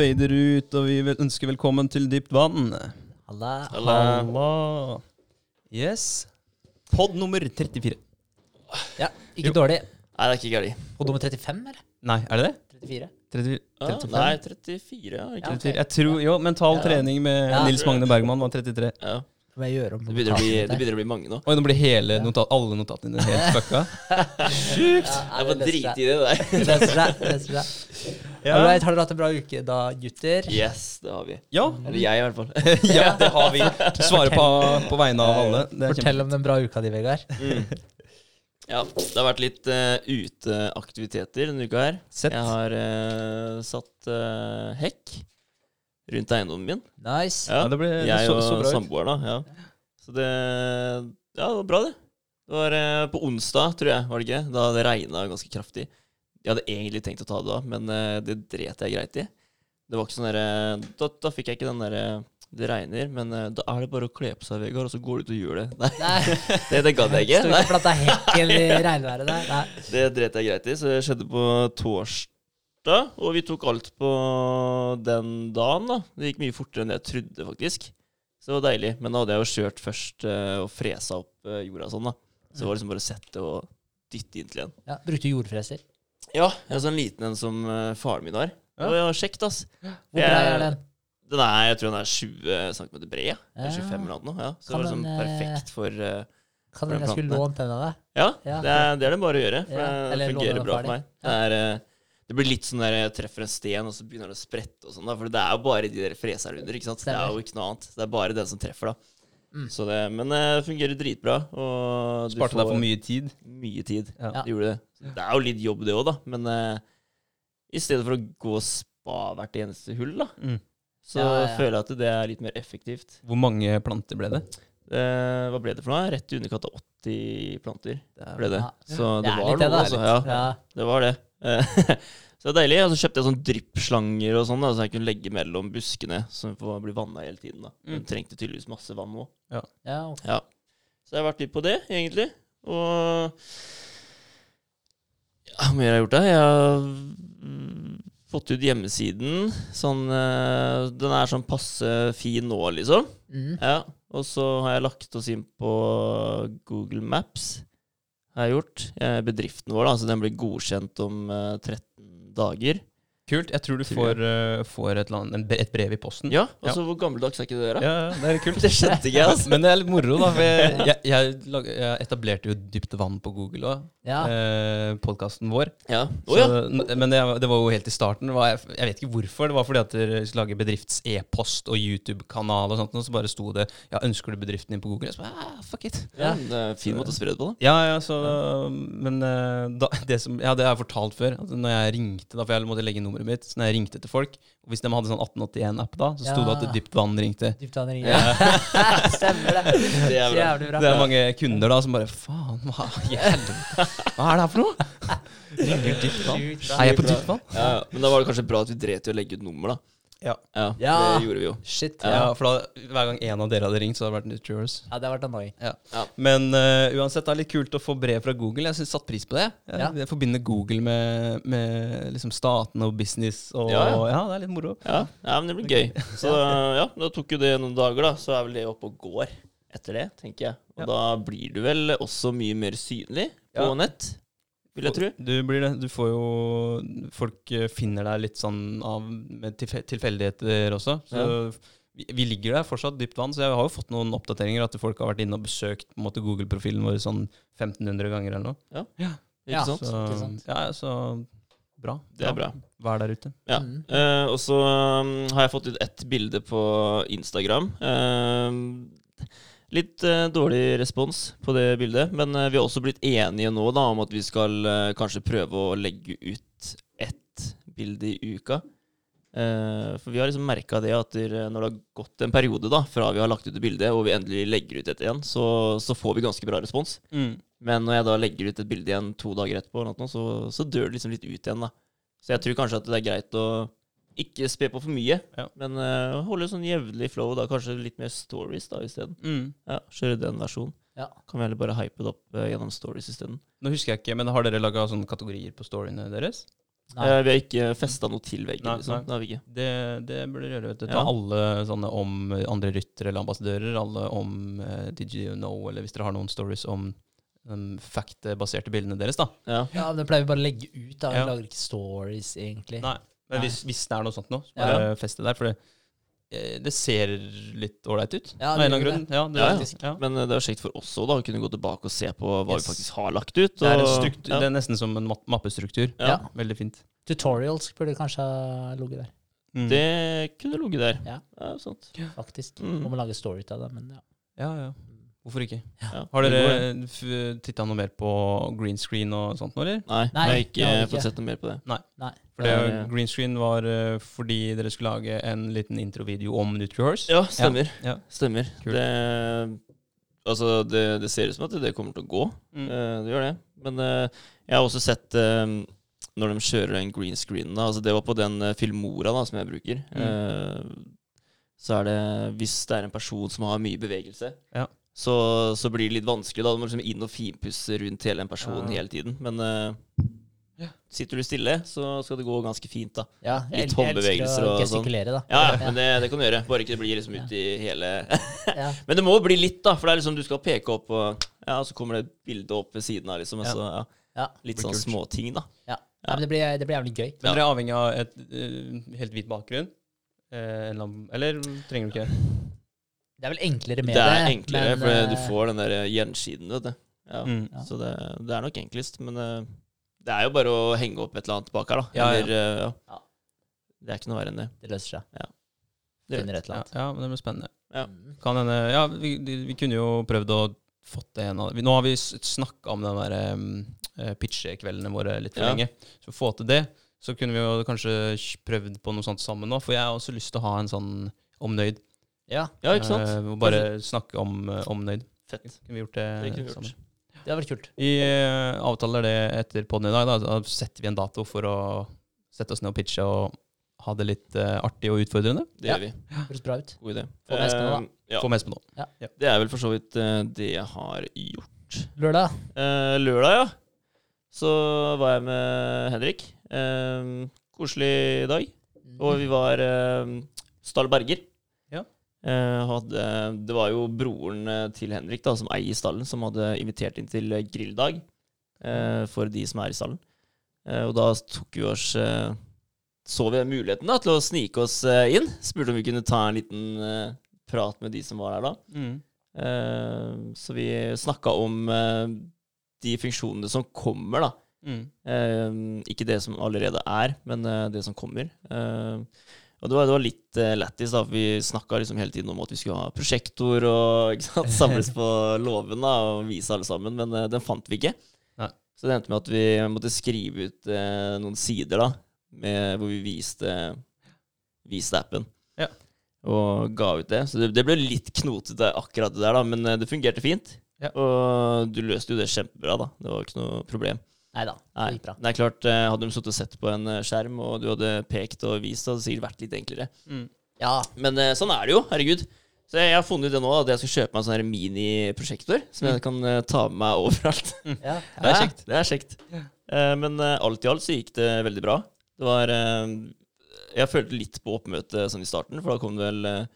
Fader ut, og vi ønsker velkommen til Dypt vann. Halla. Halla. Yes. Pod nummer 34. Ja, ikke dårlig. Nei, det er ikke gærent. Pod nummer 35, eller? Nei, er det det? 34? 30, Ah, 35? nei, 34, ja. Ikke? 34. Jeg tror, jo, mental Ja. trening med Ja. Nils Magne Bergman var 33. Ja. Må jeg gjøre om Det begynner, å bli, det begynner å bli mange nå. Oi, nå blir hele notat, alle notatene dine helt fucka. Sjukt! Jeg var drite i det der. Leser seg. Leser seg. Ja. All right, har dere hatt en bra uke da, gutter? Yes, det har vi. Ja. Eller jeg, i hvert fall. ja, det har vi. Svarer på, på vegne av alle. Er. Fortell om den bra uka di, Vegard. Mm. Ja, det har vært litt uh, uteaktiviteter denne uka her. Sett. Jeg har uh, satt uh, hekk rundt eiendommen min. Nice. Ja, Ja, det ble- det jeg så- og så samboeren, da. Ja. Så det Ja, det var bra, det. Det var eh, på onsdag, tror jeg, var det ikke? Da det regna ganske kraftig. Jeg hadde egentlig tenkt å ta det da, men eh, det dret jeg greit i. Det var ikke sånn derre da, da fikk jeg ikke den derre Det regner, men eh, da er det bare å kle på seg, Vegard, og så går du ut og gjør det. Nei, Nei, det, det gadd jeg ikke. Står Nei. ikke og planta hekken i regnværet der. Nei. Det dret jeg greit i, så det skjedde på torsdag. Og vi tok alt på den dagen, da. Det gikk mye fortere enn jeg trodde, faktisk. Så det var deilig. Men da hadde jeg jo kjørt først eh, og fresa opp eh, jorda sånn, da. Så det var liksom bare å sette og dytte inn til igjen. Ja, brukte du jordfreser? Ja, jeg har sånn liten en som eh, faren min har. Ja. Og jeg har kjekt, ass. Hvor brei er den? Den er, jeg tror den er 20 cm bred. Ja. Eller Ja. 25 eller noe. Ja. Så Kan det var liksom den, perfekt for uh, Kan For den jeg skulle lånt den av deg? Ja, Ja. det, er, det er det bare å gjøre. For Ja, det fungerer bra for meg. Det, er, det blir litt sånn der jeg treffer en sten, og så begynner det å sprette og sånn. da For det er jo bare de der freserne under. ikke sant? Det er jo ikke noe annet. Det er bare den som treffer, da. Mm. Så det, men eh, det fungerer dritbra. Og du Sparte deg for mye tid. mye tid. Ja. Ja. Det gjorde det. Det er jo litt jobb, det òg, da. Men uh, i stedet for å gå og spa hvert eneste hull, da, Mm. så Ja, ja. føler jeg at det er litt mer effektivt. Hvor mange planter ble det? Uh, hva ble det for noe? Rett i underkant av 80 planter ble det. Ja. Så det, Det var noe, altså. Ja. Ja. Det var det. Eh, så det er deilig. Og så kjøpte jeg sånn dryppslanger og sånn, så jeg kunne legge mellom buskene, så den får bli vanna hele tiden. da. Den Mm. trengte tydeligvis masse vann òg. Ja, ok. Ja. Så jeg har vært litt på det, egentlig. Og ja, Hva mer har jeg gjort, da? Jeg har mm, fått ut hjemmesiden. Sånn eh, Den er sånn passe fin nå, liksom. Mm. Ja. Og så har jeg lagt oss inn på Google Maps. Har jeg gjort. Eh, Bedriften vår, da, så den blir godkjent om eh, 13 dager. Kult. Jeg tror du får, uh, får et, annet, en, et brev i posten. Ja, altså Hvor gammeldags er ikke det der, da? ja, ja, det er kult. Det skjønte ikke jeg, altså. Men det er litt moro, da. For jeg, jeg, jeg, lag- jeg etablerte jo Dypt vann på Google òg, Ja. eh, podkasten vår. Ja. Oh, ja. Så, Men det, det var jo helt i starten. Det var, jeg, jeg vet ikke hvorfor. Det var fordi at dere skulle lage bedrifts-e-post og YouTube-kanal og sånt, og så bare sto det Ja, ønsker du bedriften din på Google? Jeg så bare, ah, fuck it. ja. Det er en fin måte å spre det på, da. Ja, ja, så Men eh, da, det som Ja, det har jeg fortalt før. At når jeg ringte, da, for jeg måtte legge inn nummeret mitt, så når jeg ringte til folk og Hvis de hadde sånn 1881-app da, så sto det at det Dypt vann ringte. Dyptvann ringer. Stemmer det. Det er bra. bra. Det er mange kunder da som bare Faen, hva i helvete? Hva er det her for noe? Ringer Dypt vann? Er jeg på Dypt vann? Ja, ja. Men da var det kanskje bra at vi dret i å legge ut nummer, da. Ja. Ja, Ja. Det gjorde vi jo. Shit. Ja, Ja. for da, hver gang en av dere hadde ringt, så hadde det vært nytt yours. ja, det hadde vært annoying. Ja. Ja. Men uh, uansett, det er litt kult å få brev fra Google. Jeg synes satt pris på det. Jeg, Ja. jeg forbinder Google med, med liksom statene og business. Og, Ja, ja, ja. det er litt moro. Ja, ja, men det blir gøy. Så ja, da tok jo det noen dager, da. Så er vel det oppe og går etter det, tenker jeg. Og Ja. da blir du vel også mye mer synlig på Ja. nett, vil jeg tro. Du blir det. Du får jo Folk eh, finner deg litt sånn av med tilfeldigheter også. Så vi, vi ligger der fortsatt dypt vann, så jeg har jo fått noen oppdateringer at folk har vært inne og besøkt på en måte Google-profilen vår sånn 1500 ganger eller noe. Ja, Ja. sant? Så, ikke sant. ja, så bra. Det er bra. Vær der ute. Ja. Mm. Uh, og så um, har jeg fått ut ett bilde på Instagram. Eh, litt uh, dårlig respons på det bildet, men uh, vi har også blitt enige nå da, om at vi skal uh, kanskje prøve å legge ut ett bilde i uka. For vi har liksom merka det at når det har gått en periode da, fra vi har lagt ut et bilde og vi endelig legger ut et igjen, så, så får vi ganske bra respons. Men når jeg da legger ut et bilde igjen to dager etterpå, noe, så, så dør det liksom litt ut igjen. da. Så jeg tror kanskje at det er greit å ikke spe på for mye, Ja. men uh, holde sånn jevnlig flow. da, Kanskje litt mer stories da isteden. Mm. Ja, kjøre den versjonen. Ja. Kan vi heller bare hype det opp uh, gjennom stories isteden. Nå husker jeg ikke, men har dere laga sånne kategorier på storyene deres? Nei. Eh, vi har ikke festa noe til veggen, Nei, liksom. nei. Det har vi ikke. Det, det burde dere gjøre. vet du. Ta Ja. alle sånne om andre ryttere eller ambassadører. Alle om uh, Did you know, eller hvis dere har noen stories om um, fact-baserte bildene deres, da. Ja. Ja, det pleier vi bare å legge ut. da Vi Ja. lager ikke stories, egentlig. Nei. Men hvis, hvis det er noe sånt nå, så Ja. bare feste der. For det, eh, det ser litt ålreit ut. Ja, av det gjør grunn. Ja, det, Ja, ja. ja. Men eh, det er kjekt for oss òg, å kunne gå tilbake og se på hva Yes. vi faktisk har lagt ut. Det, er struktur, ja. det er nesten som en ma- mappestruktur. Ja. Veldig fint. Tutorials burde kanskje ha ligget der, Mm. Det kunne ligget der. Ja. sant. faktisk. Mm. Om å lage story ut av det, men ja. Ja, ja. Hvorfor ikke? Ja. Har dere titta noe mer på green screen og sånt nå, eller? Nei, Nei, jeg har det ikke har vi fått sett noe mer på det. Nei. Nei. For det, green screen var uh, fordi dere skulle lage en liten introvideo om NutriHorse. Ja, stemmer. Ja. Stemmer. Det, altså, det, det ser ut som at det kommer til å gå. Mm. Uh, det gjør det. Men uh, jeg har også sett når de kjører den green screenen. Da, altså det var på den Filmora da, som jeg bruker. Mm. Eh, så er det Hvis det er en person som har mye bevegelse, Ja. så, så blir det litt vanskelig. da Du må liksom inn og finpusse rundt hele en person Ja. hele tiden. Men. Sitter du stille, så skal det gå ganske fint, da. Ja, jeg, Litt håndbevegelser og sånn. da. Ja, ja, men det, det kan du gjøre. Bare ikke det blir liksom ut i hele Men det må bli litt, da. For det er liksom du skal peke opp, og ja, så kommer det et bilde opp ved siden av, liksom. og Ja. Så, ja. Ja. Litt sånn småting, da. Ja. Ja, men det blir, det blir jævlig gøy. Men dere er avhengig av et uh, helt hvit bakgrunn? Uh, eller trenger du ikke det? Er vel enklere med Det det. er enklere, men, for du eh, får den der gjensiden, vet du. Ja. Mm. Ja. Så det, det er nok enklest. Men eh, det er jo bare å henge opp et eller annet bak her, da. Ja. Eller, eh, ja. Ja. Det er ikke noe verre enn det. Det løser seg. Ja. Det Finner et eller annet. ja, men det blir spennende. Ja. Kan hende Ja, vi, vi kunne jo prøvd å fått det en av Nå har vi snakka om den der um, pitchekveldene våre litt for Ja. lenge. Så få til det, så kunne vi jo kanskje prøvd på noe sånt sammen nå. For jeg har også lyst til å ha en sånn omnøyd. Ja, Ja, ikke sant? Uh, bare snakke om uh, omnøyd. Fett. Kunne vi gjort det, Det kunne vi sammen? Det hadde vært kult. Vi eh, avtaler det etter podden i dag. Da. da setter vi en dato for å sette oss ned og pitche og ha det litt uh, artig og utfordrende. Det Ja. gjør vi. Høres bra ut. God idé. Få med Espen nå, da. Eh, ja. Få med Espen nå. Det er vel for så vidt uh, det jeg har gjort. Lørdag. Uh, lørdag, ja. Så var jeg med Henrik. Koselig dag. Og vi var Stall Berger. Eh, hadde, det var jo broren eh, til Henrik da, som eier stallen, som hadde invitert inn til eh, grilldag eh, for de som er i stallen. Eh, og da tok vi oss eh, Så vi muligheten da, til å snike oss eh, inn. Spurte om vi kunne ta en liten eh, prat med de som var der da. Mm. Eh, så vi snakka om eh, de funksjonene som kommer, da. Mm. Eh, ikke det som allerede er, men eh, det som kommer. Eh, og det var, det var litt uh, lættis, da, for vi snakka liksom hele tiden om at vi skulle ha prosjektor og sant, samles på låven og vise alle sammen, men uh, den fant vi ikke. Nei. Så det endte med at vi måtte skrive ut uh, noen sider da, med, hvor vi viste, viste appen. Ja. Og ga ut det. Så det, det ble litt knotete akkurat det der, da, men det fungerte fint. Ja. Og du løste jo det kjempebra, da. Det var ikke noe problem. Nei da, Nei, det er klart, eh, Hadde de sittet og sett på en eh, skjerm, og du hadde pekt og vist, så hadde det sikkert vært litt enklere. Mm. Ja, Men eh, sånn er det jo. Herregud. Så jeg har funnet ut det nå, at jeg skal kjøpe meg en sånn her miniprosjektor som jeg kan eh, ta med meg overalt. ja, Det er kjekt. Det er kjekt. Ja. men alt i alt så gikk det veldig bra. Det var Jeg følte litt på oppmøtet sånn i starten, for da kom det vel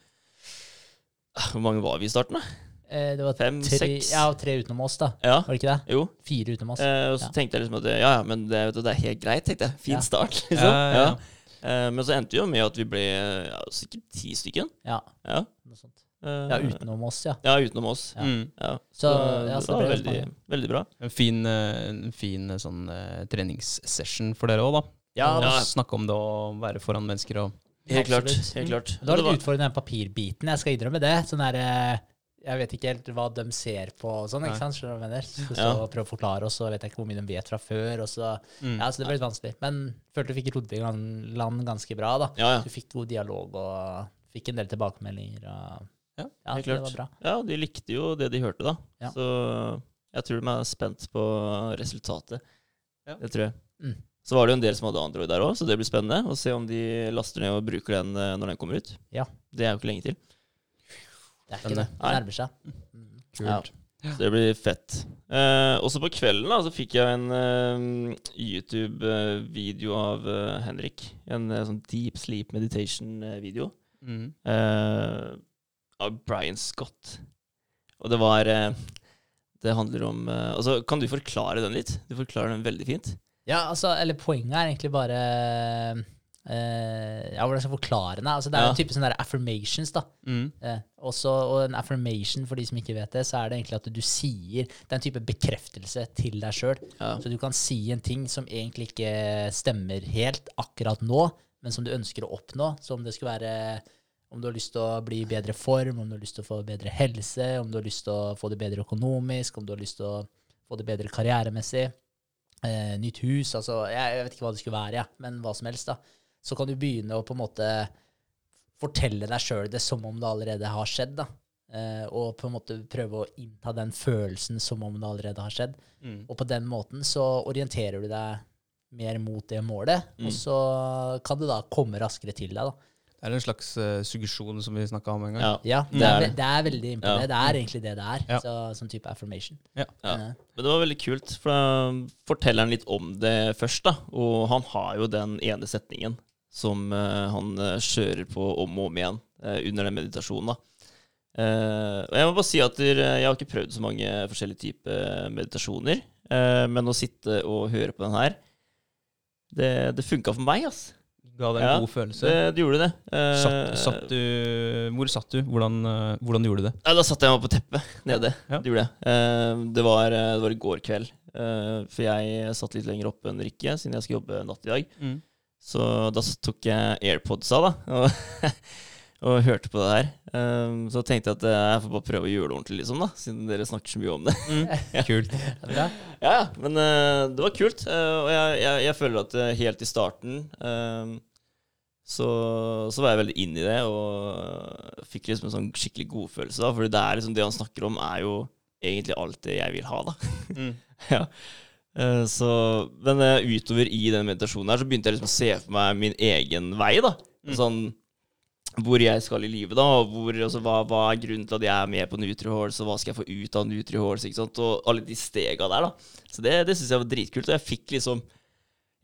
Hvor mange var vi i starten, da? Eh, Det var Fem, tre, seks? ja, tre utenom oss, da. Ja. Var det ikke det? Jo. Fire utenom oss. Eh, og så Ja. tenkte jeg liksom at ja, ja, men det, vet du, det er helt greit, tenkte jeg. Fin Ja. start, liksom. Ja, ja, ja. Eh, men så endte det jo med at vi ble ja, sikkert ti stykken. Ja, Ja. noe sånt. Eh, Ja, utenom oss, ja. Ja, utenom oss. Ja. Mm. Ja. Så, Så, ja, så det var veldig, veldig bra. En fin, eh, en fin sånn treningssession for dere òg, da. Ja, Ja. Snakke om det å være foran mennesker og Helt klart. Helt klart. Det var litt utfordrende den papirbiten, jeg skal innrømme det. Sånn der, jeg vet ikke helt hva de ser på og sånn, ikke sant? Skjønner du hva jeg mener? Så, så Ja. prøve å forklare oss, så vet jeg ikke hvor mye de vet fra før. Og så, mm. ja, så det ble litt vanskelig. Men følte du fikk rodd i land ganske bra, da. Ja, ja. Du fikk god dialog og fikk en del tilbakemeldinger. Og, Ja, ja, helt det klart. var bra. ja, de likte jo det de hørte, da. Ja. Så jeg tror de er spent på resultatet. Ja. Det tror jeg. Mm. Så var det jo en del som hadde Android der òg, så det blir spennende å se om de laster ned og bruker den eh, når den kommer ut. Ja. Det er jo ikke lenge til. Det er ikke det. Det nærmer seg. Kult. Kult. Så det blir fett. Eh, også på kvelden da, så fikk jeg en eh, YouTube-video av eh, Henrik. En eh, sånn deep sleep meditation-video. Mm. eh, av Brian Scott. Og det var eh, Det handler om eh, Altså, kan du forklare den litt? Du forklarer den veldig fint. Ja, altså, eller poenget er egentlig bare eh, Ja, hvordan skal jeg forklare det? Altså, det er Ja. en type sånne affirmations, da. Mm. Uh, også, og en affirmation, for de som ikke vet det, så er det egentlig at du sier Det er en type bekreftelse til deg sjøl. Ja. Så du kan si en ting som egentlig ikke stemmer helt akkurat nå, men som du ønsker å oppnå. Så om det skulle være om du har lyst til å bli i bedre form, om du har lyst til å få bedre helse, om du har lyst til å få det bedre økonomisk, om du har lyst til å få det bedre karrieremessig, uh, nytt hus, altså jeg, jeg vet ikke hva det skulle være, ja, men hva som helst, da. Så kan du begynne å på en måte fortelle deg sjøl det som om det allerede har skjedd, da. Eh, og på en måte prøve å innta den følelsen som om det allerede har skjedd. Mm. Og på den måten så orienterer du deg mer mot det målet, Mm. og så kan det da komme raskere til deg, da. Det er en slags uh, suggesjon som vi snakka om en gang. Ja. Ja, det, Det er, det. er veldig imponerende. Ja. det. Det er egentlig det det er. Ja. Så, sånn type affirmation. Ja. Ja. Men det var veldig kult, for da forteller han litt om det først, da. Og han har jo den ene setningen som eh, han eh, kjører på om og om igjen eh, under den meditasjonen, da. Uh, og jeg må bare si at jeg har ikke prøvd så mange forskjellige typer meditasjoner, Uh, men å sitte og høre på den her, det, det funka for meg, ass. Ga deg en Ja, god følelse. Det, det gjorde det. Uh, Satt, satt du, hvor satt du? Hvordan, hvordan gjorde du det? Ja, da satte jeg meg på teppet nede. Ja. Det gjorde jeg. Det, var, det var i går kveld. For jeg satt litt lenger oppe enn Rikke, siden jeg skal jobbe natt i dag. Mm. Så da tok jeg airpodsa da, og, og hørte på det her. Um, så tenkte jeg at eh, jeg får bare prøve å gjøre det ordentlig, liksom, da, siden dere snakker så mye om det. Kult. er bra. Ja, ja, men uh, det var kult. Uh, og jeg, jeg, jeg føler at helt i starten um, så, så var jeg veldig inn i det og fikk liksom en sånn skikkelig godfølelse. da, For det er liksom det han snakker om, er jo egentlig alt det jeg vil ha, da. Mm. ja. Eh, så, men eh, utover i den meditasjonen her, så begynte jeg liksom å se for meg min egen vei. da. Mm. Sånn hvor jeg skal i livet, da, og hvor, altså, hva, hva er grunnen til at jeg er med på NutriHorse, og hva skal jeg få ut av NutriHorse, og alle de stega der, da. Så det, det syns jeg var dritkult, og jeg fikk liksom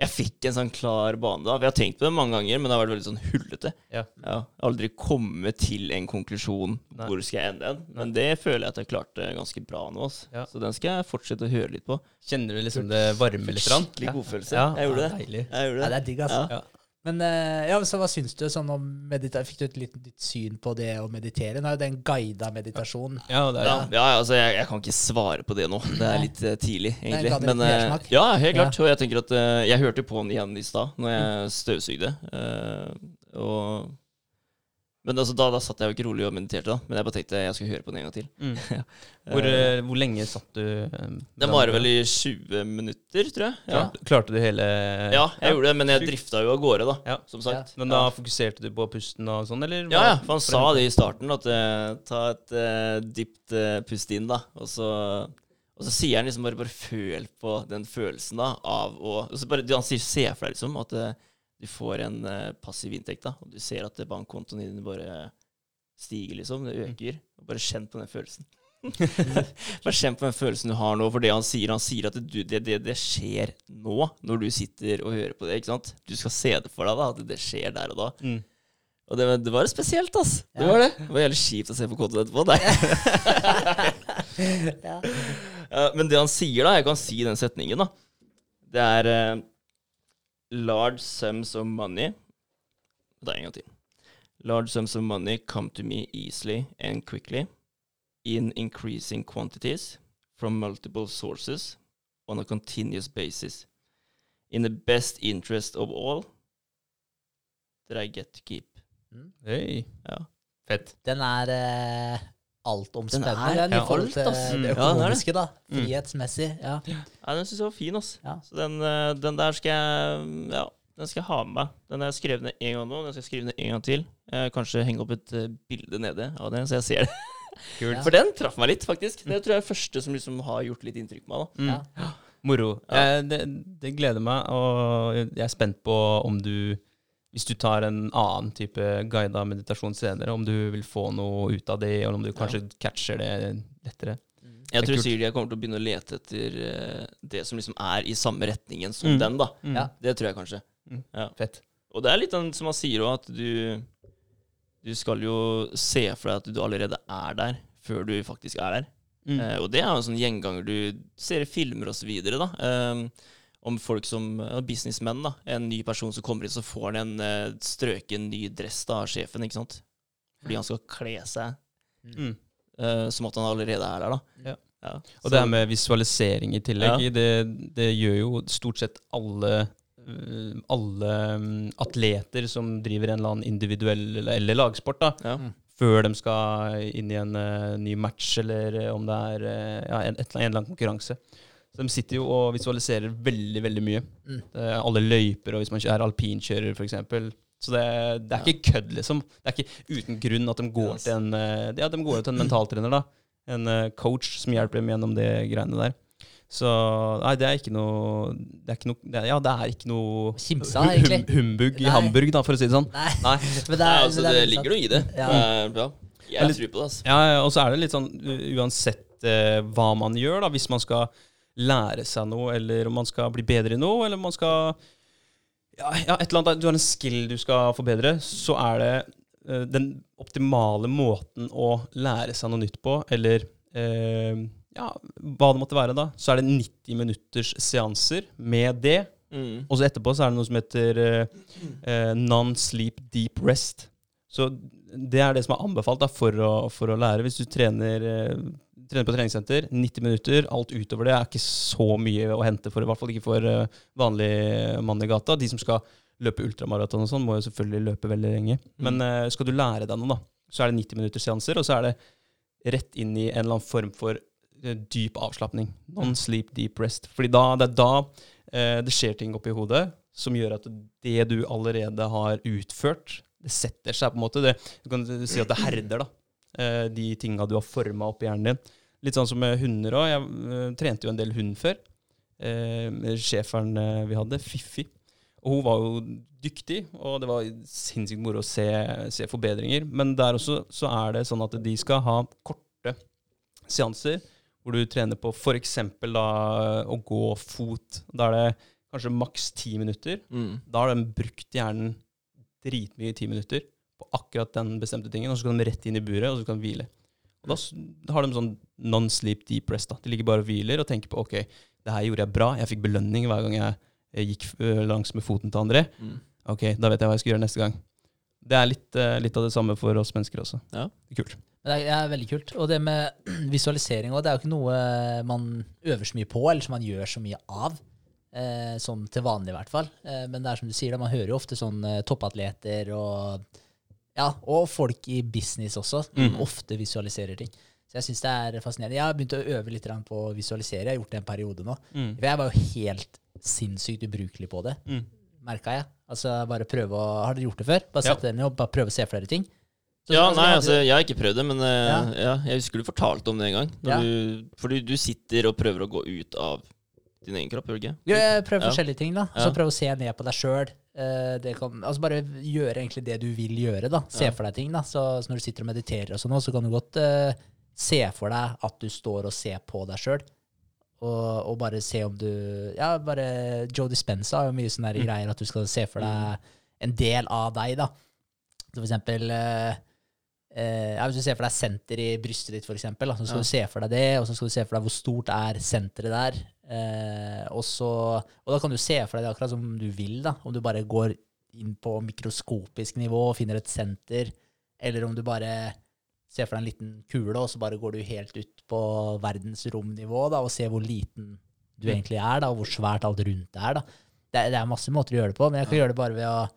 Jeg fikk en sånn klar bane, da. Vi har tenkt på det mange ganger, men det har vært veldig sånn hullete. Ja. Ja, aldri kommet til en konklusjon Nei. hvor skal jeg ende den. Men det føler jeg at jeg klarte ganske bra nå. Altså. Ja. Så den skal jeg fortsette å høre litt på. Kjenner du liksom det varme litt? Skikkelig godfølelse. Ja, jeg gjorde det. Deilig. Jeg gjorde Ja, det. det er digg, altså. Men eh, ja, så hva syns du sånn om meditasjon? Fikk du et litt nytt syn på det å meditere? Nå er jo det en guida meditasjon. Ja, det er Ja, ja, altså jeg, jeg kan ikke svare på det nå. Det er litt eh, tidlig, egentlig. Nei, det litt Men, eh, ja, helt klart. Og jeg tenker at jeg hørte på den igjen i stad, når jeg støvsugde. eh, og men altså, da, da satt jeg jo ikke rolig og mediterte, da. Men jeg bare tenkte jeg skulle høre på den en gang til. Mm. Hvor, Eh, eh, hvor lenge satt du? Det den varer vel i 20 minutter, tror jeg. Ja, Klarte, du hele ja jeg gjorde det, men jeg drifta jo av gårde, da. Ja. Som sagt. Men da fokuserte du på pusten og sånn, eller? Ja, ja, for han sa det i starten, at eh, ta et uh, dypt uh, pust inn, da. Og så, og så sier han liksom bare, bare føl på den følelsen da, av å og så bare, Han sier se for deg liksom at eh, du får en eh, passiv inntekt, da. Og du ser at bankkontoen din bare stiger, liksom. Det øker. Bare kjenn på den følelsen. bare kjenn på den følelsen du har nå, for det han sier. Han sier at det, det, det, det skjer nå, når du sitter og hører på det. ikke sant? Du skal se det for deg, da, at det skjer der og da. Mm. Og det, var- det var spesielt, ass. Det Ja. var det. Det var jævlig kjipt å se på kontoen etterpå. Nei. Ja. Ja, men det han sier, da Jeg kan si den setningen, da. Det er eh, Large sums of money Det er en gang til. Large sums of money come to me easily and quickly in increasing quantities from multiple sources on a continuous basis in the best interest of all that I get to keep. Hey. Ja. Fett. Den er eh, altomspennende. Den er ja, alt, ass. det. Ja, det er det. økonomiske, da. Mm. Frihetsmessig. Ja. Ja, den syns jeg var fin, ass. Ja. Så den, eh, den der skal jeg Ja, den skal jeg ha med meg. Den har jeg skrevet ned en gang nå. Den skal jeg skrive ned en gang til. Eh, kanskje henge opp et eh, bilde nede av den, så jeg ser det. Kult. Ja. For den traff meg litt, faktisk. Det tror jeg er første som liksom har gjort litt inntrykk på meg. da Mm. Ja. Moro. Ja. Eh, det, det gleder meg, og jeg er spent på om du Hvis du tar en annen type guida meditasjon senere, om du vil få noe ut av det, eller om du kanskje catcher det lettere. Jeg Det er tror kult. sikkert jeg kommer til å begynne å lete etter eh, det som liksom er i samme retningen som Mm. den, da. Mm. Ja. Det tror jeg kanskje. Fett. Og det er litt sånn som man sier òg, at du Du skal jo se for deg at du allerede er der, før du faktisk er der. Mm. Eh, og det er jo en sånn gjenganger du ser i filmer videre, da. Eh, om folk som eh, businessmenn, da. En ny person som kommer inn, så får han en uh, strøken ny dress da, av sjefen, ikke sant. Fordi han skal kle seg Mm. uh, som at han allerede er der, da. Ja. Ja. Og Så- det her med visualisering i tillegg, Ja. det, det gjør jo stort sett alle alle mm, atleter som driver en eller annen individuell eller, eller lagsport, da, ja. før de skal inn i en uh, ny match, eller om det er ja, en, et, en eller annen konkurranse. Så de sitter jo og visualiserer veldig, veldig mye. Mm. Alle løyper, og hvis man er alpinkjører, f.eks. Så det, det er ikke kødd, liksom. Det er ikke uten grunn at de går Yes. til en, øh, ja, de går til en mentaltrener, da. En øh, coach som hjelper dem gjennom det greiene der. Så nei, det er ikke noe Det er ikke noe det er, Ja, det er ikke noe Kimsa, hum, humbug i Nei. Hamburg, da, for å si det sånn. Nei, Nei. men det, er, altså, det, det, er ligger noe i det. Ja. Er. Jeg tror på det, altså. Ja, ja, og så er det litt sånn uansett uh, hva man gjør, da, hvis man skal lære seg noe, eller om man skal bli bedre i noe, eller om man skal ja, ja, et eller annet, Du har en skill du skal forbedre, så er det uh, den optimale måten å lære seg noe nytt på, eller uh, ja, hva det måtte være, da, så er det 90 minutters seanser med det. Mm. Og så etterpå så er det noe som heter uh, non-sleep deep rest. Så det er det som er anbefalt da, for, å, for å lære. Hvis du trener, trener på treningssenter, 90 minutter, alt utover det er ikke så mye å hente for, i hvert fall ikke for eh, vanlig mann i gata. De som skal løpe ultramaraton og sånn, må jo selvfølgelig løpe veldig lenge. Men eh, skal du lære deg noe, da, så er det 90 minutters seanser, og så er det rett inn i en eller annen form for eh, dyp avslapning. Non-sleep deep rest. Fordi da, det er da det skjer ting oppi hodet som gjør at det du allerede har utført, det setter seg på en måte. Det, du kan si at det herder, da. De tinga du har forma oppi hjernen din. Litt sånn som med hunder òg. Jeg uh, trente jo en del hund før. Uh, Schæferen eh, vi hadde, Fiffi. Og hun var jo dyktig, og det var sinnssykt moro å se, se forbedringer. Men der også så er det sånn at de skal ha korte seanser hvor du trener på f.eks. å gå fot. Da er det kanskje maks ti minutter. Mm. Da har de brukt hjernen dritmye i ti minutter på akkurat den bestemte tingen, og så skal de rett inn i buret, og så kan de hvile. Og da har de sånn non-sleep deep rest. da. De ligger bare og hviler og tenker på ok, det her gjorde jeg bra, jeg fikk belønning hver gang jeg, jeg gikk øh, langs med foten til andre. Mm. Ok, da vet jeg hva jeg skal gjøre neste gang. Det er litt, eh, litt av det samme for oss mennesker også. Ja. Det er kult. Det er, veldig kult. Og det med visualisering også, det er jo ikke noe man øver så mye på, eller som man gjør så mye av. Eh, sånn til vanlig, i hvert fall. Eh, men det er som du sier, da, man hører jo ofte sånn eh, toppatleter og ja, og folk i business også, Mm. ofte visualiserer ting. Så jeg syns det er fascinerende. Jeg har begynt å øve litt på å visualisere. Jeg har gjort det en periode nå. Mm. For jeg var jo helt sinnssykt ubrukelig på det, Mm. merka jeg. Altså bare prøve å Har dere gjort det før? Bare Ja. sette dere ned og bare prøve å se flere ting? Så- Ja, altså, nei, altså, jeg har ikke prøvd det, men eh, Ja. ja. jeg husker du fortalte om det en gang. Ja. Du, fordi du sitter og prøver å gå ut av din egen kropp, gjør du ikke? Ja, Ja. forskjellige ting, da. Ja. så prøver å se ned på deg sjøl. Altså bare gjøre egentlig det du vil gjøre, da. Se Ja. for deg ting, da. Så, så når du sitter og mediterer og sånn, så kan du godt uh, se for deg at du står og ser på deg sjøl. Og, og bare se om du Ja, bare Joe Dispenza har jo mye sånne Mm. greier at du skal se for deg en del av deg, da. Så for eksempel eh, eh, ja, Hvis du ser for deg senter i brystet ditt, for eksempel, så skal Ja. du se for deg det, og så skal du se for deg hvor stort er senteret der. Eh, og, så, og da kan du se for deg det akkurat som du vil, da. Om du bare går inn på mikroskopisk nivå og finner et senter, eller om du bare ser for deg en liten kule, og så bare går du helt ut på verdensromnivå da, og ser hvor liten du egentlig er, da, og hvor svært alt rundt det er. da. Det, er- det er masse måter å gjøre det på, men jeg kan gjøre det bare ved å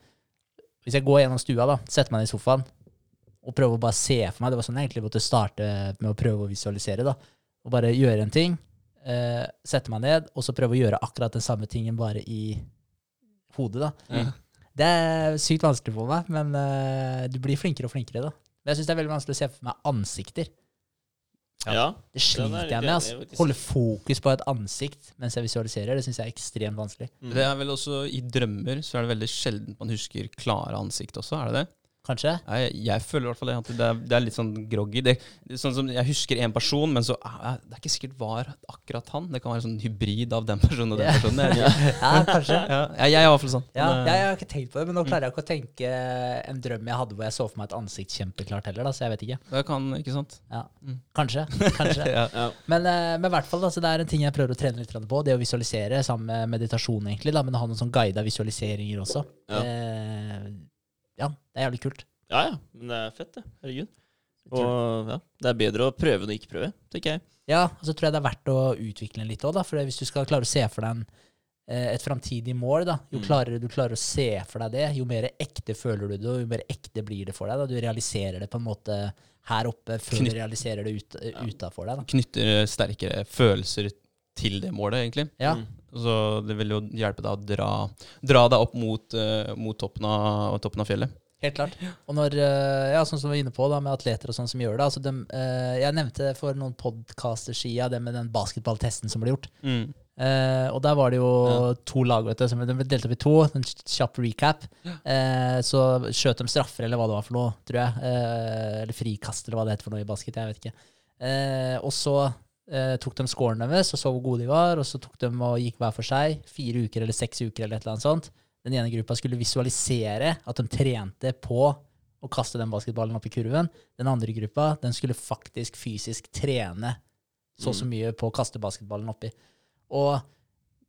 Hvis jeg går gjennom stua, da, setter meg ned i sofaen og prøve å bare se for meg Det var sånn jeg egentlig måtte starte med å prøve å visualisere. da. Og bare gjøre en ting, eh, sette meg ned, og så prøve å gjøre akkurat den samme tingen bare i hodet. da. Ja. Det er sykt vanskelig for meg, men eh, du blir flinkere og flinkere. da. Men jeg syns det er veldig vanskelig å se for meg ansikter. Ja. Det Ja, det er sliter jeg med. altså. Holde fokus på et ansikt mens jeg visualiserer, det syns jeg er ekstremt vanskelig. Mm. Det er vel også I drømmer så er det veldig sjelden man husker klare ansikt også, er det det? Kanskje? Jeg, jeg føler i hvert fall det, at det er, det er litt sånn groggy. Det, det sånn som Jeg husker en person, men så jeg, det er ikke sikkert var akkurat han. Det kan være en sånn hybrid av den personen og den personen. Jeg, Ja, kanskje. ja, jeg, jeg er i hvert fall sånn. Ja, Men, jeg, jeg har ikke tenkt på det, men nå klarer jeg ikke å tenke en drøm jeg hadde hvor jeg så for meg et ansikt kjempeklart heller, da, så jeg vet ikke. Det kan, ikke sant? Ja. Mm. Kanskje. kanskje. Ja. Ja. Men, eh, i hvert fall, altså, det er en ting jeg prøver å trene litt på. Det å visualisere sammen med meditasjon, egentlig. Da, men å ha noen sånn guida visualiseringer også. Ja. Eh, ja, det er jævlig kult. ja, ja. Men det er fett, det. Herregud. Og ja, det er bedre å prøve enn å ikke prøve, tenker jeg. Ja, og så tror jeg det er verdt å utvikle den litt òg, da. For hvis du skal klare å se for deg en, eh, et framtidig mål, da, jo Mm. klarere du klarer å se for deg det, jo mer ekte føler du det, og jo mer ekte blir det for deg. da. Du realiserer det på en måte her oppe før Knytt- du realiserer det ut, Ja. utafor deg. da. Knytter sterkere følelser til det målet, egentlig. Ja. Mm. Så det vil jo hjelpe deg å dra, dra deg opp mot, eh, mot toppen, av, toppen av fjellet. Helt klart. Og når, eh, ja, sånn som vi var inne på da, med atleter og sånn som gjør det altså dem, eh, Jeg nevnte for noen podkaster siden det med den basketballtesten som ble gjort. Eh, og der var det jo Ja. to lag, vet du. Som de ble delt opp i to. En kjapp recap. Eh, så skjøt de straffer, eller hva det var for noe, tror jeg. Uh, eller frikast, eller hva det heter for noe i basket. Jeg vet ikke. Og så eh, tok de scoren deres og så hvor gode de var, og så tok de og gikk hver for seg. Fire uker eller seks uker eller et eller annet sånt. Den ene gruppa skulle visualisere at de trente på å kaste den basketballen opp i kurven. Den andre gruppa den skulle faktisk fysisk trene så og så mye på å kaste basketballen oppi. Og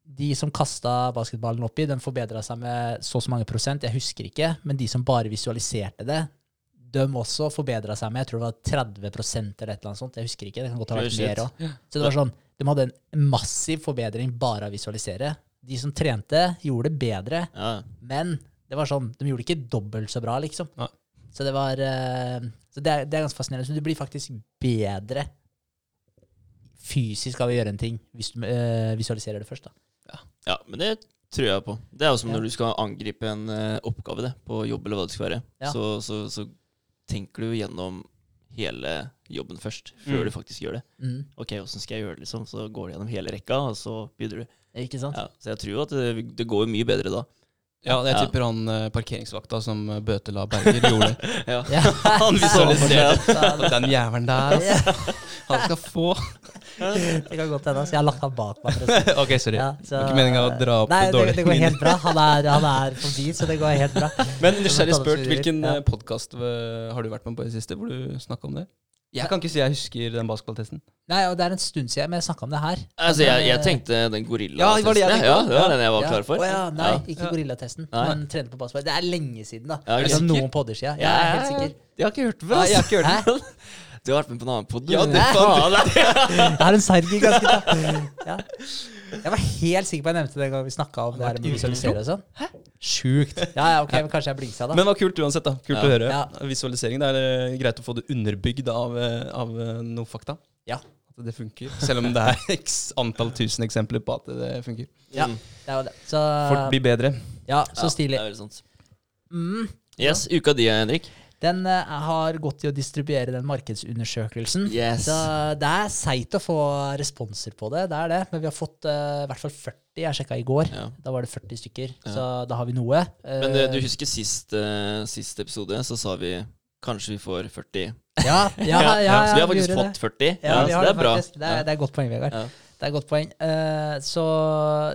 de som kasta basketballen oppi, den forbedra seg med så og så mange prosent, jeg husker ikke, men de som bare visualiserte det, de også forbedra seg med jeg tror det var 30 eller et eller annet sånt. Jeg husker ikke, det kan godt ha vært mer òg. Så det var sånn, de hadde en massiv forbedring bare av å visualisere. De som trente, gjorde det bedre, Ja. men det var sånn, de gjorde det ikke dobbelt så bra, liksom. Ja. Så det var eh, Så det er, det er ganske fascinerende. Så du blir faktisk bedre fysisk av å gjøre en ting hvis du øh, visualiserer det først. da. ja, men det tror jeg på. Det er jo som Ja. når du skal angripe en eh, oppgave det, på jobb eller hva det skal være. Ja. Så, så, så tenker du gjennom hele jobben først, før Mm. du faktisk gjør det. Mm. Ok, åssen skal jeg gjøre det, liksom? Så går du gjennom hele rekka, og så begynner du. Ikke sant? Ja, så jeg tror at det, det går mye bedre da. Ja, jeg Ja. han eh, parkeringsvakta som eh, bøtela Berger gjorde det. Ja. Ja. Han visualiserte den jævelen der. altså. Han skal få Det kan godt hende. Jeg har lagt han bak meg. forresten. Ok, sorry. Ja, så- Det var ikke meningen å dra opp Nei, det, det går helt bra. Han er, han er forbi, så det går helt bra. Men nysgjerrig spurt, vi hvilken ja. podkast har du vært med på i det siste hvor du snakka om det? Jeg kan ikke si jeg husker den basketballtesten. Nei, og Det er en stund siden, men jeg snakka om det her. Altså, jeg, jeg tenkte den gorilla Ja, det det Ja, det var den jeg var Ja. klar for. Å ja, nei, Ja. ikke gorillatesten, men trene på basketball. Det er lenge siden, da. Ja, er du altså, sikker? noen podder siden. Jeg er helt sikker. Jeg har ikke hørt det Nei, jeg har ikke hørt Hæ? Du har vært med på en annen pod, Ja, det faen. Jeg har en sergi ganske da. Ja. Jeg var helt sikker på jeg nevnte det en gang vi snakka om det her med å visualisere og sånn. Sjukt. Ja, ja, ok, men kanskje jeg blingsa, da. Men det var kult uansett. da Kult Ja. å høre. Ja. Visualisering. Det er eh, greit å få det underbygd av, eh, av eh, noe fakta. Ja. At det funker. Selv om det er x antall tusen eksempler på at det funker. Ja. Det var det. Så, Folk blir bedre. ja, så Ja, stilig. Det er veldig sant. Mm. Yes, uka di, Henrik. Den eh, har gått i å distribuere den markedsundersøkelsen. Yes. Så det er seigt å få responser på det, det er det. Men vi har fått uh, i hvert fall 40. Jeg sjekka i går. Ja. Da var det 40 stykker. Ja. Så da har vi noe. Men uh, du Eh, husker sist, uh, sist episode, så sa vi kanskje vi får 40. Ja, ja, ja, ja, så vi har faktisk fått 40. Ja, så det er bra. Det er, det er godt poeng, Vegard. Det er et godt poeng. Uh, så,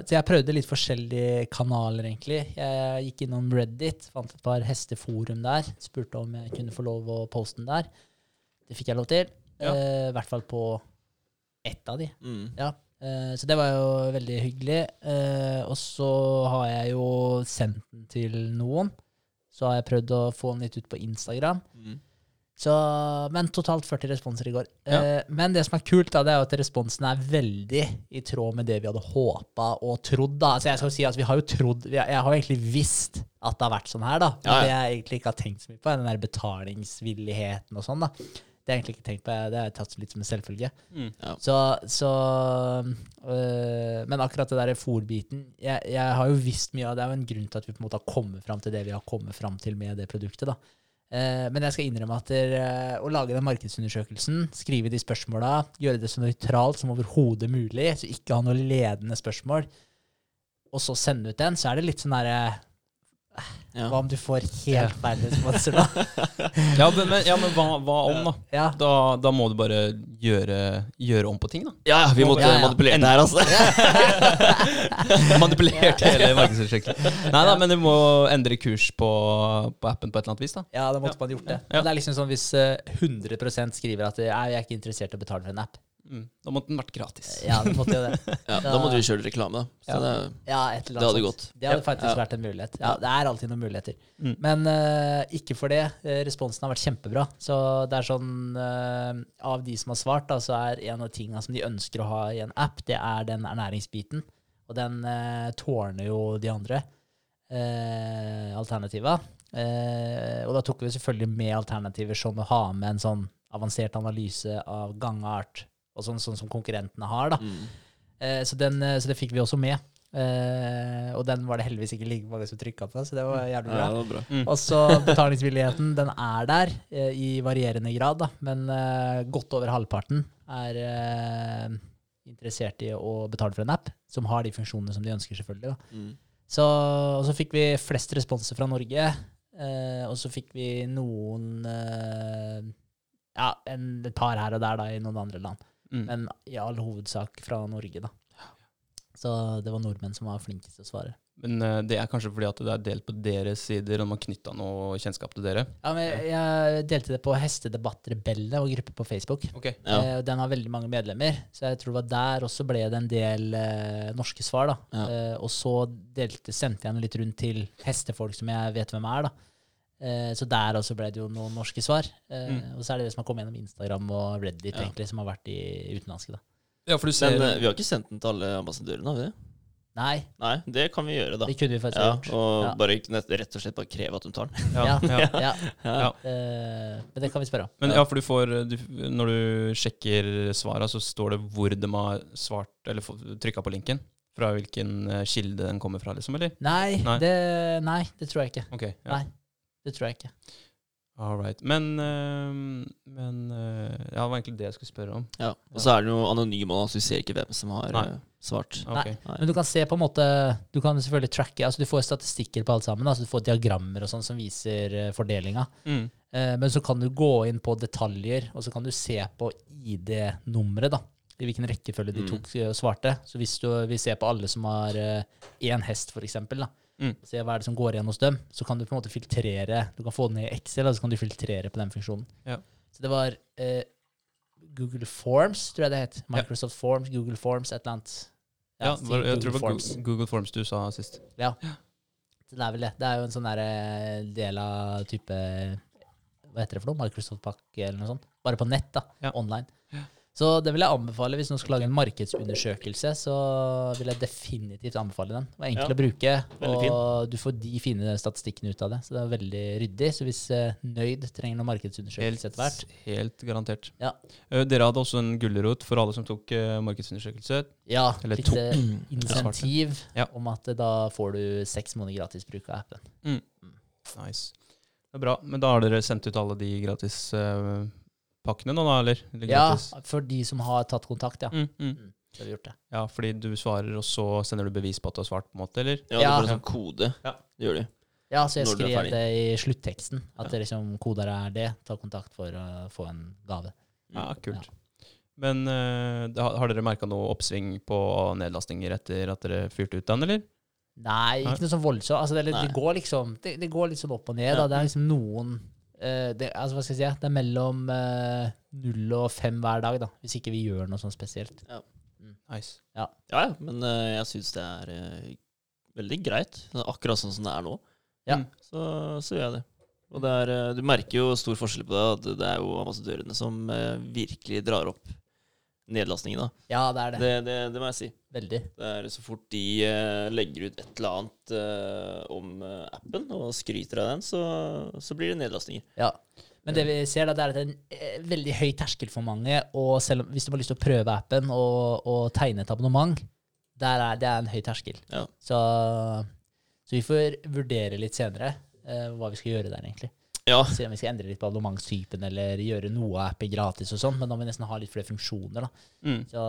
så jeg prøvde litt forskjellige kanaler, egentlig. Jeg gikk innom Reddit, fant et par hesteforum der. Spurte om jeg kunne få lov å poste den der. Det fikk jeg lov til. Ja. Uh, I hvert fall på ett av de. Mm. Ja. Uh, så det var jo veldig hyggelig. Og så har jeg jo sendt den til noen. Så har jeg prøvd å få den litt ut på Instagram. Mm. Så, men totalt 40 responser i går. Ja. Eh, men det som er kult, da, det er jo at responsen er veldig i tråd med det vi hadde håpa og trodd. da. Altså Jeg skal si at vi har jo trodd, har- Jeg har jo egentlig visst at det har vært sånn her, da. Ja, ja. det jeg egentlig ikke har tenkt så mye på, er den der betalingsvilligheten og sånn. da. Det har jeg egentlig ikke tenkt på. Det har jeg tatt litt som en selvfølge. Mm. Så, så øh, Men akkurat det der fòrbiten jeg, jeg har jo visst mye av det. Det er jo en grunn til at vi på en måte har kommet fram til det vi har kommet fram til med det produktet. da. Eh, men jeg skal innrømme at det, eh, å lage den markedsundersøkelsen, skrive de spørsmåla, gjøre det så nøytralt som overhodet mulig, så ikke ha noe ledende spørsmål, og så sende ut den, så er det litt sånn derre Ja. Hva om du får helt feil sponsor, da? Ja, men, men, ja, men hva, hva om, da? Ja. da? Da må du bare gjøre, gjøre om på ting, da. Ja, ja, vi måtte Ja, ja. manipulere det her, altså. Manipulert hele markedsutviklingen. Nei da, men du må endre kurs på, på appen på et eller annet vis, da. Ja, da måtte man gjort det. Ja. Men Det er liksom sånn hvis eh, 100 skriver at eh, jeg er ikke interessert i å betale for en app. Mm. Da måtte den vært gratis. Ja, det måtte jo det. Ja, da måtte vi kjøre reklame, da. Så Ja. det, Ja, et eller annet Det hadde gått. Det hadde faktisk Ja. vært en mulighet. Ja, det er alltid noen muligheter. Mm. Men uh, ikke for det. Eh, responsen har vært kjempebra. Så det er sånn uh, Av de som har svart, da, så er en av tingene som de ønsker å ha i en app, det er den ernæringsbiten. Og den uh, tårner jo de andre uh, alternativa. Eh, og da tok vi selvfølgelig med alternativer som å ha med en sånn avansert analyse av gangart, og sånn, sånn som konkurrentene har. da. mm. Eh, så, den, eh, så det fikk vi også med. Eh, og den var det heldigvis ikke like mange som trykka på, så det var jævlig ja, bra. det var bra. Mm. Og så betalingsvilligheten, den er der eh, i varierende grad, da. Men eh, godt over halvparten er eh, interessert i å betale for en app som har de funksjonene som de ønsker, selvfølgelig. da. Mm. Så, og så fikk vi flest responser fra Norge, eh, og så fikk vi noen eh, Ja, en, et par her og der da, i noen andre land. Mm. Men i all hovedsak fra Norge, da. Så det var nordmenn som var flinkest til å svare. Men uh, det er kanskje fordi at det er delt på deres sider, og man har knytta noe kjennskap til dere? Ja, men jeg, jeg delte det på Hestedebattrebellene og gruppe på Facebook. Okay. Ja. Uh, den har veldig mange medlemmer, så jeg tror det var der også ble det en del uh, norske svar. da. Ja. Eh, og så delte, sendte jeg den litt rundt til hestefolk som jeg vet hvem er. da. Eh, så der også ble det jo noen norske svar. Eh, Mm. Og så er det det som har kommet gjennom Instagram og Reddit, Ja. egentlig, som har vært i utenlandske. da. Ja, for du ser Men eh, vi har ikke sendt den til alle ambassadørene, har vi det? Nei, Nei, det kan vi gjøre, da. det kunne vi faktisk Ja, gjort. og Ja. bare rett og slett bare kreve at de tar den. ja, Ja, ja. ja. Ja. Eh, men det kan vi spørre om. Men ja, for du får du, Når du sjekker svara, så står det hvor de har svart eller trykka på linken. Fra hvilken kilde den kommer fra, liksom, eller? Nei, Nei. Det, nei, det tror jeg ikke. Okay, ja. Nei, det tror jeg ikke. All right. Men, eh, men eh, Ja, det var egentlig det jeg skulle spørre om. Ja. Og så er den jo anonym så vi ser ikke hvem som har Nei. eh, svart. Okay. Nei. Men du kan se på en måte Du kan selvfølgelig tracke altså Du får statistikker på alt sammen. Altså du får diagrammer og sånn som viser uh, fordelinga. Mm. Uh, men så kan du gå inn på detaljer, og så kan du se på ID-nummeret. da I hvilken rekkefølge de Mm. tok og svarte. Så hvis du vil se på alle som har én hest, for eksempel, da, Mm. se hva er det som går igjen hos dem, så kan du på en måte filtrere Du kan få det ned i Excel, og så kan du filtrere på den funksjonen. Ja. Så det var eh, Google Forms, tror jeg det het. Ja. Microsoft Forms, Google Forms, et eller annet. Ja, jeg tror det var Forms. Google, Forms du sa sist. Ja. Det er vel det. Det er jo en sånn der eh, del av type Hva heter det for noe? Microsoft-pakke eller noe sånt. Bare på nett, da. Ja. Online. Så det vil jeg anbefale. Hvis noen skal lage en markedsundersøkelse, så vil jeg definitivt anbefale den. Det er enkel Ja. å bruke, og du får de fine statistikkene ut av det. Så det er veldig ryddig. Så hvis eh, Nøyd trenger noen markedsundersøkelse etter hvert helt garantert. Ja. Eh, dere hadde også en gulrot for alle som tok eh, markedsundersøkelse. Ja, Eller litt insentiv Ja. om at da får du seks måneder gratis bruk av appen. Nice. Det er bra. Men da har dere sendt ut alle de gratispakkene nå, da, eller? eller Ja, for de som har tatt kontakt, ja. Mm, mm. Mm, så har vi gjort det. Ja, fordi du svarer, og så sender du bevis på at du har svart, på en måte, eller? Ja, Ja. du får en sånn kode. Ja. Det gjør du. Ja, så jeg er skrev det i slutteksten. At Ja. det liksom koder er det. Ta kontakt for å få en gave. Ja, kult. Men uh, har, har dere merka noe oppsving på nedlastinger etter at dere fyrte ut den, eller? Nei, ikke noe sånn voldsomt. Altså, det, det går liksom det, det går sånn opp og ned. Ja. Da. Det er liksom noen det, altså, hva skal jeg si? Det er mellom eh, null og fem hver dag, da. Hvis ikke vi gjør noe sånn spesielt. Nice. Ja, ja, men eh, jeg syns det er eh, veldig greit. Akkurat sånn som det er nå. Ja. Mm. Så, så gjør jeg det. Og det er, eh, du merker jo stor forskjell på det. At det er jo ambassadørene som eh, virkelig drar opp nedlastningen. da. Ja, det er det. Det, det, det må jeg si. Veldig. Det er Så fort de uh, legger ut et eller annet uh, om eh, appen og skryter av den, så, så blir det nedlastninger. Ja. Men det vi ser, da, det er at det er en veldig høy terskel for mange. Og selv om, hvis du har lyst til å prøve appen og, og tegne et abonnement, er, det er en høy terskel. Ja. Så, så vi får vurdere litt senere hva vi skal gjøre der, egentlig. Ja, Se om vi skal endre litt på abonnementstypen eller gjøre noe av appen gratis og sånn. Men da må vi nesten ha litt flere funksjoner, da. Mm. Så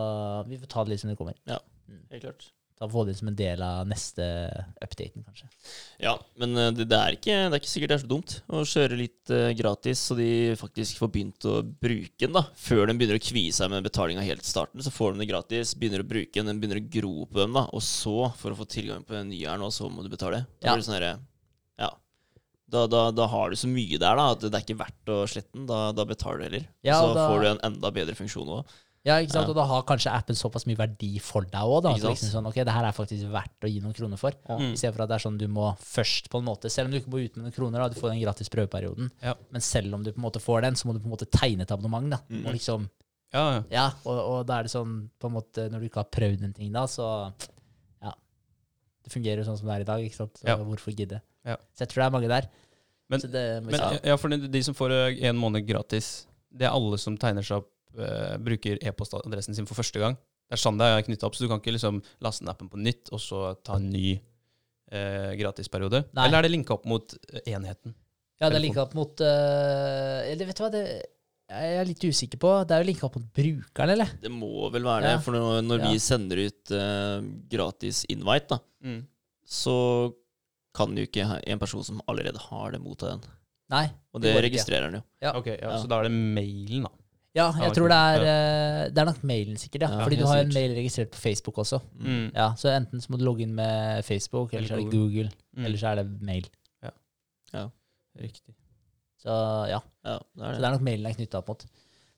vi får ta det litt som det kommer. Ja, helt klart. Da får vi det som en del av neste updaten, kanskje. Ja, men eh, det, det, er ikke, det er ikke sikkert det er så dumt å kjøre litt uh, gratis, så de faktisk får begynt å bruke den. da Før den begynner å kvie seg med betalinga helt i starten, så får de det gratis, begynner å bruke den, den begynner å gro på dem, da og så, for å få tilgang på den nye her nå, så må du betale. Da Ja. blir det sånn herre Ja. Da, da, da har du så mye der da at det er ikke verdt å slette den. Da, da betaler du heller. Ja, så da- får du en enda bedre funksjon òg. Ja, ikke sant? Ja. Og da har kanskje appen såpass mye verdi for deg òg, liksom sånn, ok, det her er faktisk verdt å gi noen kroner for. Mm. I stedet for at det er sånn du må først, på en måte, selv om du ikke må ut med noen kroner, da, du får den gratis prøveperioden, Ja. men selv om du på en måte får den, så må du på en måte tegne et abonnement, da. Mm. Og liksom, Ja, ja. ja, og, og da er det sånn, på en måte, når du ikke har prøvd en ting da, så, ja. Fungerer jo sånn som det er i dag, ikke sant? Så Ja. hvorfor gidde? Ja. Så jeg tror det er mange der. Men- så det, Men ja, for de, som får eh, en måned gratis, det er alle som tegner seg opp, uh, bruker e-postadressen sin for første gang. Det er sånn det er knytta opp, så du kan ikke liksom laste ned appen på nytt og så ta en ny uh, gratisperiode. Nei. Eller er det linka opp mot enheten? Ja, det er linka opp mot uh, Eller vet du hva, det jeg er litt usikker på. Det er jo linka opp mot brukeren, eller? Det må vel være det. Ja. For når, når Ja. vi sender ut uh, gratis invite, da, så kan jo ikke en person som allerede har det, motta den. Nei. Og Det det registrerer den jo. Ja. Ok, ja, Ja. Så da er det mailen, da. Ja, jeg tror det er øh, Det er nok mailen, sikkert. ja. Ja, Fordi du har en mail registrert på Facebook også. Mm. Ja, Så enten så må du logge inn med Facebook, eller så er det Google, Mm. eller så er det mail. Ja, Riktig. Så ja. Ja, det er Så det. det er nok mailen det er knytta opp mot.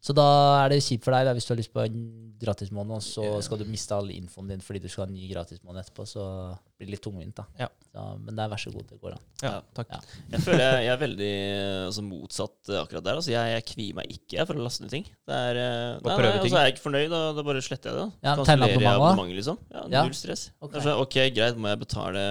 Så da er det kjipt for deg da, hvis du har lyst på en gratismåned, og så skal du miste all infoen din fordi du skal ha en ny gratismåned etterpå, så blir det litt tungvint. da. Ja. Så, men det er vær så god, det går an. Ja, takk. Ja. Jeg føler jeg, jeg er veldig altså, motsatt eh, akkurat der. Altså, jeg, jeg kvier meg ikke for å laste ned ting. Det er, eh, nei, nei, altså, er jeg ikke fornøyd, da, da bare sletter jeg det. da. Ja, Kansellerer jeg abonnementet, liksom. Ja, Ja. Null stress. Ok. Det er sånn, ok, greit, må jeg betale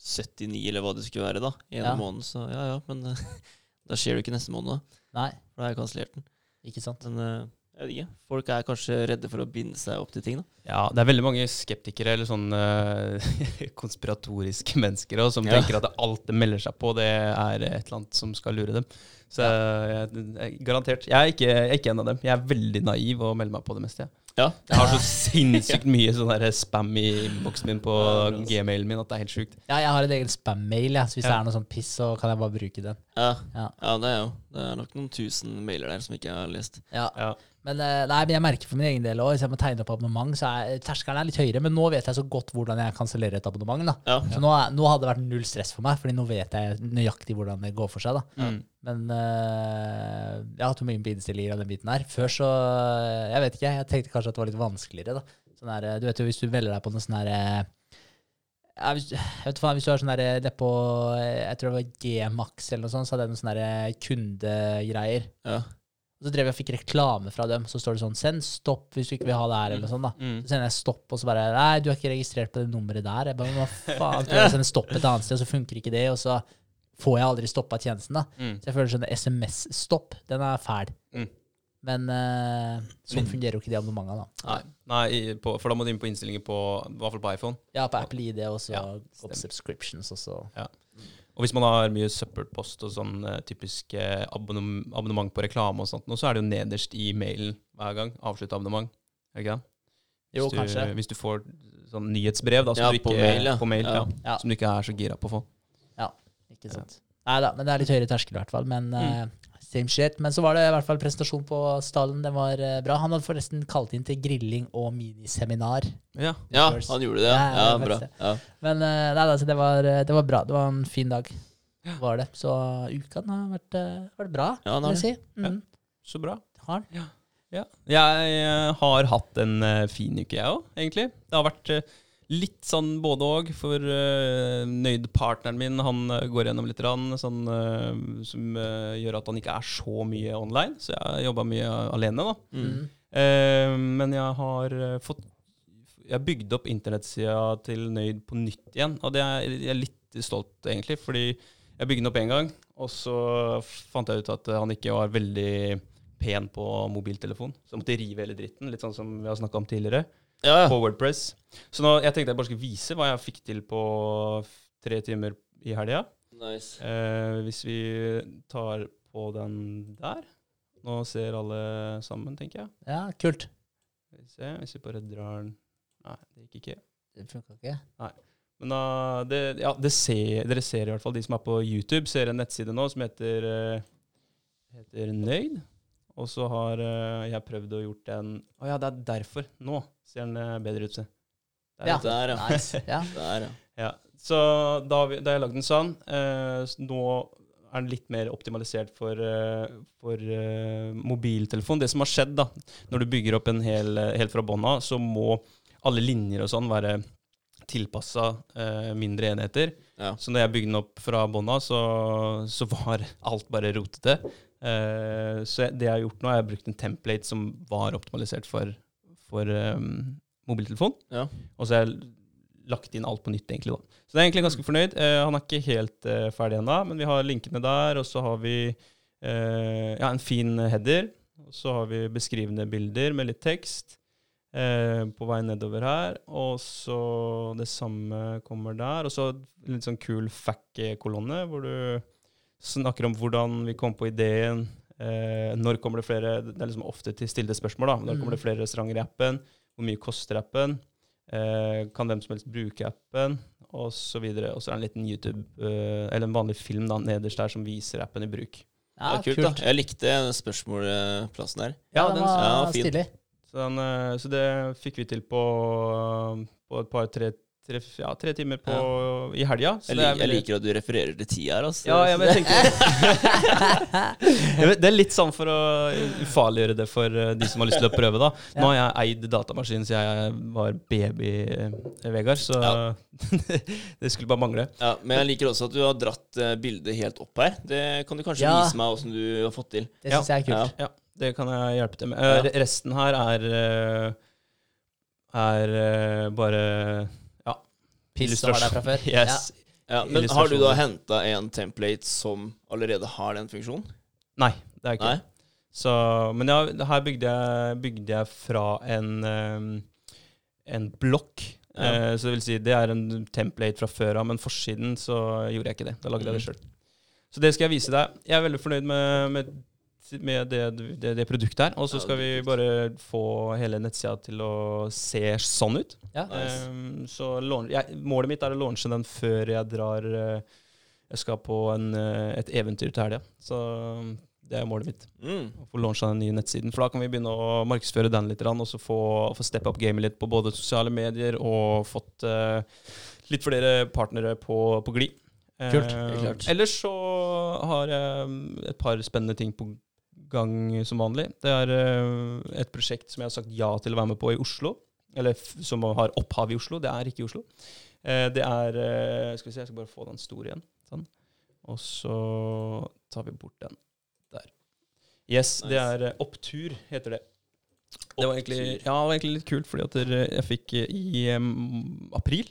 79 eller hva det skulle være da, i en Ja. måned, så ja ja, men eh, da skjer det ikke neste måned. Nei, For da har jeg kansellert den. ikke sant? Men eh, jeg vet ikke. Folk er kanskje redde for å binde seg opp til ting, da. Ja, det er veldig mange skeptikere eller sånn eh, konspiratoriske mennesker også, som Ja. tenker at alt det melder seg på, det er et eller annet som skal lure dem. Så jeg, jeg, garantert. Jeg er, ikke, jeg er ikke en av dem. Jeg er veldig naiv og melder meg på det meste. jeg. Ja. Jeg har så sinnssykt mye sånn der spam i innboksen min på gmailen min at det er helt sjukt. Ja, jeg har en egen spam-mail, ja. så hvis det er noe sånn piss, så kan jeg bare bruke den. Ja. Ja. ja, det er jo. Det er nok noen tusen mailer der som ikke jeg har lest. Ja. Men, eh, nei, men jeg merker for min egen del òg, hvis jeg må tegne opp abonnement, så er terskelen er litt høyere. Men nå vet jeg så godt hvordan jeg kansellerer et abonnement. da. Ja. Så nå, nå hadde det vært null stress for meg, Fordi nå vet jeg nøyaktig hvordan det går for seg. da. Mm. Men uh, jeg har hatt mye på innstillinger av den biten her. Før så Jeg vet ikke, jeg tenkte kanskje at det var litt vanskeligere. da. Sånn her, du vet jo, Hvis du velger deg på noe sånn her eh, jeg vet ikke, hvis du har sånn der, eh, det på eh, Jeg tror det var G-Max eller noe sånt, så hadde jeg noen sånne eh, kundegreier. Ja. Og så drev jeg og fikk reklame fra dem. Så står det sånn 'Send stopp hvis du ikke vil ha det her', eller sånt. da. Mm. Så sender jeg stopp, og så bare 'Nei, du er ikke registrert på det nummeret der'. Jeg bare, hva faen, prøver jeg å sende stopp et annet sted, og så funker ikke det, og så får jeg aldri stoppa tjenesten, da. Mm. Så jeg føler sånn SMS-stopp, den er fæl. Mm. Men uh, sånn fungerer jo ikke de abonnementene, da. Nei, Nei på, for da må du inn på innstillinger på i hvert fall på iPhone. Ja, på Apple ID, og så Ja, subscriptions, og så Og hvis man har mye søppelpost og sånn eh, typisk abonnement, abonnement på reklame og sånt, nå, så er det jo nederst i mailen hver gang. Avslutta abonnement. Er det ikke det? Jo, hvis du, kanskje. Hvis du får sånn nyhetsbrev da, som Ja, du ikke, på mail, ja. på mail ja. Ja. Som du ikke er så gira på å få. Ja, Ikke sant. Nei da, men det er litt høyere terskel i hvert fall. Men eh, Mm. Same shit. Men så var det i hvert fall presentasjon på stallen. Den var eh, bra. Han hadde forresten kalt inn til grilling og miniseminar. Ja. ja, First. han gjorde det. Ja, Ja, ja det bra. Det. Ja. Men eh, nei, altså, det, var, det var bra. Det var en fin dag. Var det. Så uka den har vært, eh, vært bra, Ja, den vil har jeg si. Mm. Så bra. Har den. Ja. Jeg eh, har hatt en eh, fin uke, jeg òg, egentlig. Det har vært eh, litt sånn både òg, for uh, nøyd-partneren min han eh, går gjennom litt, rann, sånn, uh, som uh, gjør at han ikke er så mye online. Så jeg har jobba mye alene, da. Mm. Eh, men jeg har fått Jeg bygde bygd opp internettsida til Nøyd på nytt igjen. Og det er jeg er litt stolt, egentlig, fordi jeg bygde den opp én gang, og så fant jeg ut at han ikke var veldig pen på mobiltelefon. Så jeg måtte rive hele dritten, litt sånn som vi har snakka om tidligere, Ja, ja. på Wordpress. Så nå, jeg tenkte jeg bare skulle vise hva jeg fikk til på tre timer i helga. Nice. Eh, hvis vi tar på den der Nå ser alle sammen, tenker jeg. Ja, kult. Skal vi se, hvis vi bare drar den Nei, det gikk ikke. Det funka ikke. Nei. Men da, det, ja, det ser, dere ser i hvert fall, de som er på YouTube, ser en nettside nå som heter, uh, heter Nøyd. Og så har uh, jeg prøvd å gjort den Å ja, det er derfor. Nå ser den eh, bedre ut, se. Der, Ja. Der, ja. Nice. Ja. Der, ja. Ja, så da, har vi, da har jeg lagd den sånn. Eh, nå er den litt mer optimalisert for, eh, for eh, mobiltelefon. Det som har skjedd da, når du bygger opp en hel, helt fra bånn av, så må alle linjer og sånn være tilpassa eh, mindre enheter. Ja. Så når jeg bygde den opp fra bånn av, så, så var alt bare rotete. Eh, så jeg, det jeg har gjort nå, er jeg har brukt en template som var optimalisert for, for um, mobiltelefon. Ja. Og så har jeg lagt inn alt på nytt, egentlig. da. Så det er egentlig ganske fornøyd. Uh, han er ikke helt uh, ferdig ennå, men vi har linkene der, og så har vi uh, ja, en fin header. Og så har vi beskrivende bilder med litt tekst på vei nedover her. Og så det samme kommer der. Og så litt sånn kul fact-kolonne, hvor du snakker om hvordan vi kom på ideen. Eh, når kommer det flere Det er liksom ofte til stilte spørsmål. da. Når kommer det flere restauranter i appen? Hvor mye koster appen? Eh, kan hvem som helst bruke appen? Og så videre. Og så er det en liten YouTube, eh, eller en vanlig film da, nederst der som viser appen i bruk. Ja, Ja, kult, da. Jeg likte spørsmålplassen der. Ja, den var ja, fin. stilig. Så, den, eh, så det fikk vi til på, på et par-tre tre, ja, tre timer på, i helga. Jeg, lik, jeg liker at du refererer til tida her. Altså. Ja, ja, men jeg tenker Det er litt sånn for å ufarliggjøre det for eh, de som har lyst til å prøve. da Nå har jeg eid datamaskin siden jeg var baby, eh, Vegard, så Ja. det skulle bare mangle. Ja, men jeg liker også at du har dratt eh, bildet helt opp her. Det kan du kanskje Ja. vise meg åssen du har fått til. Det syns jeg er kult. Ja. Ja, det kan jeg hjelpe til med. Ja. Resten her er Er bare Piss der fra før. Yes. Ja, men har du da henta en template som allerede har den funksjonen? Nei, det er ikke Så, men ja, her bygde jeg, bygde jeg fra en, um, en blokk. Ja. Eh, så det vil si, det er en template fra før av, men forsiden så gjorde jeg ikke det. Da lagde jeg det Mhm. sjøl. Så det skal jeg vise deg. Jeg er veldig fornøyd med, med, med det, det, det produktet her. Og så skal vi bare få hele nettsida til å se sånn ut. Ja. Nice. Um, så launch- jeg, målet mitt er å launche den før jeg drar eh, Jeg skal på en, eh, et eventyr til helga. Så um, det er målet mitt. Mm. Å få launcha den nye nettsiden. For da kan vi begynne å markedsføre den litt, og så få, få steppe opp gamet litt på både sosiale medier og fått uh, litt flere partnere på, på glid. Kult, Eh, ellers så har jeg um, et par spennende ting på gang som vanlig. Det er eh, et prosjekt som jeg har sagt ja til å være med på i Oslo. Eller som har opphav i Oslo. Det er ikke i Oslo. Eh, det er eh, Skal vi se, jeg skal bare få den store igjen. Sånn. Og så tar vi bort den der. Yes, det er Opptur, heter det. Det var, egentlig, ja, det var egentlig litt kult, fordi jeg fikk i um, april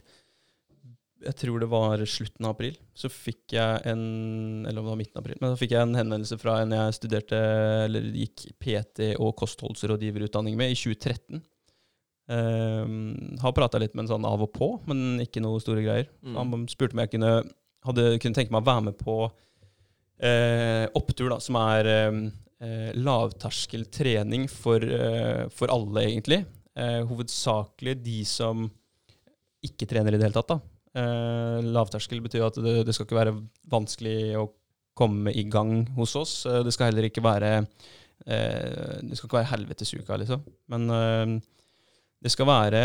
Jeg tror det var slutten av april. Så fikk jeg en Eller om det var midten av april. Men da fikk jeg en henvendelse fra en jeg studerte Eller gikk PT og kostholdsrådgiverutdanning med i 2013. Um, har prata litt med en sånn av og på, men ikke noe store greier. Mm. Han spurte om jeg kunne, hadde, kunne tenke meg å være med på uh, opptur, da, som er um, uh, lavterskel trening for, uh, for alle, egentlig. Eh, hovedsakelig de som ikke trener i det hele tatt. da. Eh, lavterskel betyr at det, det skal ikke være vanskelig å komme i gang hos oss. Eh, det skal heller ikke være eh, Det skal ikke være helvetesuka, liksom. Men eh, det skal være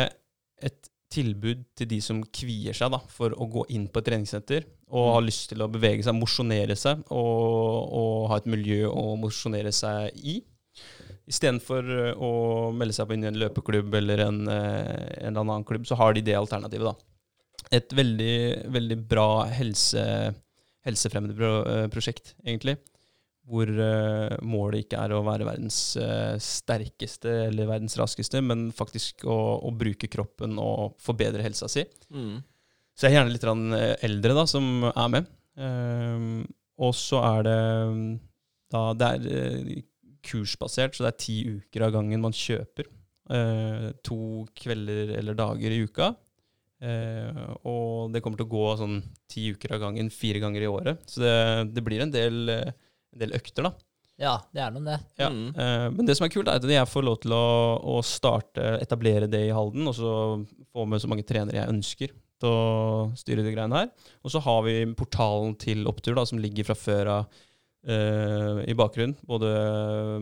et tilbud til de som kvier seg da, for å gå inn på et treningssenter og har lyst til å bevege seg, mosjonere seg og, og ha et miljø å mosjonere seg i. Istedenfor eh, å melde seg på inn i en løpeklubb eller en, eh, en eller annen klubb, så har de det alternativet. da. Et veldig, veldig bra helse, helsefremmende eh, prosjekt, egentlig. Hvor eh, målet ikke er å være verdens eh, sterkeste eller verdens raskeste, men faktisk å, å bruke kroppen og forbedre helsa si. Mm. Så jeg er gjerne litt eldre da, som er med. Um, og så er det mm, da, Det er kursbasert, så det er ti uker av gangen man kjøper. Uh, to kvelder eller dager i uka. Eh, og det kommer til å gå sånn ti uker av gangen fire ganger i året. Så det, det blir en del, en del økter, da. Ja, det er noe det. Ja. Mm. Eh, men det som er kult, er at jeg får lov til å, å starte, etablere det i Halden, og så få med så mange trenere jeg ønsker til å styre de greiene her. Og så har vi portalen til Opptur, da, som ligger fra før av i bakgrunnen. Både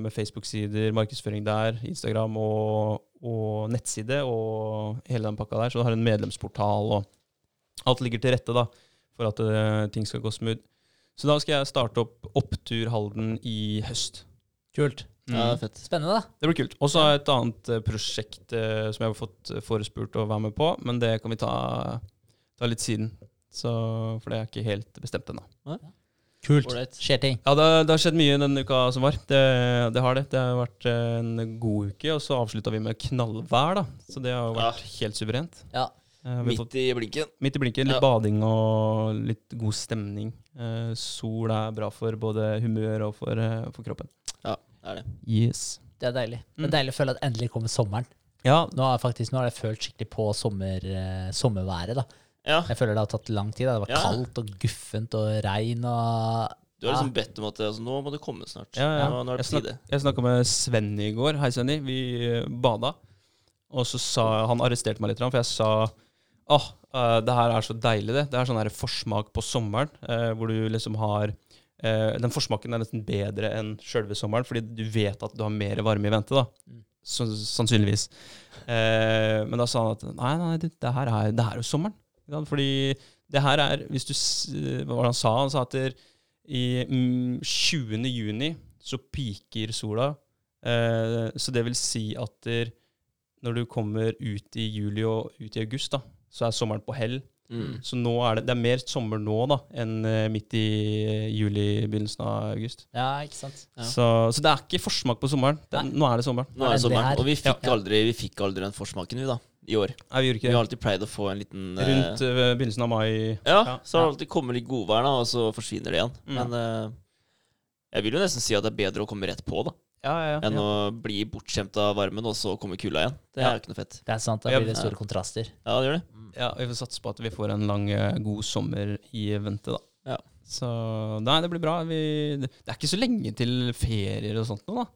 med Facebook-sider, markedsføring der, Instagram og, og nettside og hele den pakka der. Så du har en medlemsportal, og alt ligger til rette da, for at eh, ting skal gå smooth. Så da skal jeg starte opp Opptur Halden i høst. Kult. Ja, det er fett. Spennende, da. Det blir kult. Og så har jeg et annet eh, prosjekt eh, som jeg har fått forespurt å være med på, men det kan vi ta, ta litt siden. Så, for det er ikke helt bestemt ennå. Kult. Skjer ting. Ja, det, det har skjedd mye denne uka som var. Det, det har det. Det har vært en god uke, og så avslutta vi med knallvær, da. Så det har jo vært helt suverent. Ja. Eh, fått, Midt i blinken. midt i blinken. Litt Ja. bading og litt god stemning. Eh, sol er bra for både humør og for, eh, for kroppen. Ja, det er det. Yes. Det er deilig. Det Mm. er deilig å føle at endelig kommer sommeren. Ja, Nå har jeg faktisk, nå har jeg følt skikkelig på sommer, eh, sommerværet. da. Ja, Jeg føler det har tatt lang tid. da. Det var Ja. kaldt og guffent og regn og du har liksom bedt om at altså, nå må det komme snart. Ja, ja. Nå, nå er det Jeg, på snak, tide. jeg snakka med Svenny i går. Hei, Svenny. Vi eh, bada. Og så sa Han arresterte meg litt, for jeg sa åh, eh, det her er så deilig, det. Det er sånn her forsmak på sommeren, eh, hvor du liksom har eh, Den forsmaken er nesten bedre enn sjølve sommeren, fordi du vet at du har mer varme i vente, da. Mm. Så, sannsynligvis. Eh, men da sa han at nei, nei, det, det, her, er, det her er jo sommeren. Fordi det her er Hvis du Hva var det han sa? Han sa at der, i mm, 20. juni så piker sola. Eh, så det vil si at der, når du kommer ut i juli og ut i august, da, så er sommeren på hell. Mm. Så nå er det, det er mer sommer nå da, enn eh, midt i juli, begynnelsen av august. Ja, ikke sant. Ja. Så, så det er ikke forsmak på sommeren. Det, nå er det sommeren. Nå er det sommeren, og vi fikk, aldri, vi fikk aldri den forsmaken, vi, da. I år. Nei, vi gjorde Vi har alltid pleid å få en liten eh, Rundt eh, begynnelsen av mai. Ja, ja. så har det alltid kommet litt godvær, da, og så forsvinner det igjen. Mm. Men eh, jeg vil jo nesten si at det er bedre å komme rett på, da, Ja, ja, ja. enn å bli bortskjemt av varmen, og så kommer kulda igjen. Det Ja. er jo ikke noe fett. Det er sant. Da blir det store kontraster. Ja, det gjør det. Ja, vi får satse på at vi får en lang, eh, god sommer i vente, da. Ja. Så nei, det blir bra. Vi, det, det er ikke så lenge til ferier og sånt nå, da.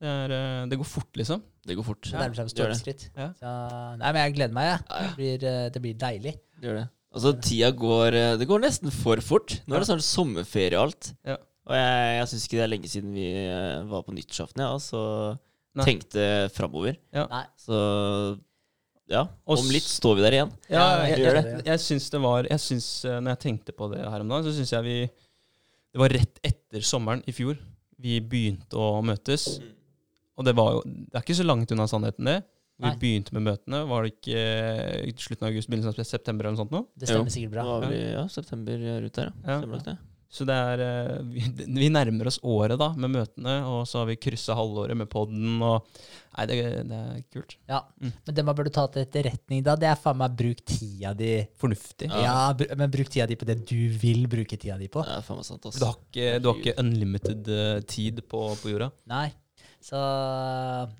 Det, er, eh, det går fort, liksom. Det går fort. Det nærmer seg med det gjør det. stormskritt. Ja. Så, nei, men jeg gleder meg, jeg. Ja, ja. Det blir, eh, det blir deilig. Det gjør det. Altså, tida går eh, Det går nesten for fort. Nå er det snart sommerferie og alt. Ja. Og jeg, jeg syns ikke det er lenge siden vi var på nyttårsaften, ja, så Nei. tenkte framover. Nei. Så ja, om litt står vi der igjen. Ja, Ja, jeg, jeg jeg, jeg, jeg syns det var jeg syns, eh, Når jeg tenkte på det her om dagen, så syns jeg vi Det var rett etter sommeren i fjor vi begynte å møtes. Og det var jo Det er ikke så langt unna sannheten, det. Vi Nei. begynte med møtene. Var det ikke eh, i slutten av august, begynnelsen av september eller noe sånt nå? Det stemmer Jo, sikkert bra. Vi, ja, september rundt der, ja. Ja. Det. Så det er eh, vi, vi nærmer oss året da med møtene, og så har vi kryssa halvåret med podden og Nei, det, det er kult. Ja. Mm. Men det man burde ta til etterretning da, det er faen meg bruk tida di Fornuftig. Ja. Ja, br men bruk tida di på det du vil bruke tida di på. Det er faen meg sant, Du altså. har ikke, du har ikke unlimited eh, tid på, på jorda. Nei. Så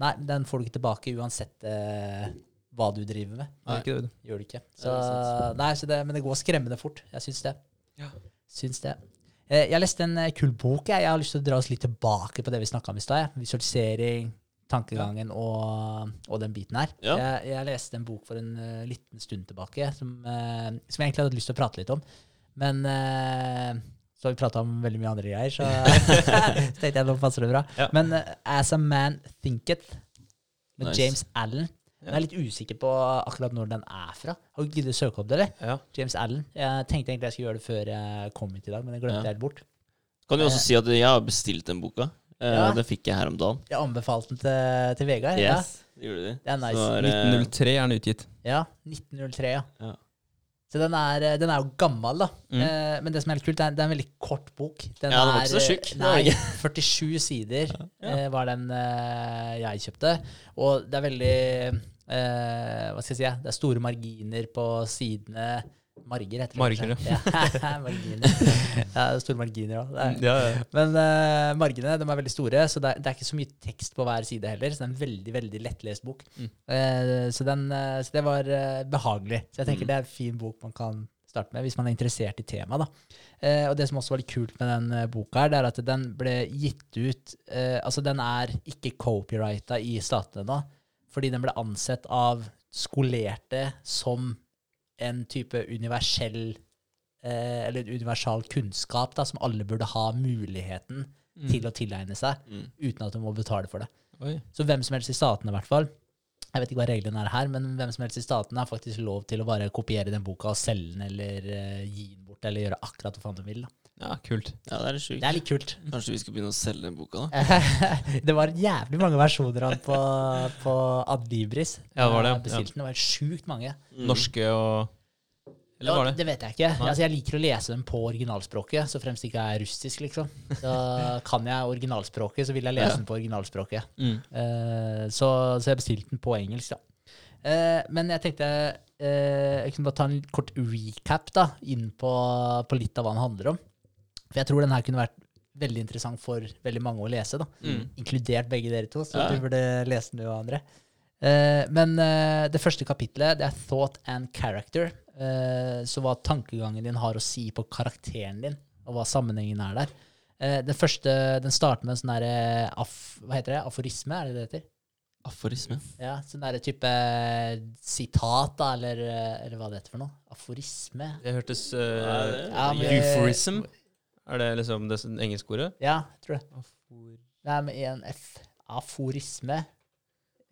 Nei, den får du ikke tilbake uansett eh, hva du driver med. Nei, ikke det. Gjør du ikke. Så, er nei, så det, men det går skremmende fort. Jeg syns det. Ja. Syns det. Eh, Jeg leste en eh, kul bok. Jeg, jeg har lyst til å dra oss litt tilbake på det vi snakka om i stad. Visualisering, tankegangen og, og den biten her. Ja. Jeg, jeg leste en bok for en uh, liten stund tilbake som, uh, som jeg egentlig hadde lyst til å prate litt om. Men eh, så har vi prata om veldig mye andre greier, så så tenkte jeg nå passer det bra. Ja. Men uh, As a Man Thinketh med Nice. James Allen. Jeg er litt usikker på akkurat når den er fra. Har du giddet å søke opp det, eller? Ja. James Allen. Jeg tenkte egentlig jeg skulle gjøre det før jeg kom hit i dag, men jeg glemte Ja. jeg helt bort. Kan du også si at jeg har bestilt den boka. Eh, Ja. Den fikk jeg her om dagen. Jeg anbefalte den til, til Vegard. Yes, det gjorde du. Det er nice. Så er, eh, 1903 er den utgitt. Ja, 1903, ja. Ja. Så den er, eh, den er jo gammel, da. Mm. Eh, men det som er helt kult, det er, det er en veldig kort bok. Den Ja, den var ikke så eh, tjukk, Nei, 47 sider Ja. eh, var den eh, jeg kjøpte. Og det er veldig eh, Hva skal jeg si? Det er store marginer på sidene. Marger heter det. Marger, ja. marginer. Ja, det er store marginer òg. Ja, ja. Men uh, margene de er veldig store, så det er, det er ikke så mye tekst på hver side heller. Så det er en veldig veldig lettlest bok. Mm. Uh, så, den, uh, så det var eh, behagelig. Så jeg tenker Mm. det er en fin bok man kan starte med, hvis man er interessert i temaet. og det som også var litt kult med den boka, her, det er at den ble gitt ut Altså, den er ikke copyrighta i statene nå, fordi den ble ansett av skolerte som en type universell eh, Eller universal kunnskap da, som alle burde ha muligheten til å tilegne seg, Mm. uten at du må betale for det. Oi. Så hvem som helst i statene, i hvert fall. Jeg vet ikke hva reglene er her, men hvem som helst i statene har faktisk lov til å bare kopiere den boka og selge den, eller eh, gi den bort, eller gjøre akkurat hva faen de vil. Da. Ja, kult. Ja, det er litt sjukt. Det er litt kult. Kanskje vi skal begynne å selge den boka, da? det var jævlig mange versjoner av den på, på Adlibris. Ja, det var det, Jeg bestilte den. Det var sjukt mange. Mm. Norske og Eller var det? det vet jeg ikke. Altså, jeg liker å lese dem på originalspråket, så fremst det ikke er russisk, liksom. Så kan jeg originalspråket, så vil jeg lese Ja. den på originalspråket. Mm. Uh, så, så jeg bestilte den på engelsk, da. Uh, men jeg tenkte uh, jeg kunne bare ta en kort recap da, inn på, på litt av hva den handler om. For jeg tror den her kunne vært veldig interessant for veldig mange å lese, da. Mm. Inkludert begge dere to, så Ja. du burde lese den, du og andre. Uh, men uh, det første kapitlet det er Thought and Character. Uh, så hva tankegangen din har å si på karakteren din, og hva sammenhengen er der. Eh, den første den starter med en sånn derre af, Hva heter det? Aforisme, er det det heter? Aforisme. Ja, sånn derre type sitat, da, eller, eller hva det heter for noe. Aforisme. Det hørtes Ja, uh, det- Ja, men- Euphorism. Er det liksom det engelske ordet? Ja, tror jeg. Afor, Det er med en F. Aforisme.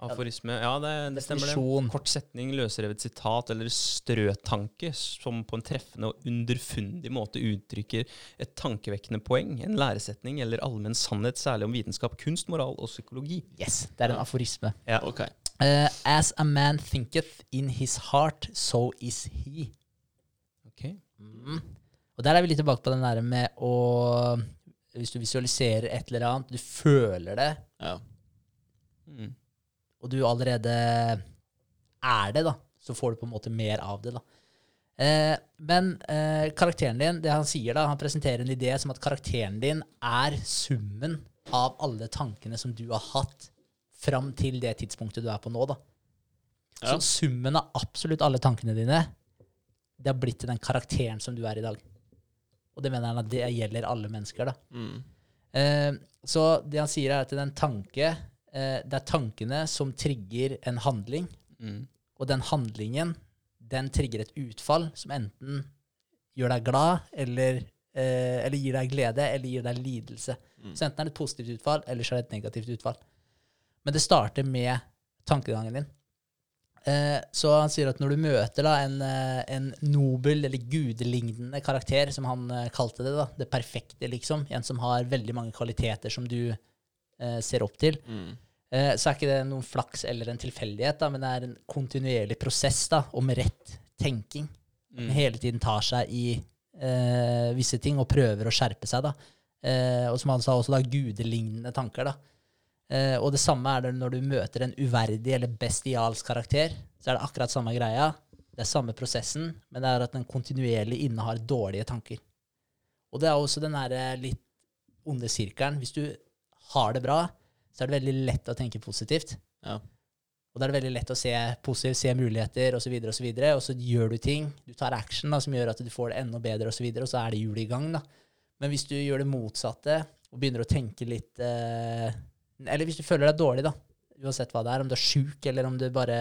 aforisme. Ja, det, det stemmer det. Kort setning, løsrevet sitat eller strøtanke som på en treffende og underfundig måte uttrykker et tankevekkende poeng, en læresetning eller allmenn sannhet, særlig om vitenskap, kunst, moral og psykologi. Yes, det er en aforisme. Ja. Ok. Uh, as a man thinketh in his heart, so is he. Ok. Mm. Og der er vi litt tilbake på den der med å Hvis du visualiserer et eller annet, du føler det, Ja. Mm. og du allerede er det, da, så får du på en måte mer av det, da. Eh, men eh, karakteren din, det han sier da, han presenterer en idé som at karakteren din er summen av alle tankene som du har hatt fram til det tidspunktet du er på nå, da. Ja. Så summen av absolutt alle tankene dine, det har blitt til den karakteren som du er i dag. Og det mener han at det gjelder alle mennesker, da. Mm. Eh, så det han sier, er at den tanke eh, Det er tankene som trigger en handling, Mm. og den handlingen den trigger et utfall som enten gjør deg glad, eller, eh, eller gir deg glede, eller gir deg lidelse. Mm. Så enten er det et positivt utfall, eller så er det et negativt utfall. Men det starter med tankegangen din. Eh, så han sier at når du møter da, en, eh, en nobel eller gudelignende karakter, som han eh, kalte det, da, det perfekte, liksom, en som har veldig mange kvaliteter som du eh, ser opp til, Mm. eh, så er ikke det noen flaks eller en tilfeldighet, da, men det er en kontinuerlig prosess da, om rett tenking. Mm. Hele tiden tar seg i eh, visse ting og prøver å skjerpe seg. da. Eh, og som han sa også, da, gudelignende tanker. da. Eh, og det samme er det når du møter en uverdig eller bestialsk karakter. Så er det akkurat samme greia. Det er samme prosessen, men det er at den kontinuerlig innehar dårlige tanker. Og det er også den der eh, litt onde sirkelen. Hvis du har det bra, så er det veldig lett å tenke positivt. Ja. Og da er det veldig lett å se positivt, se muligheter osv., og, så videre, og så gjør du ting. Du tar action da, som gjør at du får det enda bedre, og så, videre, og så er det hjulet i gang. da. Men hvis du gjør det motsatte og begynner å tenke litt eh, Eller hvis du føler deg dårlig, da, uansett hva det er, om du er sjuk, eller om du bare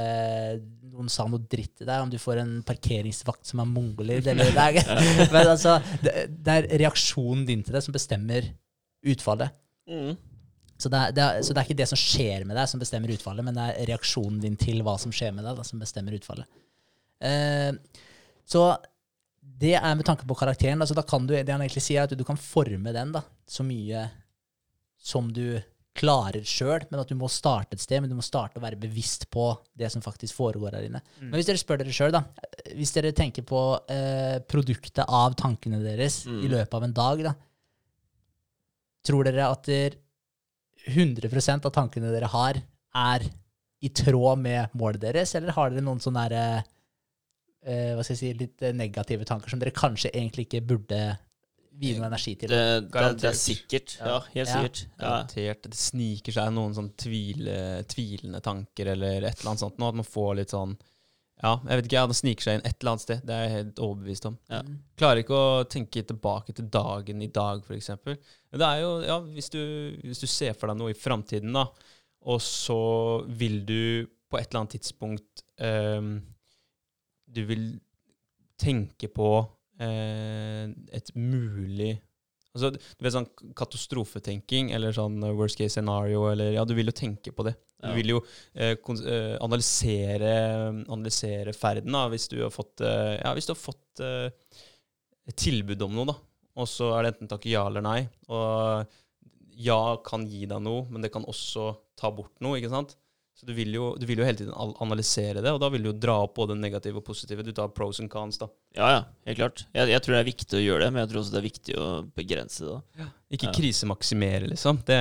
noen sa noe dritt til deg, om du får en parkeringsvakt som er mongolid, eller det er, Men altså, det, det er reaksjonen din til det som bestemmer utfallet. Mm. Så det, er, det er, så det er ikke det som skjer med deg, som bestemmer utfallet, men det er reaksjonen din til hva som skjer med deg, da, som bestemmer utfallet. Uh, så det er med tanke på karakteren. Altså da kan du, det han egentlig sier, er at du, kan forme den da, så mye som du klarer sjøl, men at du må starte et sted. Men du må starte å være bevisst på det som faktisk foregår her inne. Mm. Men hvis dere spør dere sjøl, da. Hvis dere tenker på eh, produktet av tankene deres Mm. i løpet av en dag, da. Tror dere at der 100 av tankene dere har, er i tråd med målet deres, eller har dere noen sånne der, eh, hva skal jeg si, litt eh, negative tanker som dere kanskje egentlig ikke burde vie noe energi til? Det, det, det er sikkert. Ja, helt Ja. sikkert. Ja. Garantert. Det sniker seg noen sånn tvile, tvilende tanker eller et eller annet sånt. Nå, at man får litt sånn Ja, jeg vet ikke, det sniker seg inn et eller annet sted. Det er jeg helt overbevist om. Ja. Mm. Klarer ikke å tenke tilbake til dagen i dag, f.eks. Men det er jo, ja, hvis du, hvis du ser for deg noe i framtiden, da, og så vil du på et eller annet tidspunkt um, Du vil tenke på et mulig Altså, du vet sånn katastrofetenking, eller sånn worst case scenario, eller Ja, du vil jo tenke på det. Du Ja. vil jo eh, eh, analysere, analysere ferden, da, hvis du har fått, eh, ja, du har fått eh, tilbud om noe, da. Og så er det enten takke ja eller nei. Og ja kan gi deg noe, men det kan også ta bort noe, ikke sant? Så du vil jo, du vil jo hele tiden analysere det, og da vil du jo dra opp både negative og positive. Du tar pros and cons, da. Ja, ja, helt klart. Jeg, jeg tror det er viktig å gjøre det, men jeg tror også det er viktig å begrense det. da. Ikke Ja. krisemaksimere, liksom. Det,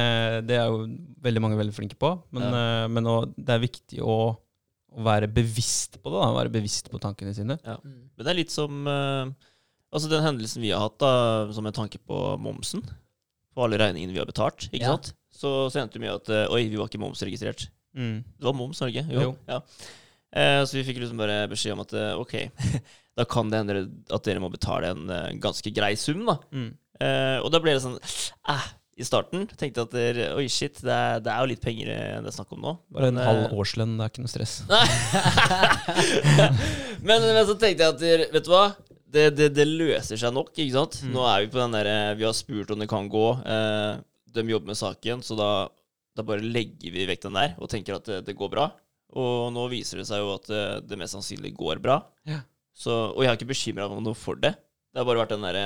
det er jo veldig mange veldig flinke på. Men, eh, men å, det er viktig å, å være bevisst på det. da, Være bevisst på tankene sine. Ja. Men det er litt som uh, Altså den hendelsen vi har hatt, da, som med tanke på momsen, på alle regningene vi har betalt, ikke Ja. sant? Så, så endte det med at uh, Oi, vi var ikke momsregistrert. Mm. Det var moms, var det ikke? Jo. Ja. Eh, så vi fikk liksom bare beskjed om at eh, ok, da kan det hende at dere må betale en eh, ganske grei sum, da. Mm. Eh, og da ble det sånn eh, I starten tenkte at dere, oi, shit, det er, det er jo litt penger eh, det er snakk om nå. Bare en Men, halv årslønn, det er ikke noe stress. men, men så tenkte jeg at dere, vet du hva? Det, det, det løser seg nok, ikke sant? Mm. Nå er vi på den der eh, Vi har spurt om det kan gå. Eh, de jobber med saken, så da, da bare legger vi vekk den der og tenker at det, det går bra. Og nå viser det seg jo at det, det mest sannsynlig går bra. Ja. Så, og jeg har ikke bekymra meg noe for det. Det har bare vært den derre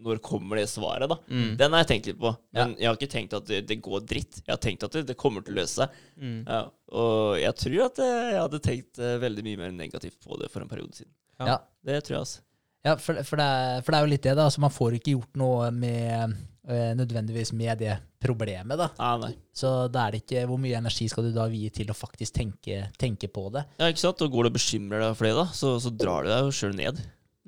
Når kommer det svaret, da? Mm. Den har jeg tenkt litt på. Men jeg har ikke tenkt at det, det går dritt. Jeg har tenkt at det, det kommer til å løse seg. Mm. Ja, og jeg tror at eh, jeg hadde tenkt eh, veldig mye mer negativt på det for en periode siden. Ja. Ja. Det tror jeg, altså. Ja, for, for, det er, for det er jo litt det, da. Altså, man får ikke gjort noe med eh, nødvendigvis med det problemet, da. Ah, nei. Så da er det ikke Hvor mye energi skal du da vie til å faktisk tenke, tenke på det? Ja, ikke sant? Og går du og bekymrer deg for det, da, så, så drar du deg jo sjøl ned.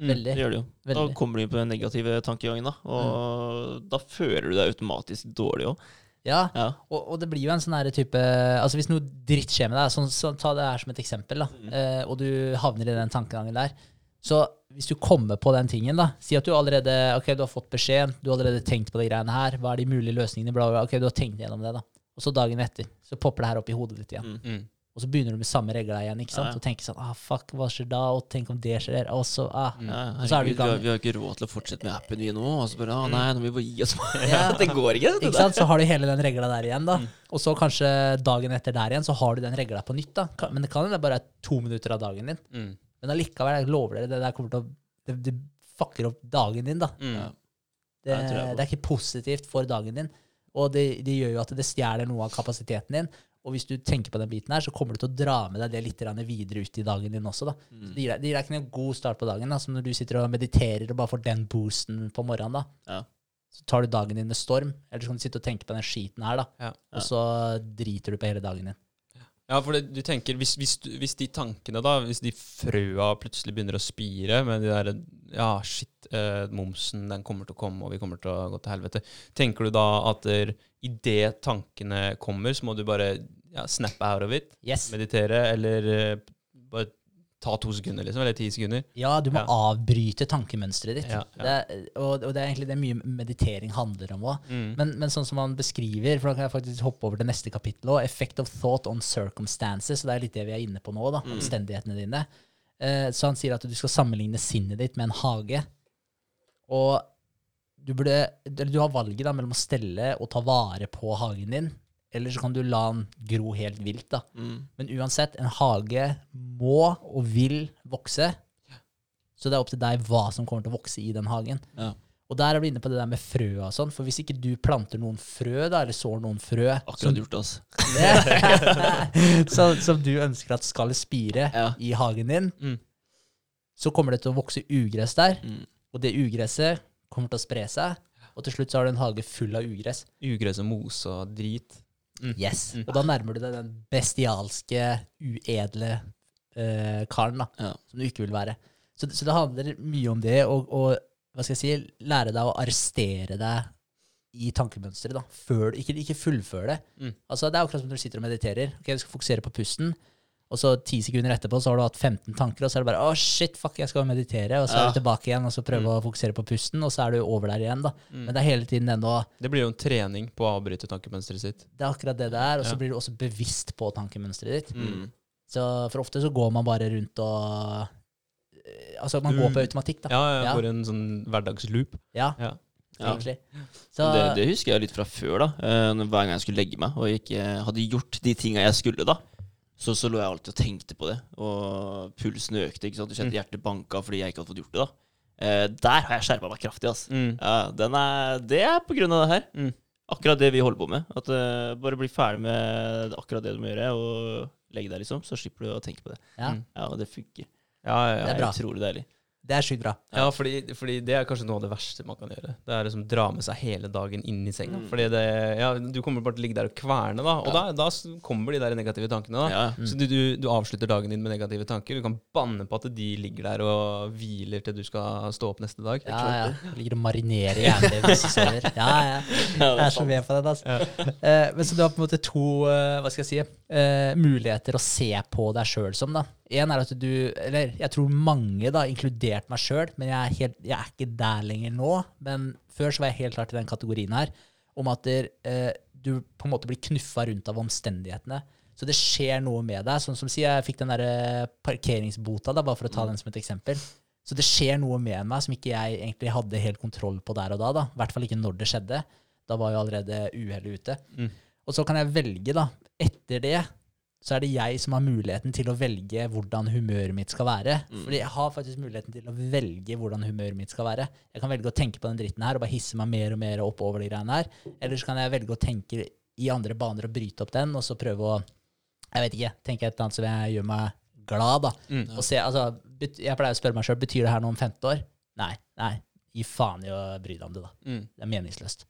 Veldig. Det gjør du jo. Da kommer du inn på den negative tankegangen, da. Og da føler du deg automatisk dårlig òg. Ja, Ja. og, og det blir jo en sånn type Altså Hvis noe dritt skjer med deg, så, så ta det her som et eksempel, da, Mm. eh, og du havner i den tankegangen der. Så hvis du kommer på den tingen, da Si at du allerede ok, du har fått beskjed, du har allerede tenkt på de greiene her. Hva er de mulige løsningene? Bla, bla. Ok, du har tenkt gjennom det, da. Og så dagen etter så popper det her opp i hodet ditt igjen. Mm. Mm. Og så begynner du med samme regler igjen, ikke sant? Ja, ja. og tenker sånn ah, fuck, hva skjer da? Og tenk om det skjer? Og så ah. Ja, Og så er du i vi, gang. har, vi har ikke råd til å fortsette med appen, vi nå. Og så bare, ah, nei, nå må vi bare gi oss. Ja. det går ikke. Det Ikke sant? Så har du hele den regla der igjen, da. Og så kanskje dagen etter der igjen, så har du den regla på nytt, da. Men det kan hende det bare er to minutter av dagen din. Mm. Men allikevel, jeg lover dere, det der kommer til å Det, det fucker opp dagen din, da. Mm. Det, Ja, det er ikke positivt for dagen din. Og det, det gjør jo at det stjeler noe av kapasiteten din. Og hvis du tenker på den biten her, så kommer du til å dra med deg det litt videre ut i dagen din også. da. Mm. Det gir deg, det gir deg ikke en god start på dagen. da, Som når du sitter og mediterer og bare får den boosten på morgenen. da. Ja. Så tar du dagen din med storm, eller så kan du sitte og tenke på den skiten her, da. Ja. Og så driter du på hele dagen din. Ja, for det, du tenker, hvis, hvis, hvis de tankene, da, hvis de frøa plutselig begynner å spire med de der Ja, shit, eh, momsen, den kommer til å komme, og vi kommer til å gå til helvete. Tenker du da at der, idet tankene kommer, så må du bare ja, snappe out of it? Yes. Meditere, eller eh, bare ta to sekunder, liksom? Eller ti sekunder? Ja, du må Ja. avbryte tankemønsteret ditt. Ja, ja. Det er, og, og det er egentlig det mye meditering handler om òg. Mm. Men, men sånn som han beskriver, for da kan jeg faktisk hoppe over til neste kapittel òg, effect of thought on circumstances. og det er litt det vi er inne på nå, da. Mm. Omstendighetene dine. Eh, så han sier at du skal sammenligne sinnet ditt med en hage. Og du, burde, eller du har valget da, mellom å stelle og ta vare på hagen din, eller så kan du la den gro helt vilt. da. Mm. Men uansett, en hage må og vil vokse. Så det er opp til deg hva som kommer til å vokse i den hagen. Ja. Og der er vi inne på det der med frø og sånn. For hvis ikke du planter noen frø, da, eller sår noen frø Akkurat gjort, altså. som, som du ønsker at skal spire Ja. i hagen din, Mm. så kommer det til å vokse ugress der. Mm. Og det ugresset kommer til å spre seg. Og til slutt så har du en hage full av ugress. Ugress og mos og drit. Mm. Yes. Mm. Og da nærmer du deg den bestialske, uedle uh, karen da, Ja. som du ikke vil være. Så, så det handler mye om det, jeg si, lære deg å arrestere deg i tankemønsteret. da, før, du- ikke, ikke fullføre det. Mm. Altså, Det er akkurat som når du sitter og mediterer. Ok, Du skal fokusere på pusten. Og så ti sekunder etterpå så har du hatt 15 tanker, og så er det bare å shit, fuck, jeg skal meditere. Og så er du tilbake igjen og så prøve å fokusere på pusten, og så er du over der igjen. da. Mm. Men det er hele tiden ennå Det blir jo en trening på å avbryte tankemønsteret sitt. Det er akkurat det det er, og så Ja. blir du også bevisst på tankemønsteret ditt. Mm. Så For ofte så går man bare rundt og eh, Altså, man går på automatikk, da. Ja, ja, Ja. får en sånn hverdagsloop. Ja, Ja. Ja. Så Det, det husker jeg litt fra før, da. Eh, hver gang jeg skulle legge meg og ikke hadde gjort de tinga jeg skulle, da. Så, så lå jeg alltid og tenkte på det, og pulsen økte. ikke sant? Du kjente hjertet banka fordi jeg ikke hadde fått gjort det. da. Eh, der har jeg skjerpa meg kraftig. ass. Mm. Ja, den er, det er på grunn av det her. Mm. Akkurat det vi holder på med. At uh, Bare bli ferdig med akkurat det du må gjøre, og legge deg, liksom. Så slipper du å tenke på det. ja, Mm. Ja, og det funker. Ja, ja, Det er bra. Utrolig deilig. Det er sjukt bra. Ja, fordi, fordi det er kanskje noe av det verste man kan gjøre. Det er liksom dra med seg hele dagen inn i senga. Mm. Fordi det, ja, du kommer bare til å ligge der og kverne, da. Og da, Ja. da da, kommer de der negative tankene. da. Ja. Så du, du, du avslutter dagen din med negative tanker. Du kan banne på at de ligger der og hviler til du skal stå opp neste dag. Ja, ja. Ligger og marinerer hjernen din hvis du sover. Ja, ja. Jeg er så med på den, altså. Eh, men så du har på en måte to eh, hva skal jeg si, eh, muligheter å se på deg sjøl som. da. En er at du Eller jeg tror mange, da, inkludert meg sjøl, men jeg er, helt, jeg er ikke der lenger nå. Men før så var jeg helt klart i den kategorien her, om at der, eh, du på en måte blir knuffa rundt av omstendighetene. Så det skjer noe med deg. Sånn som si jeg fikk den der eh, parkeringsbota, da, bare for å ta den som et eksempel. Så det skjer noe med meg som ikke jeg egentlig hadde helt kontroll på der og da. da. I hvert fall ikke når det skjedde. Da var jo allerede uhellet ute. Mm. Og så kan jeg velge, da. Etter det så er det jeg som har muligheten til å velge hvordan humøret mitt skal være. Mm. Fordi jeg har faktisk muligheten til å velge hvordan humøret mitt skal være. Jeg kan velge å tenke på den dritten her og bare hisse meg mer og mer opp over de greiene her. Eller så kan jeg velge å tenke i andre baner og bryte opp den, og så prøve å jeg vet ikke, tenke et eller annet som jeg gjør meg glad, da. Mm. Og se, altså, jeg pleier å spørre meg sjøl betyr det her noe om 15 år. Nei. nei, Gi faen i å bry deg om det, da. Mm. Det er meningsløst.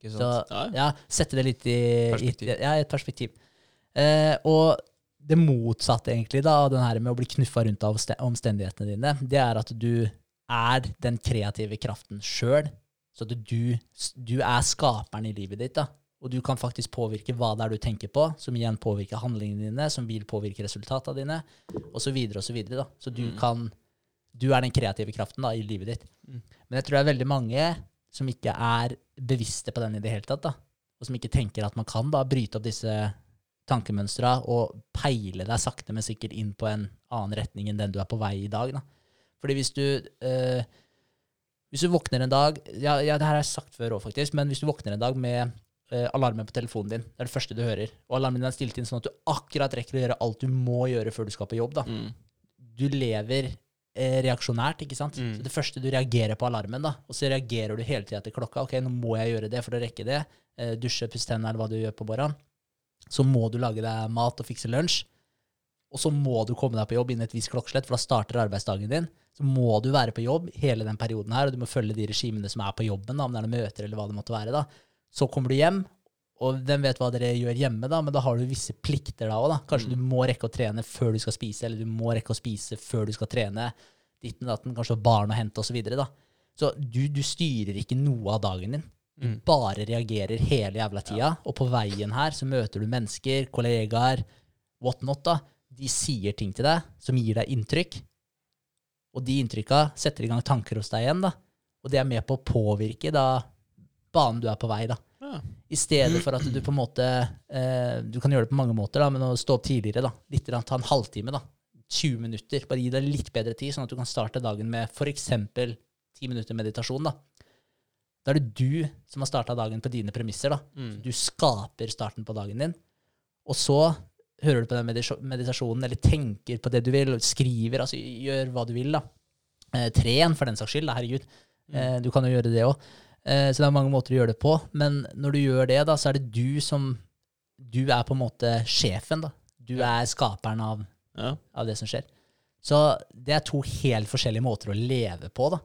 Ikke Så? Ja. sette det litt i Perspektiv. I, ja, et perspektiv. Eh, og det motsatte egentlig da, av den her med å bli knuffa rundt av omstendighetene dine, det er at du er den kreative kraften sjøl. Så at du, du er skaperen i livet ditt. da. Og du kan faktisk påvirke hva det er du tenker på, som igjen påvirker handlingene dine, som vil påvirke resultatene dine, osv. osv. Så, videre, da. så du Mm. kan Du er den kreative kraften da, i livet ditt. Mm. Men jeg tror det er veldig mange som ikke er bevisste på den i det hele tatt. da. Og som ikke tenker at man kan da bryte opp disse tankemønstra og peile deg sakte, men sikkert inn på en annen retning enn den du er på vei i dag. da. Fordi hvis du eh, hvis du våkner en dag ja, ja, det her har jeg sagt før òg, faktisk, men hvis du våkner en dag med eh, alarmen på telefonen din, det er det første du hører, og alarmen din er stilt inn sånn at du akkurat rekker å gjøre alt du må gjøre før du skal på jobb, da. Mm. Du lever eh, reaksjonært, ikke sant? Mm. Så det første du reagerer på alarmen, da, og så reagerer du hele tida til klokka. Ok, nå må jeg gjøre det for å rekke det. Eh, dusje, pusse tennene, eller hva du gjør på morgenen. Så må du lage deg mat og fikse lunsj. Og så må du komme deg på jobb innen et visst klokkeslett, for da starter arbeidsdagen din. Så må du være på jobb hele den perioden her, og du må følge de regimene som er på jobben, da, om det er noen møter eller hva det måtte være. da. Så kommer du hjem, og hvem vet hva dere gjør hjemme, da, men da har du visse plikter da òg. Kanskje Mm. du må rekke å trene før du skal spise, eller du må rekke å spise før du skal trene. Ditten med datten, kanskje barn å hente osv. Så, videre, da. så du, du styrer ikke noe av dagen din. Du Mm. bare reagerer hele jævla tida. Og på veien her så møter du mennesker, kollegaer, whatnot. da. De sier ting til deg som gir deg inntrykk. Og de inntrykka setter i gang tanker hos deg igjen. da. Og det er med på å påvirke da banen du er på vei. da. Ja. I stedet for at du på en måte eh, Du kan gjøre det på mange måter, da, men å stå opp tidligere. da. Litt, ta en halvtime. da. 20 minutter. Bare gi deg litt bedre tid, sånn at du kan starte dagen med f.eks. 10 minutter meditasjon. Da Da er det du som har starta dagen på dine premisser. da. Mm. Du skaper starten på dagen din. Og så hører du på den medita- meditasjonen, eller tenker på det du vil, skriver, altså gjør hva du vil. da. Eh, tren, for den saks skyld. da, Herregud. Eh, du kan jo gjøre det òg. Eh, så det er mange måter å gjøre det på. Men når du gjør det, da, så er det du som Du er på en måte sjefen, da. Du er skaperen av, Ja. av det som skjer. Så det er to helt forskjellige måter å leve på, da.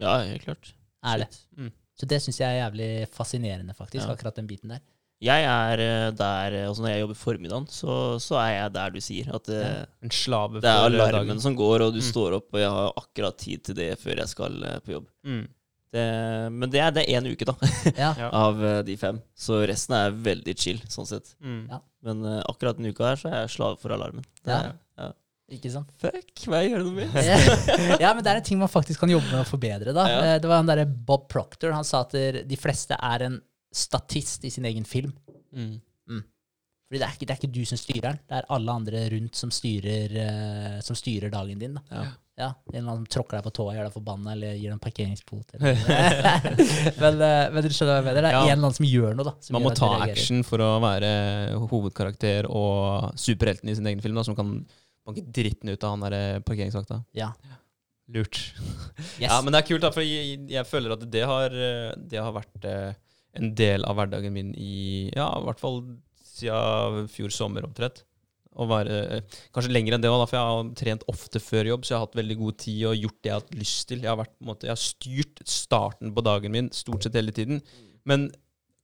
ja, helt klart. Er det. Mm. Så det syns jeg er jævlig fascinerende, faktisk, Ja. akkurat den biten der. Jeg er eh, der eh, altså Når jeg jobber formiddagen, så, så er jeg der du sier. At det, Ja. En slave det er alarmen dagen. som går, og du Mm. står opp, og jeg har akkurat tid til det før jeg skal eh, på jobb. Mm. Det, men det er, det er én uke, da, Ja. Ja. av eh, de fem. Så resten er veldig chill, sånn sett. Mm. Ja. Men eh, akkurat denne uka her så er jeg slave for alarmen. Det Ja. er, ja. Ikke sant? Fuck, hva jeg gjør noe med? ja, men det er en ting man faktisk kan jobbe med å forbedre. da. Ja. Eh, Det var han derre Bob Proctor. Han sa at de fleste er en statist i sin egen film. Mm. Fordi det er, ikke, det er ikke du som styrer den, det er alle andre rundt som styrer, uh, som styrer dagen din. da. Ja. Ja, En eller annen som tråkker deg på tåa, gjør deg forbanna eller gir deg en parkeringsbot. men, eh, men du skjønner hva jeg mener? Det er Ja. en eller annen som gjør noe. da. som Man må ta action for å være hovedkarakter og superhelten i sin egen film, da, som kan banke dritten ut av han der parkeringsvakta. Ja. Lurt. Yes. Ja, men det er kult, da, for jeg, jeg føler at det har, eh, det har vært eh, en del av hverdagen min i ja, i hvert fall siden fjor sommer omtrent. Å være, eh, kanskje lenger enn det òg, for jeg har trent ofte før jobb, så jeg har hatt veldig god tid og gjort det jeg har hatt lyst til. Jeg har, vært, måte, jeg har styrt starten på dagen min stort sett hele tiden. Men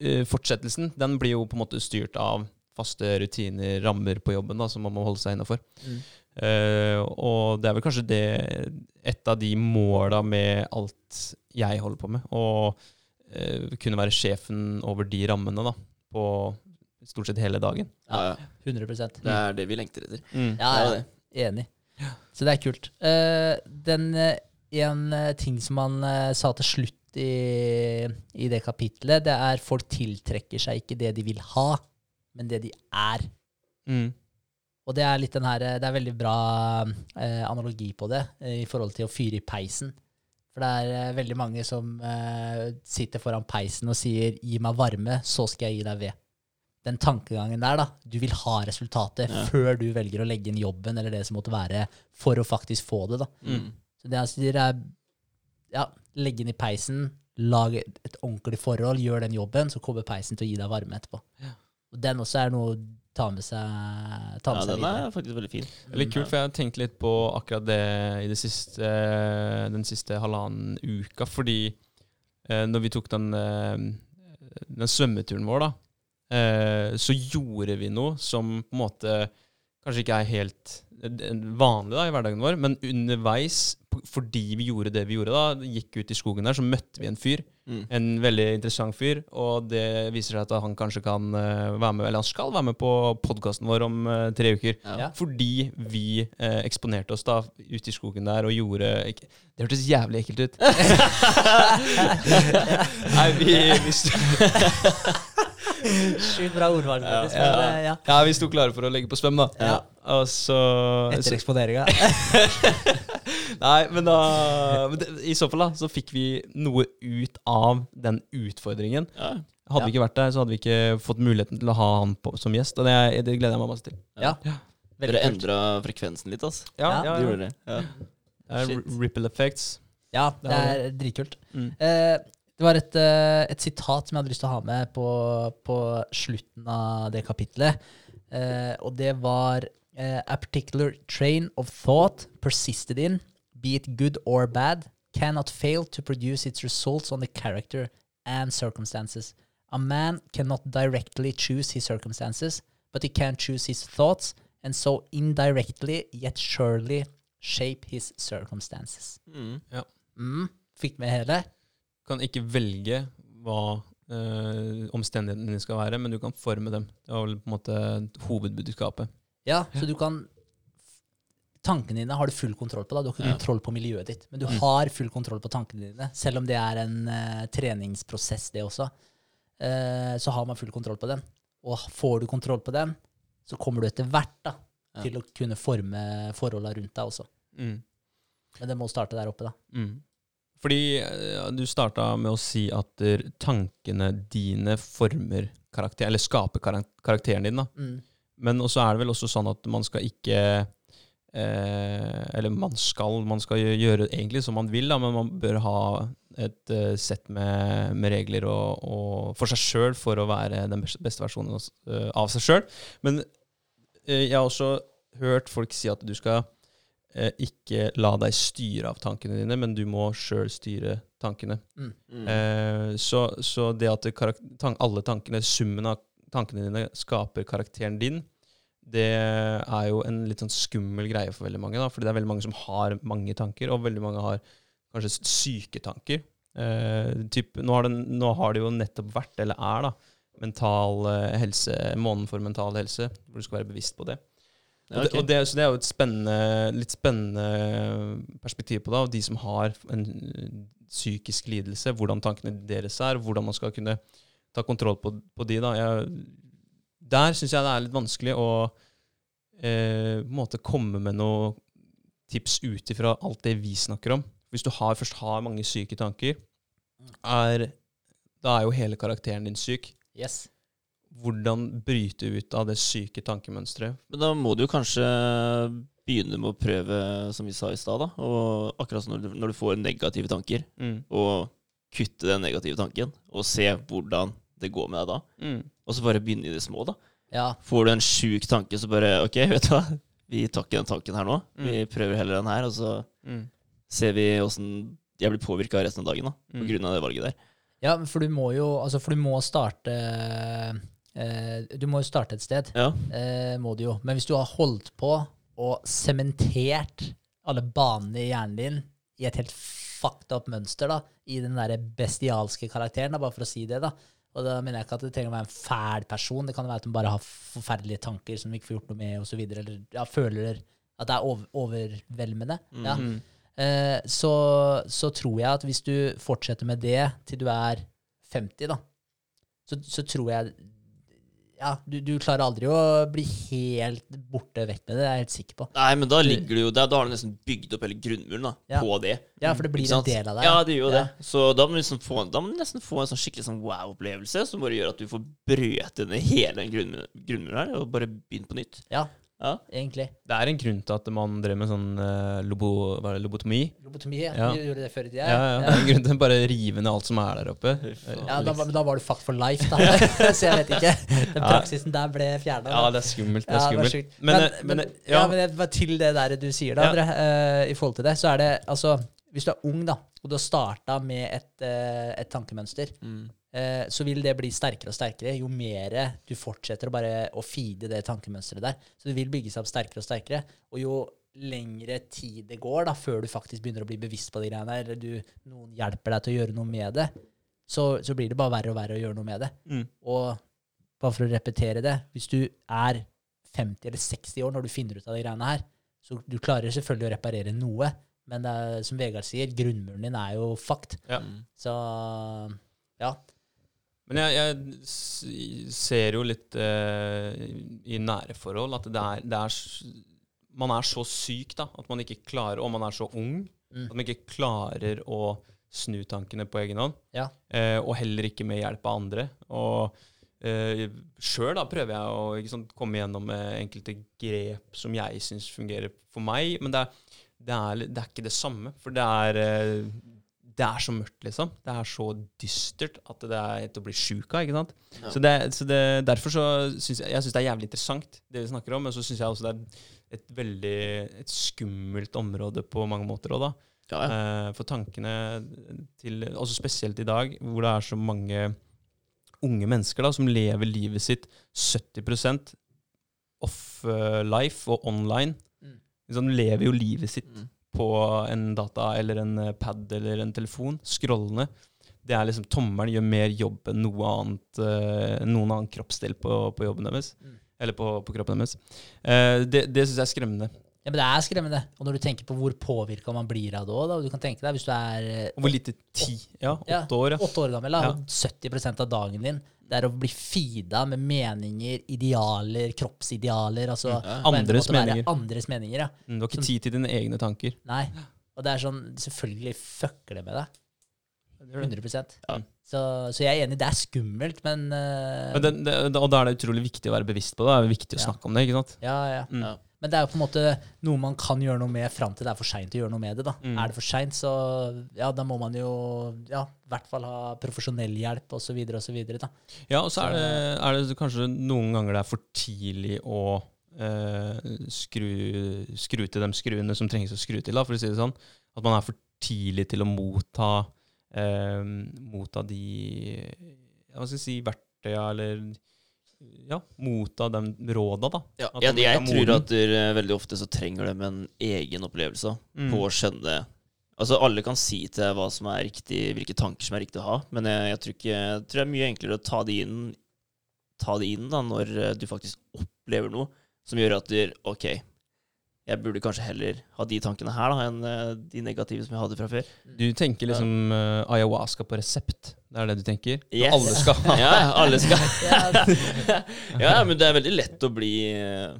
uh, fortsettelsen den blir jo på en måte styrt av faste rutiner, rammer på jobben, da, som man må holde seg innafor. Mm. Uh, og det er vel kanskje det et av de måla med alt jeg holder på med. Å uh, kunne være sjefen over de rammene da, på stort sett hele dagen. Ja, ja. 100% Det er det vi lengter etter. Ja, Det er ja. Enig. Så det er kult. Uh, den En ting som han sa til slutt i, i det kapitlet, det er folk tiltrekker seg ikke det de vil ha, men det de er. Mm. Og det er litt den her, det er veldig bra eh, analogi på det eh, i forhold til å fyre i peisen. For det er eh, veldig mange som eh, sitter foran peisen og sier 'gi meg varme, så skal jeg gi deg ved'. Den tankegangen der, da. Du vil ha resultatet Ja. før du velger å legge inn jobben eller det som måtte være, for å faktisk få det. da. Mm. Så det han sier, er ja, legge inn i peisen, lage et, ordentlig forhold, gjør den jobben, så kommer peisen til å gi deg varme etterpå. Og den også er noe å ta med seg, ta med Ja, seg den er faktisk veldig fin. Veldig kult, for jeg har tenkt litt på akkurat det i det siste, den siste halvannen uka. Fordi eh, når vi tok den, eh, den svømmeturen vår, da, eh, så gjorde vi noe som på en måte kanskje ikke er helt vanlig da, i hverdagen vår, men underveis, fordi vi gjorde det vi gjorde da, gikk ut i skogen der, så møtte vi en fyr. Mm. En veldig interessant fyr, og det viser seg at han kanskje kan eh, være med, eller han skal være med på podkasten vår om eh, tre uker. Ja. Fordi vi eh, eksponerte oss da ute i skogen der og gjorde Det hørtes jævlig ekkelt ut. Nei, vi, vi, Sjukt bra ordvalg. Ja. faktisk, men, eh, ja. ja, vi sto klare for å legge på svøm, da. Ja. Og så, Etter eksponeringa. Nei, men da men det, I så fall da, så fikk vi noe ut av den utfordringen. Ja. Hadde vi ikke vært der, så hadde vi ikke fått muligheten til å ha han på, som gjest. Og det, det gleder jeg meg masse til. Ja. Dere endra frekvensen litt, ass. Ja, ja, gjorde. Ja. Det er Shit. ripple effects. Ja, Det det er dritkult. Mm. Eh, det var et, eh, et sitat som jeg hadde lyst til å ha med på, på slutten av det kapitlet. Eh, og det var eh, A particular train of thought persisted in, be it good or bad, cannot fail to produce its results on the character and circumstances. A man cannot directly choose his circumstances, but he can choose his thoughts, and so indirectly, yet surely, shape his circumstances. Mm. Mm, fikk med hele. Kan ikke velge hva eh, omstendighetene dine skal være, men du kan forme dem. Det var vel på en måte hovedbudskapet. Ja, så du kan Tankene dine har du full kontroll på. da. Du har ikke Ja. kontroll på miljøet ditt, men du Mm. har full kontroll på tankene dine. Selv om det er en uh, treningsprosess, det også, uh, så har man full kontroll på den. Og får du kontroll på den, så kommer du etter hvert da, Ja. til å kunne forme forholda rundt deg også. Mm. Men det må starte der oppe, da. Mm. Fordi eh, du starta med å si at tankene dine former karakter, eller skaper karakteren din. da. Mm. Men også er det vel også sånn at man skal ikke eh, Eller man skal, man skal gjøre egentlig som man vil, da, men man bør ha et uh, sett med, med regler og, og for seg sjøl for å være den beste, versjonen av eh, seg sjøl. Men eh, jeg har også hørt folk si at du skal eh, ikke la deg styre av tankene dine, men du må sjøl styre tankene. Mm. Mm. Eh, så, så det at tank alle tankene, summen av tankene dine, skaper karakteren din, det er jo en litt sånn skummel greie for veldig mange. da, fordi det er veldig mange som har mange tanker, og veldig mange har kanskje syke tanker. eh, typ, nå, har det, nå har det jo nettopp vært, eller er, da, mental eh, helse, måneden for mental helse, hvor du skal være bevisst på det. Ja, Og det, og det, så det er jo et spennende, litt spennende perspektiv på det, av de som har en psykisk lidelse, hvordan tankene deres er, hvordan man skal kunne ta kontroll på, på de. da. Jeg, der syns jeg det er litt vanskelig å eh, måte komme med noe tips ut ifra alt det vi snakker om. Hvis du har, først har mange syke tanker, er, da er jo hele karakteren din syk. Yes. Hvordan bryte ut av det syke tankemønsteret? Men da må du jo kanskje begynne med å prøve, som vi sa i stad. Og akkurat som når du, når du får negative tanker, Mm. og kutte den negative tanken, og se hvordan det går med deg da. Mm. Og så bare begynne i det små, da. Ja. Får du en sjuk tanke, så bare OK, vet du hva, vi tar ikke den tanken her nå. Vi Mm. prøver heller den her, og så Mm. ser vi åssen jeg blir påvirka resten av dagen, da. På Mm. grunn av det valget der. ja, for du må jo Altså, for du må starte Du må jo starte et sted. Ja. eh, må du jo. Men hvis du har holdt på og sementert alle banene i hjernen din i et helt fucked up mønster, da, i den derre bestialske karakteren, da, bare for å si det, da. Og da mener jeg ikke at det trenger å være en fæl person. Det kan være at hun bare har forferdelige tanker som hun ikke får gjort noe med, osv. Eller ja, føler at det er over, overveldende. Ja. Mm. Eh, så, så tror jeg at hvis du fortsetter med det til du er 50, da, så, så tror jeg Ja, du, du klarer aldri å bli helt borte vekk med det, det er jeg helt sikker på. Nei, men da ligger du jo der. Da har du nesten bygd opp hele grunnmuren da, Ja. på det. Ja, for det blir en del av deg. Ja, det gjør jo Ja. det. Så da må liksom få, da må du nesten få en sånn skikkelig sånn wow-opplevelse som bare gjør at du får brøt ned hele den grunnmuren grunnmuren her, og bare begynne på nytt. Ja, Ja. egentlig. Det er en grunn til at man drev med sånn uh, lobo, hva er det, lobotomi. Lobotomi, ja. Ja. Du gjorde det før i tida? Ja, ja, Det er en grunn til å bare rive ned alt som er der oppe. Ja, da, var- da var du fucked for life, da. så jeg vet ikke. Den praksisen der ble fjerna. Ja, det er skummelt. Det er Ja, det skummelt. Men, Men, men, ja. ja, men til det der du sier, da, Ja. André, eh, i forhold til det, så er det altså Hvis du er ung, da, og du har starta med et, uh, et tankemønster, Mm. Eh, så vil det bli sterkere og sterkere jo mer du fortsetter å bare å feede det tankemønsteret der. Så det vil bygge seg opp sterkere og sterkere. Og jo lengre tid det går da, før du faktisk begynner å bli bevisst på de greiene der, eller du, noen hjelper deg til å gjøre noe med det, så, så blir det bare verre og verre å gjøre noe med det. Mm. Og bare for å repetere det, hvis du er 50 eller 60 år når du finner ut av de greiene her, så du klarer selvfølgelig å reparere noe, men det er, som Vegard sier, grunnmuren din er jo fucked. Ja. Så ja. Men jeg, jeg ser jo litt eh, i nære forhold at det er, det er Man er så syk da, at man ikke klarer, og man er så ung, Mm. at man ikke klarer å snu tankene på egen hånd. Ja. Eh, og heller ikke med hjelp av andre. Og eh, sjøl prøver jeg å sant, komme gjennom med enkelte grep som jeg syns fungerer for meg, men det er, det, er, det er ikke det samme. For det er eh, det er så mørkt, liksom. Det er så dystert at det er til å bli sjuk av. ikke sant? Ja. Så, det, så det, derfor så syns jeg, jeg synes det er jævlig interessant, det vi snakker om. Men så syns jeg også det er et veldig et skummelt område på mange måter òg, da. Ja, ja. Eh, for tankene til Også spesielt i dag, hvor det er så mange unge mennesker da, som lever livet sitt 70% off-life og online. Mm. Liksom, de lever jo livet sitt Mm. På en data eller en eh, pad eller en telefon, scrollende. Det er liksom Tommelen gjør mer jobb enn noe annet, eh, noen annen kroppsdel på, på jobben deres. Mm. Eller på, på kroppen deres. Eh, det det syns jeg er skremmende. ja, men det er skremmende. Og når du tenker på hvor påvirka man blir av det òg, du kan tenke deg hvis du er hvor lite tid Ja, åtte år, ja. åtte år gammel, da, Ja. og 70% av dagen din det er å bli feeda med meninger, idealer, kroppsidealer. altså Ja. på Andres meninger. Andres meninger, ja. Mm, Du har ikke Som- tid til dine egne tanker. Nei. Og det er sånn, selvfølgelig fucker det med deg. 100 Ja. så, så jeg er enig, det er skummelt, men, uh, Men det, det, og da er det utrolig viktig å være bevisst på det. Det er viktig å Ja. snakke om det. ikke sant? ja, ja. Mm. Men det er jo på en måte noe man kan gjøre noe med fram til det er for seint å gjøre noe med det. da. Mm. Er det for seint, så ja, da må man jo ja, i hvert fall ha profesjonell hjelp osv. osv. Ja, og så er det, er det kanskje noen ganger det er for tidlig å eh, skru, skru til de skruene som trengs å skru til, da, for å si det sånn. At man er for tidlig til å motta, eh, motta de hva skal jeg si, verktøya eller ja, motta de råda, da. Ja, jeg, man jeg tror at der, veldig ofte så trenger de en egen opplevelse Mm. på å skjønne Altså, alle kan si til deg hva som er riktig, hvilke tanker som er riktig å ha, men jeg, jeg, tror, ikke, jeg tror det er mye enklere å ta det inn, ta det inn da, når eh, du faktisk opplever noe som gjør at du OK, jeg burde kanskje heller ha de tankene her da, enn eh, de negative som jeg hadde fra før. Du tenker liksom uh, ayahuasca på resept. Det er det du tenker? Yes. Alle skal ha Ja, alle skal Ja, Ja, men det er veldig lett å bli eh,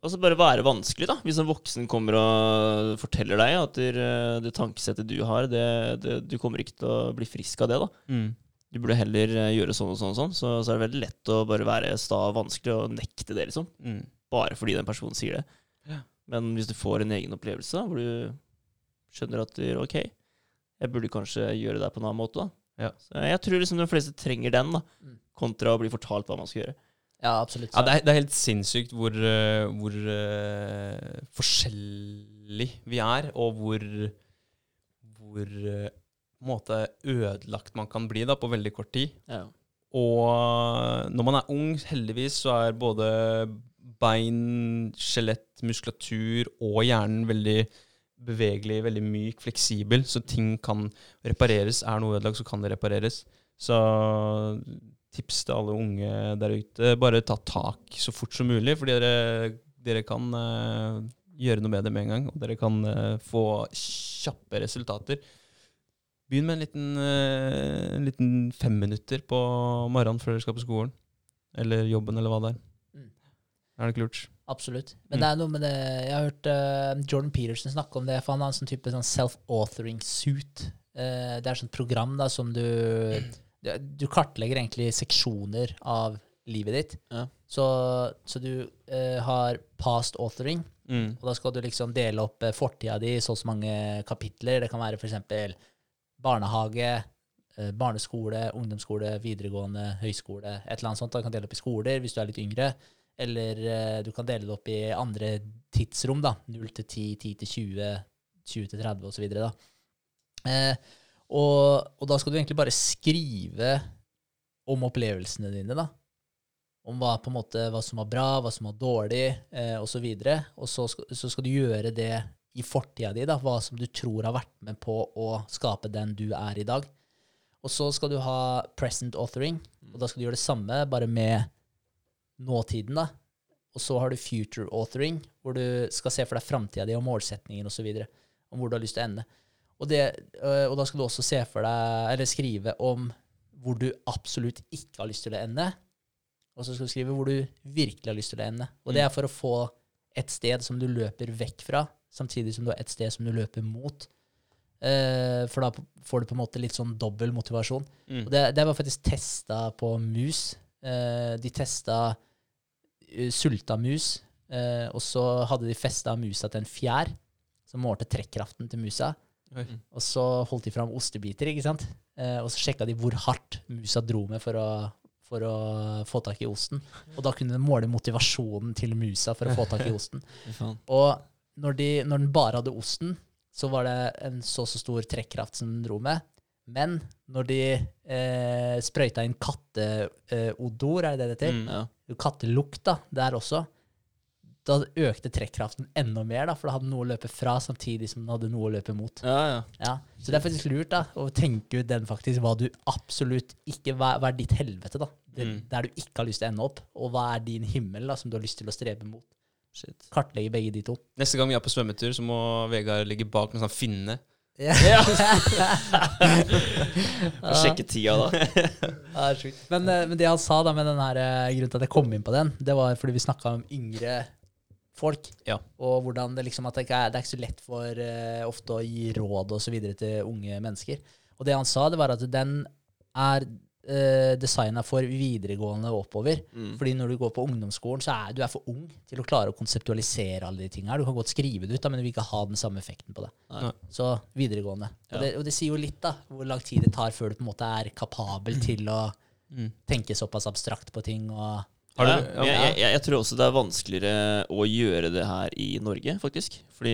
Altså bare være vanskelig, da. Hvis en voksen kommer og forteller deg at det, det tankesettet du har, det, det, du kommer ikke til å bli frisk av det, da. mm. Du burde heller gjøre sånn og sånn og sånn. Så, så er det veldig lett å bare være sta og vanskelig og nekte det, liksom. Mm. Bare fordi den personen sier det. Men hvis du får en egen opplevelse hvor du skjønner at du, OK, jeg burde kanskje gjøre det på en annen måte, da. Ja. Så jeg tror liksom de fleste trenger den, da. Mm. Kontra å bli fortalt hva man skal gjøre. ja absolutt. Ja, det er, det er helt sinnssykt hvor, eh, hvor uh, forskjellig vi er, og hvor, hvor uh, måte ødelagt man kan bli da, på veldig kort tid. Ja. Og når man er ung, heldigvis, så er både bein, skjelett, muskulatur og hjernen veldig bevegelig, veldig myk, fleksibel, så ting kan repareres. Er noe ødelagt, så kan det repareres. Så tips til alle unge der ute, bare ta tak så fort som mulig, fordi dere, dere kan uh, gjøre noe med det med en gang, og dere kan uh, få kjappe resultater. Begynn med en liten, uh, en liten fem minutter på morgenen før dere skal på skolen. Eller jobben, eller hva det er. Er det ikke lurt? Absolutt. Men Mm. det er noe med det Jeg har hørt uh, Jordan Peterson snakke om det, for han har en sånn type sånn self-authoring suit. Uh, det er et sånt program da som du du- kartlegger egentlig seksjoner av livet ditt. Ja. Så, så du uh, har past authoring, Mm. og da skal du liksom dele opp fortida di i så og så mange kapitler. Det kan være f.eks. barnehage, eh, barneskole, ungdomsskole, videregående, høyskole, et eller annet sånt. Du kan dele opp i skoler hvis du er litt yngre. Eller eh, du kan dele det opp i andre tidsrom, da. 0 til 10, 10 til 20, 20 til 30 osv. Eh, og, og da skal du egentlig bare skrive om opplevelsene dine, da. Om hva, på en måte, hva som var bra, hva som var dårlig, eh, osv. Og så skal, så skal du gjøre det i fortida di, da, hva som du tror har vært med på å skape den du er i dag. Og så skal du ha present authoring, og da skal du gjøre det samme, bare med nåtiden, da. Og så har du future authoring, hvor du skal se for deg framtida di og målsetningen osv. Om hvor du har lyst til å ende. Og, det, øh, og da skal du også se for deg, eller skrive om hvor du absolutt ikke har lyst til å ende. Og så skal du skrive hvor du virkelig har lyst til å ende. Og det er for å få et sted som du løper vekk fra, samtidig som du har et sted som du løper mot. Eh, for da får du på en måte litt sånn dobbel motivasjon. Mm. Og det, det var faktisk testa på mus. Eh, de testa sulta mus, eh, og så hadde de festa musa til en fjær som målte trekkraften til musa. Oi. Og så holdt de fram ostebiter, ikke sant? Eh, og så sjekka de hvor hardt musa dro med for å, for å få tak i osten. Og da kunne de måle motivasjonen til musa for å få tak i osten. Og når, de, når den bare hadde osten, så var det en så så stor trekkraft som den dro med. Men når de eh, sprøyta inn katteodor, er det det det heter? Mm, ja. Kattelukt da, der også. Da økte trekkraften enda mer, da, for da hadde den noe å løpe fra samtidig som den hadde noe å løpe mot. ja, ja. Ja, Så det er faktisk lurt da, å tenke ut den faktisk, hva du absolutt ikke Hva, hva er ditt helvete, da? Det, Mm. Der du ikke har lyst til å ende opp. Og hva er din himmel, da, som du har lyst til å strebe mot? Shit. Kartlegge begge de to. Neste gang vi er på svømmetur, så må Vegard ligge bak med sånn finne. Ja. Sjekke tida, da. Ja, det er sjukt. Men, eh, men det han sa da med den her eh, grunnen til at jeg kom inn på den, det var fordi vi snakka om yngre folk. Ja. Og hvordan det liksom at det ikke er, det er ikke så lett for eh, ofte å gi råd og så videre til unge mennesker. Og det han sa, det var at den er uh, designa for videregående og oppover. Mm. Fordi når du går på ungdomsskolen, så er du er for ung til å klare å konseptualisere alle de tingene. Du kan godt skrive det ut, da, men du vil ikke ha den samme effekten på det. Nei. Så videregående. Ja. Og, det, og det sier jo litt, da, hvor lang tid det tar før du på en måte er kapabel til å Mm. tenke såpass abstrakt på ting. Og, ja, ja, jeg, jeg, jeg tror også det er vanskeligere å gjøre det her i Norge, faktisk. Fordi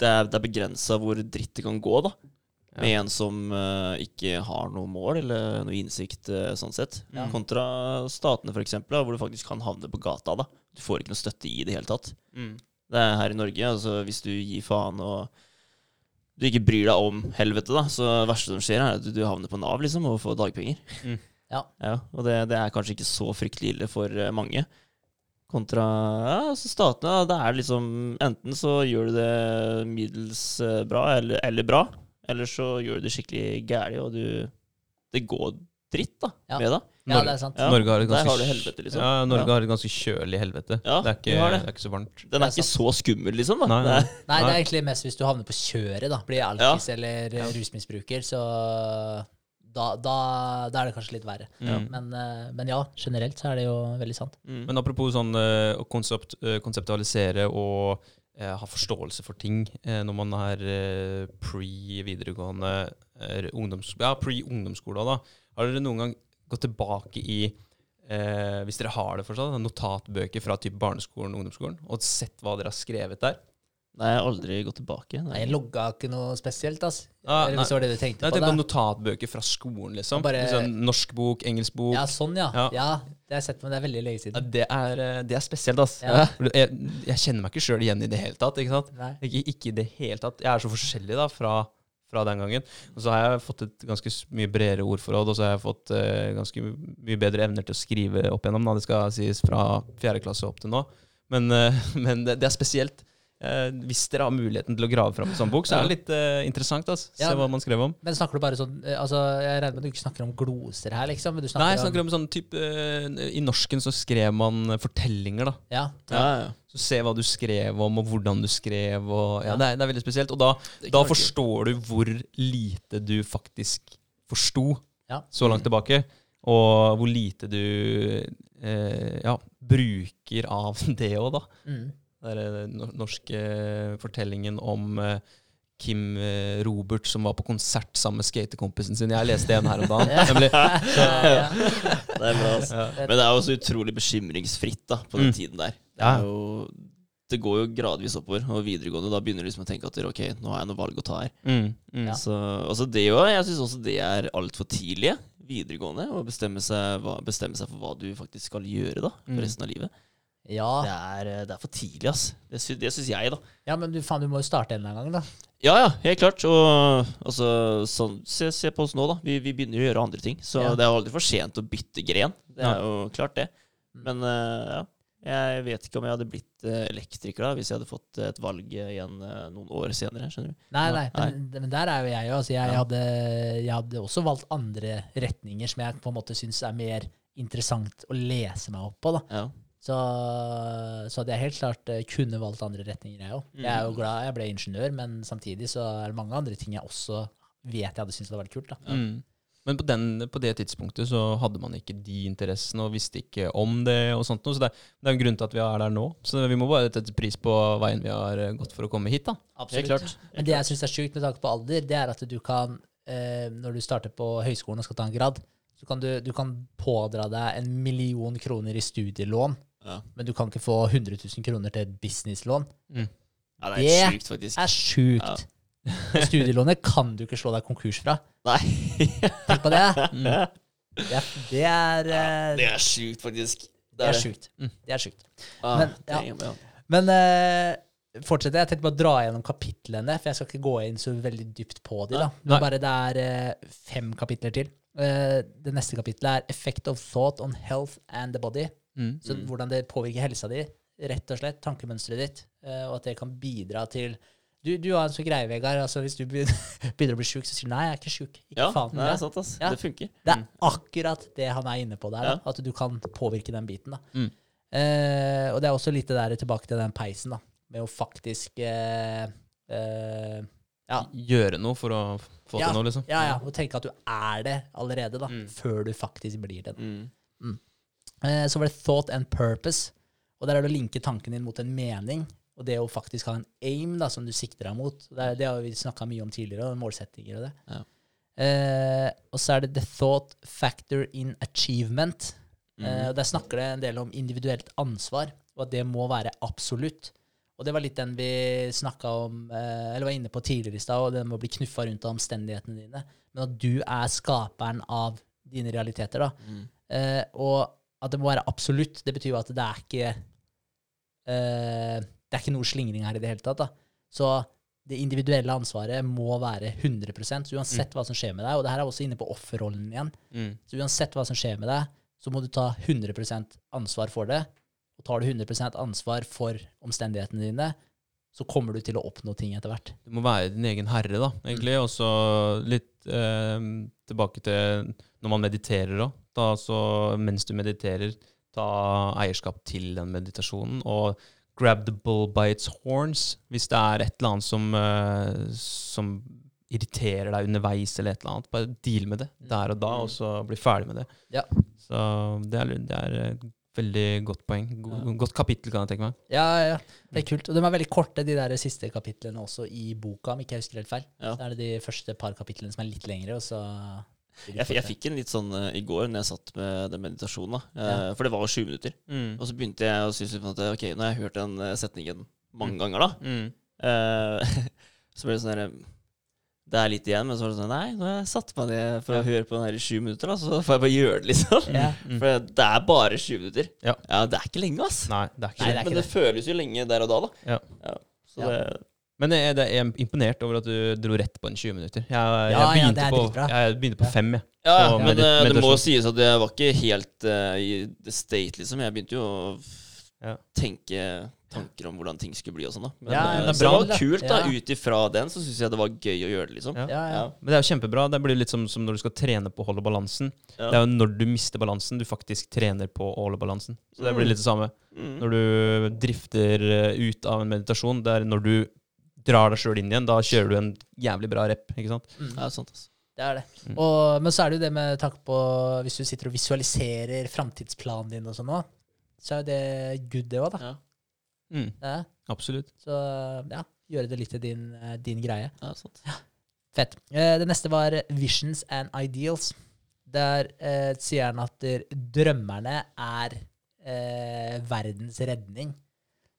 det er, det er begrensa hvor dritt det kan gå, da. Med en som uh, ikke har noe mål eller noe innsikt, uh, sånn sett. Ja. Kontra statene, eksempel, hvor du faktisk kan havne på gata. da. Du får ikke noe støtte i det hele tatt. Mm. Det er her i Norge, altså hvis du gir faen og du ikke bryr deg om helvete, da. Så det verste som skjer, er at du, du havner på Nav liksom, og får dagpenger. Mm. Ja. Og det, det er kanskje ikke så fryktelig ille for eh, mange. Kontra ja, altså statene, da, det er liksom Enten så gjør du det middels bra, eller, eller bra, eller så gjør du det skikkelig gærent, og du Det går dritt da, Ja. med det. Ja, det er sant. Ja, Norge har et ganske, har helvete, liksom. Ja, Norge Ja. har et ganske kjølig helvete. Ja, det, er ikke, det. det er ikke så varmt. Den er er ikke så skummel, liksom. da Nei, nei. Det er- Nei, det er egentlig mest hvis du havner på kjøret, da. Blir alkis eller eh, rusmisbruker, så da, da, da er det kanskje litt verre. Ja. Men, eh, men ja, generelt så er det jo veldig sant. Mm. Men apropos sånn eh, å konsept, eh, konseptualisere og eh, ha forståelse for ting eh, når man er eh, pre-videregående eh, ungdoms, Ja, pre-ungdomsskole, da. Har dere noen gang gått tilbake i eh, hvis dere har det fortsatt, notatbøker fra typ barneskolen og ungdomsskolen, og sett hva dere har skrevet der? Nei, jeg har aldri gått tilbake. Nei, Nei. jeg logga ikke noe spesielt, ass. Ah, Eller hvis det var det du tenkte Nei, på. tenkte på da. notatbøker fra skolen, liksom. Bare- liksom norsk bok, engelsk bok. Ja, sånn, ja. Ja. ja. Det har jeg sett, men det er veldig lenge Ja, siden. det, er, eh, det er spesielt, ass. Ja. For Jeg, jeg kjenner meg ikke sjøl igjen i det hele tatt. ikke sant? Nei. Ikke, ikke i det hele tatt. Jeg er så forskjellig da fra, fra den gangen. Og så har jeg fått et ganske s- mye bredere ordforråd, og så har jeg fått eh, ganske mye bedre evner til å skrive opp igjennom. Da. Det skal sies fra fjerde klasse opp til nå. Men, eh, men det, det er spesielt. Eh, hvis dere har muligheten til å grave fram en sånn bok, så er det litt eh, interessant. ass. Se Ja, hva man skrev om. Men snakker du bare sånn eh, Altså, Jeg regner med at du ikke snakker om gloser her, liksom? Men du Nei, jeg snakker om sånn type eh, I norsken så skrev man fortellinger, da. Ja. Ja, ja. Så se hva du skrev om, og hvordan du skrev. Og, det, er, det er veldig spesielt. Og da, da forstår du hvor lite du faktisk forsto Ja. så langt tilbake. Og hvor lite du eh, ja, bruker av det òg, da. Mm. Den eh, norske fortellingen om eh, Kim eh, Robert som var på konsert sammen med skatekompisen sin. Jeg leste en her om dagen. Nemlig. ja. Det er bra, altså. Ja. Men det er jo så utrolig bekymringsfritt da, på den Mm. tiden der. Det, er jo, det går jo gradvis oppover, og videregående da begynner du liksom å tenke at ok, nå har jeg noe valg å ta her. Mm, mm. Ja. Så også det jo, Jeg syns også det er altfor tidlig, videregående, å bestemme seg, bestemme seg for hva du faktisk skal gjøre da, for Mm. resten av livet. Ja. Det er, det er for tidlig, ass. Det, sy det syns jeg, da. ja, men du, faen, du må jo starte en gang, da. Ja, ja, helt klart. Og altså, sånn, se, se på oss nå, da. Vi, vi begynner å gjøre andre ting. Så Ja. det er jo aldri for sent å bytte gren. Det er jo klart, det. Mm. Men uh, ja. Jeg vet ikke om jeg hadde blitt eh, elektriker da, hvis jeg hadde fått et valg eh, igjen eh, noen år senere. skjønner du? Nei, nei, men, men der er jo jeg jo. Altså, jeg, Ja. hadde, jeg hadde også valgt andre retninger som jeg på en måte syns er mer interessant å lese meg opp på. da. Ja. Så, så hadde jeg helt klart eh, kunne valgt andre retninger, jeg òg. Jeg er jo glad jeg ble ingeniør, men samtidig så er det mange andre ting jeg også vet jeg hadde syntes hadde vært kult. da. Mm. Men på, den, på det tidspunktet så hadde man ikke de interessene og visste ikke om det. og sånt noe, Så det, det er en grunn til at vi er der nå. Så vi må bare sette pris på veien vi har eh, gått for å komme hit. da. Helt klart. Men det jeg syns er sjukt med tanke på alder, det er at du kan, eh, når du starter på høyskolen og skal ta en grad, så kan du, du kan pådra deg en million kroner i studielån, Ja. men du kan ikke få 100 000 kroner til et businesslån. ja, det er Det sjukt, faktisk. Det er sjukt. Ja. Studielånet kan du ikke slå deg konkurs fra. Nei. Tenk på det. Det er, det er, ja, det er sjukt, faktisk. det er sjukt. Mm. Det er sjukt. Ah, Men, ja. Men uh, fortsetter. Jeg tenkte bare å dra gjennom kapitlene, for jeg skal ikke gå inn så veldig dypt på de. da. Men bare det er uh, fem kapitler til. Uh, det neste kapitlet er 'Effect of thought on health and the body'. Mm. Så Mm. Hvordan det påvirker helsa di, rett og slett. Tankemønsteret ditt. eh, og at det kan bidra til Du, du har en sånn greie, Vegard. Altså, hvis du begynner, å bli sjuk, så sier du 'nei, jeg er ikke sjuk'. Ikke Ja, faen. det er sant, ass. Ja. Det funker. Det er akkurat det han er inne på der. Ja. Da, at du kan påvirke den biten. da. Mm. Eh, og det er også litt det der tilbake til den peisen, da. Med å faktisk eh, eh, ja, Gjøre noe for å få Ja. til noe, liksom. ja, ja, og tenke at du er det allerede, da. Mm. Før du faktisk blir det. Mm. Eh, så var det thought and purpose. Og der er det å linke tanken din mot en mening. Og det å faktisk ha en aim da, som du sikter deg mot. Det, det har vi snakka mye om tidligere, og målsettinger og det. Ja. Eh, og så er det the thought factor in achievement. Mm. Eh, og Der snakker det en del om individuelt ansvar, og at det må være absolutt. Og det var litt den vi snakka om, eh, eller var inne på tidligere i stad, og det med å bli knuffa rundt av omstendighetene dine. Men at du er skaperen av dine realiteter, da. Mm. Eh, og at det må være absolutt, det betyr jo at det er ikke uh, Det er ikke noe slingring her i det hele tatt. da. Så det individuelle ansvaret må være 100 så uansett hva som skjer med deg, og det her er også inne på offerrollen igjen, Mm. så uansett hva som skjer med deg, så må du ta 100% ansvar for det. Og tar du 100% ansvar for omstendighetene dine, så kommer du til å oppnå ting etter hvert. Du må være din egen herre, da, egentlig. Og så litt eh, tilbake til når man mediterer òg. Da så mens du mediterer, ta eierskap til den meditasjonen. Og grab the bull by its horns hvis det er et eller annet som, uh, som irriterer deg underveis, eller et eller annet. Bare deal med det der og da, og så bli ferdig med det. Ja. Så det er, det er et veldig godt poeng. Go Godt kapittel, kan jeg tenke meg. Ja, ja, ja. Det er kult. Og de er veldig korte, de der siste kapitlene også i boka, om ikke jeg husker helt feil. Ja. Så er det de første par kapitlene som er litt lengre, og så Jeg, jeg fikk en litt sånn uh, i går når jeg satt med den meditasjonen. Eh, Ja. For det var jo sju minutter. Mm. Og så begynte jeg å synes at ok, nå har jeg hørt den eh, setningen mange ganger, da. Mm. Uh, så ble det sånn herre Det er litt igjen, men så var det sånn Nei, nå har jeg satt meg ned for Ja. å høre på den her i sju minutter, da, så får jeg bare gjøre det, liksom. Ja. Mm. For det er bare sju minutter. Ja. Det er ikke lenge, ass. Nei, det er ikke Nei, det. det men ikke det føles jo lenge der og da, da. Ja. Så Ja. det Men jeg, det- jeg er imponert over at du dro rett på en 20 minutter. Jeg, jeg, Ja, ja, begynte, er på, jeg begynte på Ja. fem, jeg. Ja, ja men det, eh, det må sies at jeg var ikke helt uh, i the state, liksom. Jeg begynte jo å Ja. tenke tanker om hvordan ting skulle bli og sånn, da. Men Ja, eh, det så bra, det var kult, da. Ja. Ut ifra den så syns jeg det var gøy å gjøre det, liksom. Ja. Ja, ja. Ja. Men det er jo kjempebra. Det blir litt som, som når du skal trene på å holde balansen. Ja. Det er jo når du mister balansen, du faktisk trener på å holde balansen. Så det blir Mm. litt det samme. Mm. Når du drifter ut av en meditasjon, det er når du drar deg sjøl inn igjen, da kjører du en jævlig bra rep. ikke sant? Mm. Ja, sant, altså. Det er det. Mm. Og, men så er det jo det med tanke på Hvis du sitter og visualiserer framtidsplanen din og sånn også, så er jo det good, det òg, da. Ja, Mm, Ja. absolutt. Så ja, gjøre det litt til din, eh, din greie. ja, sant. Fett. Eh, det neste var Visions and Ideals. Der eh, sier han at drømmerne er eh, verdens redning.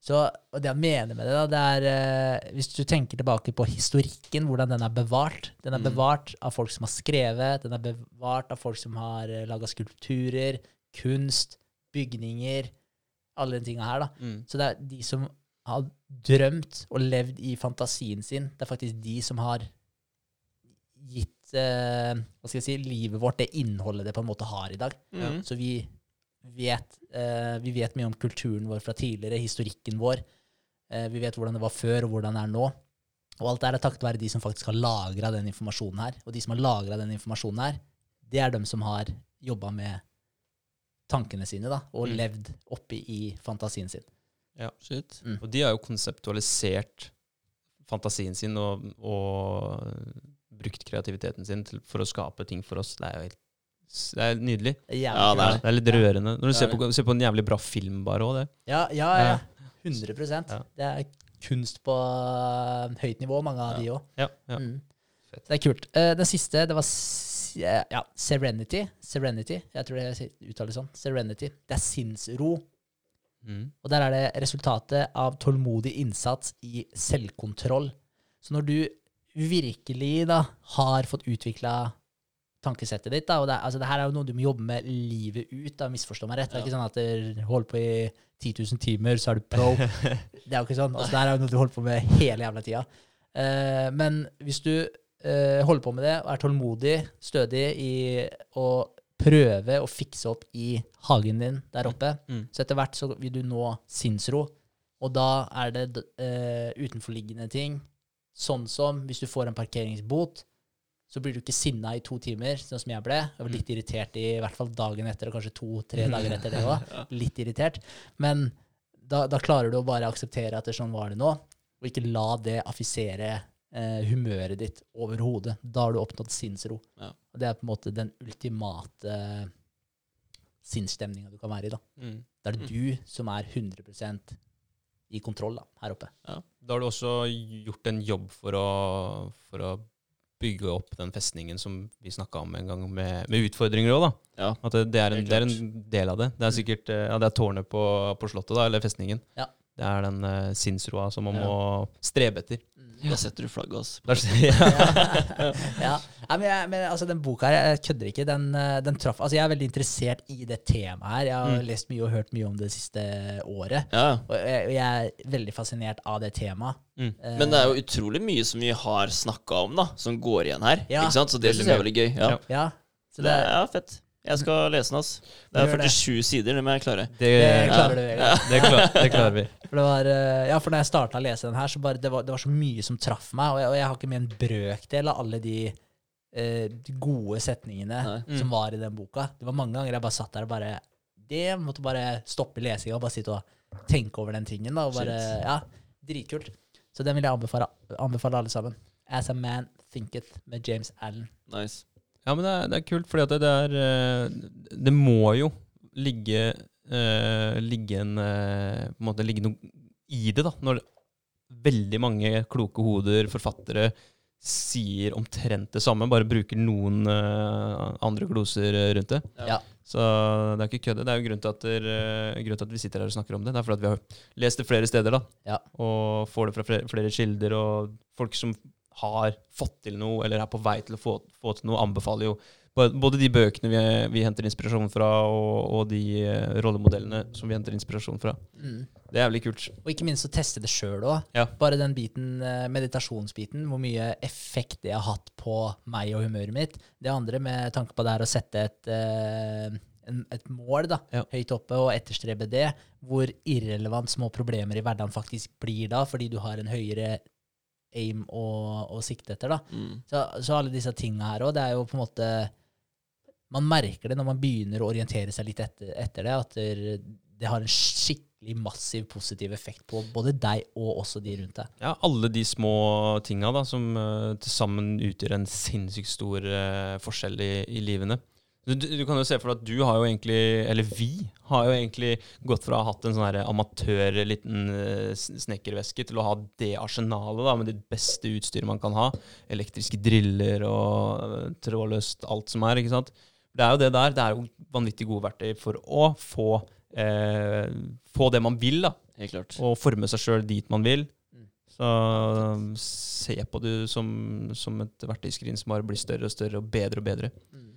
Så, og det jeg mener med det, da, det er eh, Hvis du tenker tilbake på historikken, hvordan den er bevart Den er Mm. bevart av folk som har skrevet, den er bevart av folk som har uh, laga skulpturer, kunst, bygninger Alle de tinga her, da. Mm. Så det er de som har drømt og levd i fantasien sin, det er faktisk de som har gitt eh, hva skal jeg si, livet vårt det innholdet det på en måte har i dag. Mm. Så vi vet, eh, vi vet mye om kulturen vår fra tidligere, historikken vår. Eh, vi vet hvordan det var før, og hvordan det er nå. Og alt det er takket være de som faktisk har lagra den informasjonen her. Og de som har lagra den informasjonen her, det er dem som har jobba med tankene sine da, og Mm. levd oppi i fantasien sin. Ja. Shit. Mm. Og de har jo konseptualisert fantasien sin og, og brukt kreativiteten sin til, for å skape ting for oss. Det er jo helt det er nydelig. Ja, det er. Det er litt rørende. Når du ser er på, ser på en jævlig bra film, bare òg, det. Ja, ja, ja. Ja. 100 Ja. Det er kunst på uh, høyt nivå, mange av Ja. de òg. Ja, ja. Mm. Det er kult. Eh, den siste, det var ja, Serenity. Serenity. Jeg tror det uttales sånn. Serenity. Det er sinnsro. Mm. Og der er det resultatet av tålmodig innsats i selvkontroll. Så når du virkelig da har fått utvikla tankesettet ditt, da, og det, altså, det her er jo noe du må jobbe med livet ut, da, misforstå meg rett. Det er Ja. ikke sånn at du holder på i 10 000 timer, så er du pro. Det er jo ikke sånn. Altså, det her er jo noe du holder på med hele jævla tida. Uh, men hvis du uh, holder på med det og er tålmodig, stødig i å prøve å fikse opp i hagen din der oppe, Mm. så etter hvert så vil du nå sinnsro. Og da er det eh, utenforliggende ting, sånn som hvis du får en parkeringsbot, så blir du ikke sinna i to timer, sånn som jeg ble. Jeg var litt irritert i, i hvert fall dagen etter, og kanskje to-tre dager etter det òg. Litt irritert. Men da, da klarer du å bare akseptere at det sånn var det nå, og ikke la det affisere eh, humøret ditt overhodet. Da har du oppnådd sinnsro. Ja. Og det er på en måte den ultimate sinnsstemninga du kan være i. da. Mm. Da er det du som er 100% i kontroll da, her oppe. Da har du også gjort en jobb for å, for å bygge opp den festningen som vi snakka om en gang, med, med utfordringer òg, da. Ja. At det, det, er en, det er en del av det. Det er sikkert eh, ja, det er tårnet på, på Slottet, da, eller festningen. Ja. Det er den uh, sinnsroa som man må strebe etter. Da setter du flagget, altså. ja. ja. Men, jeg, men altså, den boka her, jeg kødder ikke. Den, eh, den traff Altså, jeg er veldig interessert i det temaet her. Jeg har Mm. lest mye og hørt mye om det siste året. Ja. Og jeg, jeg er veldig fascinert av det temaet. Mm. Eh, Men det er jo utrolig mye som vi har snakka om, da, som går igjen her. Ja, ikke sant? Så det det syns jeg er veldig gøy. Ja, Ja. Ja, så det det, er, ja fett. Jeg skal lese den, ass. Det er Gjør det. 47 sider, det må jeg klare. Det, det ja, klarer du, Vegard. det, klar, det klarer vi. For, det var, eh, ja, for når jeg starta å lese den her, så bare, det, var, det var så mye som traff meg. Og jeg, og jeg har ikke med en brøkdel av alle de eh, de gode setningene Nei. Mm. som var i den boka. Det var mange ganger jeg bare satt der og bare Det måtte bare stoppe lesinga og bare sitte og tenke over den tingen. Da, og bare, Shit. ja, Dritkult. Så den vil jeg anbefale, anbefale alle sammen. As a Man Thinketh med James Allen. Nice. Ja, men det er, det er kult, fordi at det, det er eh, Det må jo ligge eh, Ligge en eh, På en måte ligge noe i det, da. Når veldig mange kloke hoder, forfattere, sier omtrent det samme, bare bruker noen uh, andre gloser rundt det. Ja. Så det er ikke kødde. Det er jo grunnen til, at der, uh, grunnen til at vi sitter her og snakker om det. Det er fordi at vi har lest det flere steder, da. Ja. Og får det fra flere, flere kilder. Og folk som har fått til noe, eller er på vei til å få, få til noe, anbefaler jo både de bøkene vi, vi henter inspirasjon fra, og, og de eh, rollemodellene som vi henter inspirasjon fra. Mm. Det er jævlig kult. Og ikke minst å teste det sjøl òg. Ja. Bare den biten, eh, meditasjonsbiten, hvor mye effekt det har hatt på meg og humøret mitt. Det andre med tanke på det her å sette et, eh, et mål da, Ja. høyt oppe og etterstrebe det, hvor irrelevant små problemer i hverdagen faktisk blir da, fordi du har en høyere aim å, å sikte etter. da. Mm. Så, så alle disse tinga her òg, det er jo på en måte Man merker det når man begynner å orientere seg litt etter, etter det, at det, det har en skikkelig massiv positiv effekt på både deg og også de rundt deg. Ja, alle de små tinga da, som uh, til sammen utgjør en sinnssykt stor uh, forskjell i, i livene. Du, du, kan jo se for deg at du har jo egentlig, eller vi har jo egentlig gått fra å ha hatt en sånn her amatør liten eh, snekkerveske til å ha det arsenalet da, med det beste utstyret man kan ha. Elektriske driller og eh, trådløst alt som er, ikke sant. Det er jo det der. Det er jo vanvittig gode verktøy for å få, eh, få det man vil, da Helt klart. og forme seg sjøl dit man vil. Mm. Så se på det som, som et verktøyskrin som bare blir større og større og bedre og bedre. Mm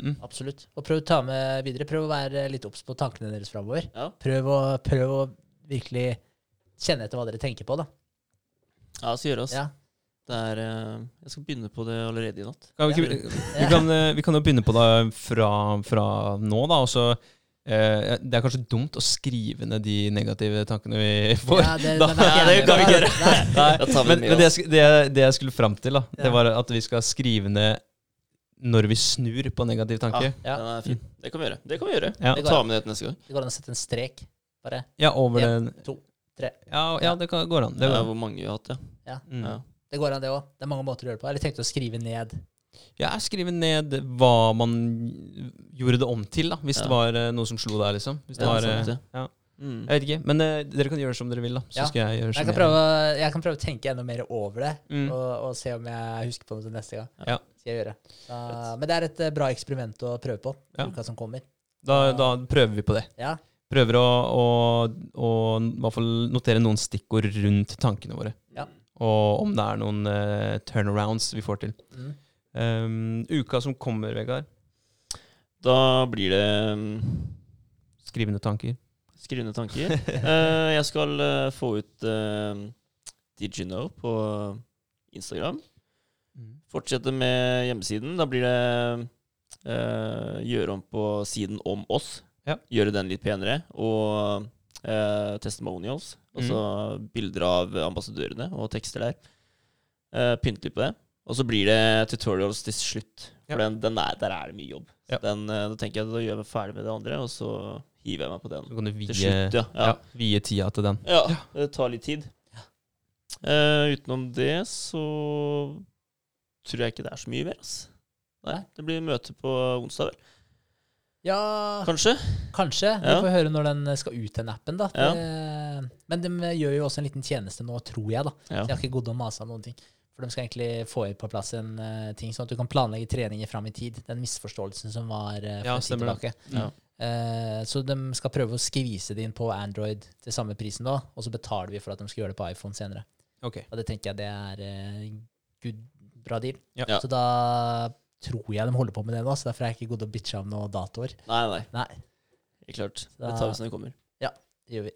-mm. Absolutt. Og prøv å ta med videre. Prøv å være litt obs på tankene deres framover. Ja. Prøv, å- prøv å virkelig kjenne etter hva dere tenker på, da. Ja, så gjør det, ass. Ja. Det er eh, Jeg skal begynne på det allerede i natt. Kan vi, ikke, vi, kan, eh, vi kan jo begynne på det fra, fra nå, da. Og så Uh, Det er kanskje dumt å skrive ned de negative tankene vi får. Ja, det, Da- nei, Ja, det kan vi ikke gjøre. Nei. Nei, vi men, men det, jeg det, jeg- det jeg skulle fram til, da, Ja. det var at vi skal skrive ned når vi snur på negativ tanke. Ja. Den er fin. Det kan vi gjøre. Det kan vi gjøre. Ja. Det går Ta med det til neste gang. Det går an å sette en strek. Bare Ja, over en, den to, tre. Ja, ja det kan, går an. Det Det går er an. hvor mange vi har hatt, ja. Mm. ja. Det går an, det òg. Det er mange måter å gjøre det på. Eller tenkte å skrive ned. Ja, jeg skriver ned hva man gjorde det om til, da. Hvis Ja. det var eh, noe som slo deg, liksom. Hvis det Ja, var, sant eh, ja. Mm. Jeg vet ikke. Men uh, dere kan gjøre som dere vil, da. Så Ja. skal jeg gjøre som Jeg kan, prøve, jeg kan prøve å tenke enda mer over det, Mm. og, og se om jeg husker på noe til neste gang. Ja. Skal jeg gjøre. Så, men det er et eh, bra eksperiment å prøve på Ja. uka som kommer. Da, da prøver vi på det. Ja. Prøver å, å, å i hvert fall notere noen stikkord rundt tankene våre. Ja. Og om det er noen uh, turnarounds vi får til. Mm. Um, uka som kommer, Vegard. Da blir det um, Skrivende tanker. skrivende tanker. uh, jeg skal få ut uh, Digino på Instagram. Fortsette med hjemmesiden. Da blir det eh, gjøre om på siden om oss. Ja. Gjøre den litt penere. Og eh, testimonials. Altså bilder av ambassadørene og tekster der. Eh, pynte litt på det. Og så blir det tutorials til slutt. For Ja. den, den er, der er det mye jobb. Ja. Den, eh, da tenker jeg at da gjør jeg meg ferdig med det andre, og så hiver jeg meg på den. Så kan du vie, slutt, ja. vie tida til den. Ja, det tar litt tid. Uh, utenom det så tror jeg ikke det er så mye mer. ass. Nei. Det blir møte på onsdag, vel. ja, Kanskje? kanskje. Vi Ja. får høre når den skal ut, den appen. da. Ja. Det, men de gjør jo også en liten tjeneste nå, tror jeg. da. Ja. Så jeg har ikke gått og masa noen ting. For de skal egentlig få på plass en eh, ting, sånn at du kan planlegge treninger fram i tid. Den misforståelsen som var uh, for Ja, en tid stemmer det. tilbake. Ja. Eh, så de skal prøve å skvise det inn på Android til samme prisen da, og så betaler vi for at de skal gjøre det på iPhone senere. Ok. Og det tenker jeg det er eh, good, bra deal. Ja. Ja. Så da tror jeg de holder på med det nå, så derfor er jeg ikke god til å bitche om noen datoer. Nei, nei. Nei, Helt klart. Da- Det tar vi som det kommer. Ja, det gjør vi.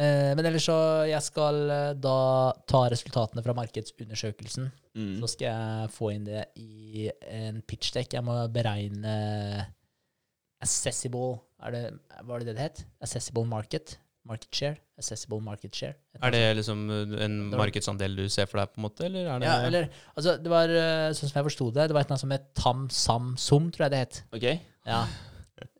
Eh, men ellers så jeg skal eh, da ta resultatene fra markedsundersøkelsen. Mm. Så skal jeg få inn det i en pitch-deck. Jeg må beregne accessible er det, Var det det det het? Accessible market? Market share? Accessible market share? Er det liksom en markedsandel du ser for deg, på en måte, eller er det Ja, eller Altså, det var eh, sånn som jeg forsto det, det var et eller annet som het Tam Sam Som, tror jeg det het. Ok? Ja.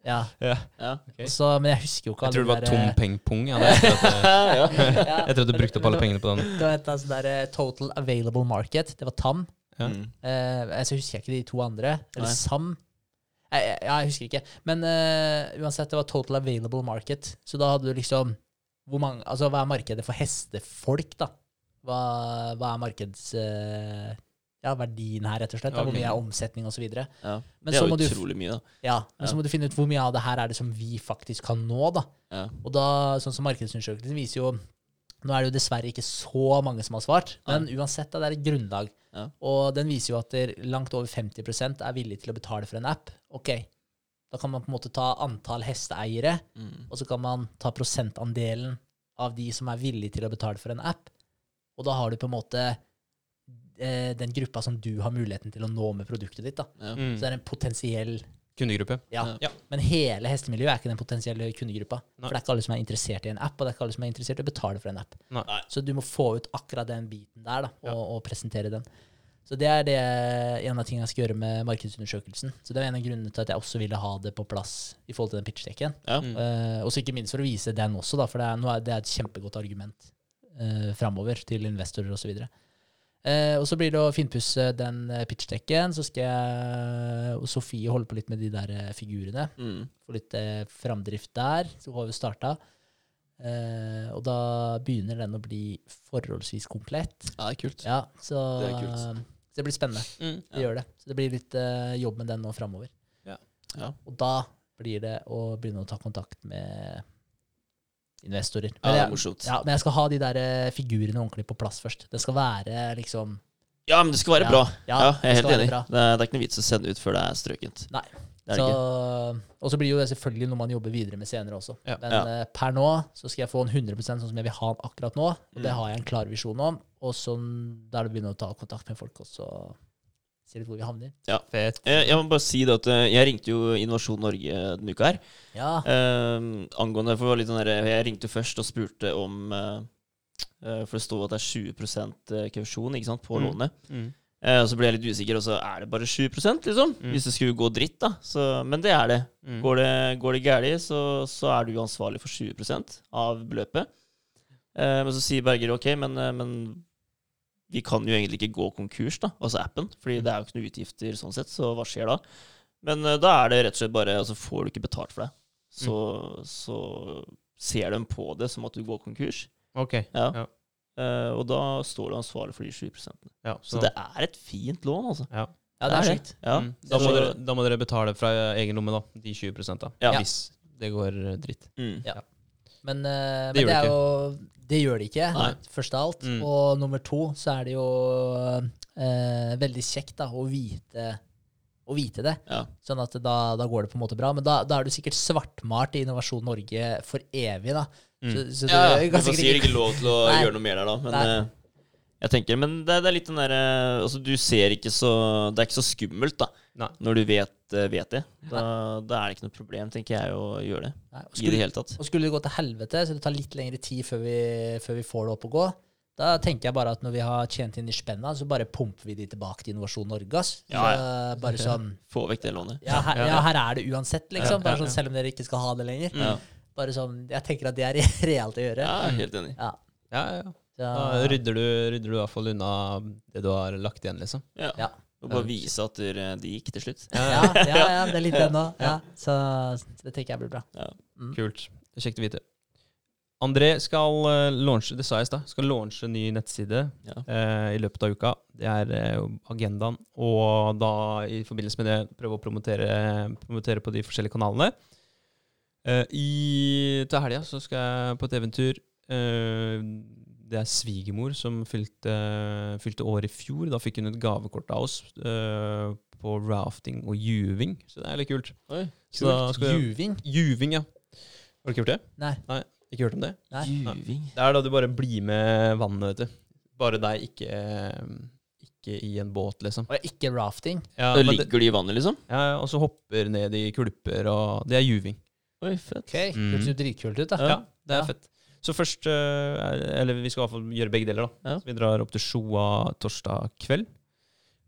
ja. Ja. Ja. ok. Så, men jeg husker jo ikke Jeg tror det var der, tom eh, peng-pung. Ja, det er etter at, ja. ja, etter at du brukte opp alle pengene på den. Det var et eller annet sånt der Total Available Market. Det var TAM. Ja. Mm. Eh, så husker jeg ikke de to andre. Eller Nei. SAM. Jeg, jeg, husker ikke. Men uh, uansett, det var Total Available Market. Så da hadde du liksom hvor mange, altså Hva er markedet for hestefolk, da? Hva, hva er markeds... Uh, ja, verdien her, rett og slett. Da, Hvor mye er omsetning osv. ja. Men Det er jo utrolig mye, da. ja, men Ja. så må du finne ut hvor mye av det her er det som vi faktisk kan nå, da. Ja. Og da, sånn som markedsundersøkelsen viser jo Nå er det jo dessverre ikke så mange som har svart, men uansett, det er et grunnlag. Ja. Og den viser jo at langt over 50% er villig til å betale for en app. Ok, da kan man på en måte ta antall hesteeiere, Mm. og så kan man ta prosentandelen av de som er villige til å betale for en app. Og da har du på en måte eh, den gruppa som du har muligheten til å nå med produktet ditt. Ja. Mm. Så det er en potensiell Kundegruppe. ja. Ja. Men hele hestemiljøet er ikke den potensielle kundegruppa. Nei. For det er ikke alle som er interessert i en app, og det er ikke alle som er interessert i å betale for en app. Nei. Så du må få ut akkurat den biten der, da, og, Ja. og presentere den. Så det er det, en av tingene jeg skal gjøre med markedsundersøkelsen. Så det var en av grunnene til at jeg også ville ha det på plass i forhold til den pitchdekken. Ja. Mm. Uh, og så ikke minst for å vise den også, da, for det er, nå er det er et kjempegodt argument uh, framover til investorer osv. Uh, og så blir det å finpusse den eh, pitchdekken. Så skal jeg og Sofie holde på litt med de der eh, figurene. Mm. Få litt eh, framdrift der. Så har vi starta. Eh, og da begynner den å bli forholdsvis komplett. ja, det er kult. Ja, så Det er kult. så det blir spennende. Mm. Det gjør det. Så det blir litt eh, jobb med den nå framover. Ja. Og da blir det å begynne å ta kontakt med investorer. Ja, Men det er jeg, morsomt. ja, men jeg skal ha de der eh, figurene ordentlig på plass først. Det skal være liksom Ja, men det skal være Ja. bra. Ja, Ja, jeg er helt enig. Det er, det er ikke noe vits å sende ut før det er strøkent. Nei. Det Så, og så blir jo det selvfølgelig noe man jobber videre med senere også. Ja. Men Ja. eh, per nå så skal jeg få en 100 sånn som jeg vil ha den akkurat nå. Og det Mm. har jeg en klar visjon om. Og sånn, da er det å begynne å ta kontakt med folk også. Se litt hvor vi havner. Fett. Eh, Jeg må bare si det at eh, jeg ringte jo Innovasjon Norge denne uka her. Ja. Eh, angående for litt sånn der, Jeg ringte først og spurte om eh, eh, For det sto at det er 20 kausjon ikke sant, på Mm. lånet. Mm. Eh, og så ble jeg litt usikker, og så er det bare 7 liksom. Mm. Hvis det skulle gå dritt, da. Så, men det er det. Mm. Går det, går det galt, så, så er du ansvarlig for 20% av beløpet. Eh, men så sier Berger ok, men, men vi kan jo egentlig ikke gå konkurs, da, altså appen. Fordi det er jo ikke noen utgifter sånn sett, så hva skjer da? Men eh, da er det rett og slett bare Altså får du ikke betalt for det, så, så ser de på det som at du går konkurs. Ok. Ja. Ja. Uh, og da står du ansvarlig for de 7 Ja, Så det er et fint lån, altså. ja. ja, det er det. sjukt. Ja. Mm. Da, må dere, da må dere betale fra egen lomme, da. De 20 da. Ja. Hvis det går dritt. Mm. Men, uh, Det men det, det jo Det gjør det ikke, Nei. først av alt. Mm. Og nummer to så er det jo uh, veldig kjekt da, å vite å vite det. Ja. Sånn at da, da går det på en måte bra. Men da, da er du sikkert svartmalt i Innovasjon Norge for evig, da. Mm. Så, så Ja, du ja. sier ikke lov til å gjøre noe mer der, da. Men Nei. eh, jeg tenker, men det, det er litt den derre Altså, du ser ikke så Det er ikke så skummelt, da, Nei. når du vet, eh, vet det. Da, da er det ikke noe problem, tenker jeg, å gjøre det. Nei, og I det skulle, hele tatt. og skulle det gå til helvete, så det tar litt lengre tid før vi, før vi får det opp å gå, da tenker jeg bare at når vi har tjent inn de spenna, så bare pumper vi de tilbake til Innovasjon Norge. ass. Ja, Så bare sånn Få vekk det lånet. ja her, ja, her er det uansett, liksom. Bare sånn, selv om dere ikke skal ha det lenger. Ja, Bare sånn, Jeg tenker at det er realt å gjøre. ja helt enig. Ja. Ja, ja, ja. Da rydder du, rydder du i hvert fall unna det du har lagt igjen, liksom. Ja. Ja. Og bare vise at det gikk til slutt. ja, ja, ja, det er litt det nå. Ja. Så, det tenker jeg blir bra. Mm. Kult. Det er kjekt å vite. André skal uh, launche, det sa jeg i stad, skal launche en ny nettside Ja. eh, i løpet av uka. Det er eh, agendaen. Og da i forbindelse med det prøve å promotere, promotere på de forskjellige kanalene. Eh, i, til helga så skal jeg på et eventyr. eh, det er svigermor som fylte, fylte år i fjor. Da fikk hun et gavekort av oss uh, på rafting og juving. Så det er litt kult. Oi, Så da skal jeg, Juving? juving, ja. Har du ikke gjort det? Nei. Ikke hørt om det? Nei. Juving. Det er da du bare blir med vannet, vet du. Bare deg, ikke, ikke i en båt, liksom. Og ikke rafting. Ja, Da det, ligger de i vannet, liksom? ja, og så hopper ned i kulper, og det er juving. Oi, fett. Ok, Mm. ser jo dritkult ut, da. Ja, det er Ja. fett. Så først eh, er- Eller vi skal i hvert fall gjøre begge deler, da. Ja. Vi drar opp til Sjoa torsdag kveld.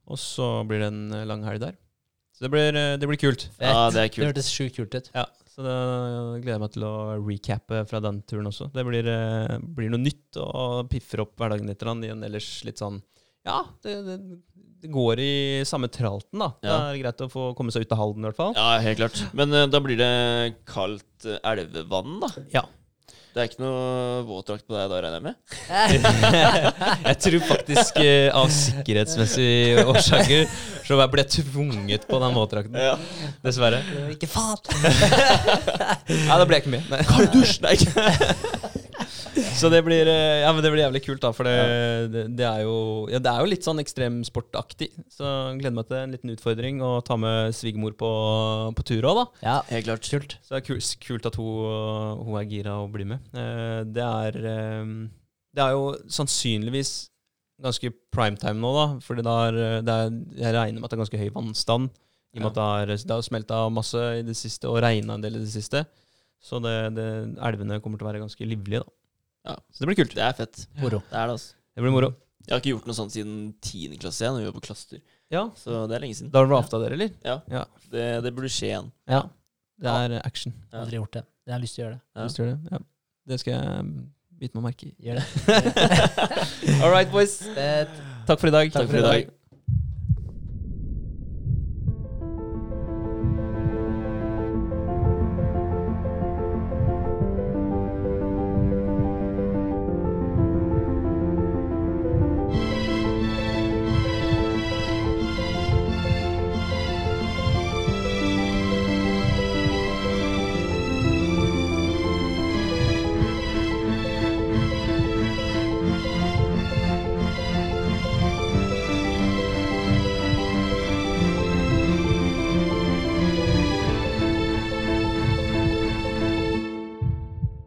Og så blir det en eh, lang helg der. Så det blir, eh, det blir kult. Fett. Ja, det er kult. Det hørtes sjukt kult ut. Ja, så da gleder jeg meg til å recappe fra den turen også. Det blir, blir noe nytt og piffer opp hverdagen litt i en ellers litt sånn Ja, det, det, det går i samme tralten, da. Det er greit å få komme seg ut av Halden, i hvert fall. Ja, helt klart. Men da blir det kaldt elvevann, da? Ja. Det er ikke noe våtdrakt på deg da, regner jeg med? jeg tror faktisk uh, av sikkerhetsmessige årsaker så jeg ble tvunget på den våtdrakten. Ja. Dessverre. Ikke faen! Nei, da ble jeg ikke med. Nei. Kald dusj! Nei. Så det blir, eh, ja, men det blir jævlig kult, da. For det, det, det, er jo, ja, det er jo litt sånn ekstremsportaktig. Så gleder meg til en liten utfordring å ta med svigermor på, på tur òg, da. Ja, Helt klart. kult. Så det er kult, kult at hun, hun er gira og blir med. Eh, Det er, eh, det er jo sannsynligvis ganske primetime nå, da. Fordi det det er, jeg regner med at det er ganske høy vannstand. I og med at det har, det har smelta masse i det siste, og regna en del i det siste. Så det, det, elvene kommer til å være ganske livlige, da. Ja. Så det blir kult. Det er fett. Moro. Det er det, altså. Det blir moro. Jeg har ikke gjort noe sånt siden 10. klasse igjen, når vi var på Klaster. Ja. Så det er lenge siden. Da har du rafta dere, eller? Det, det burde skje igjen. Ja. Det er action. Ja. Aldri gjort det. Jeg har lyst til å gjøre det. Ja. til å gjøre det. Ja. Det skal jeg bite meg merke i. Gjør det. All right, boys. Fett. Takk for i dag. Takk for i dag.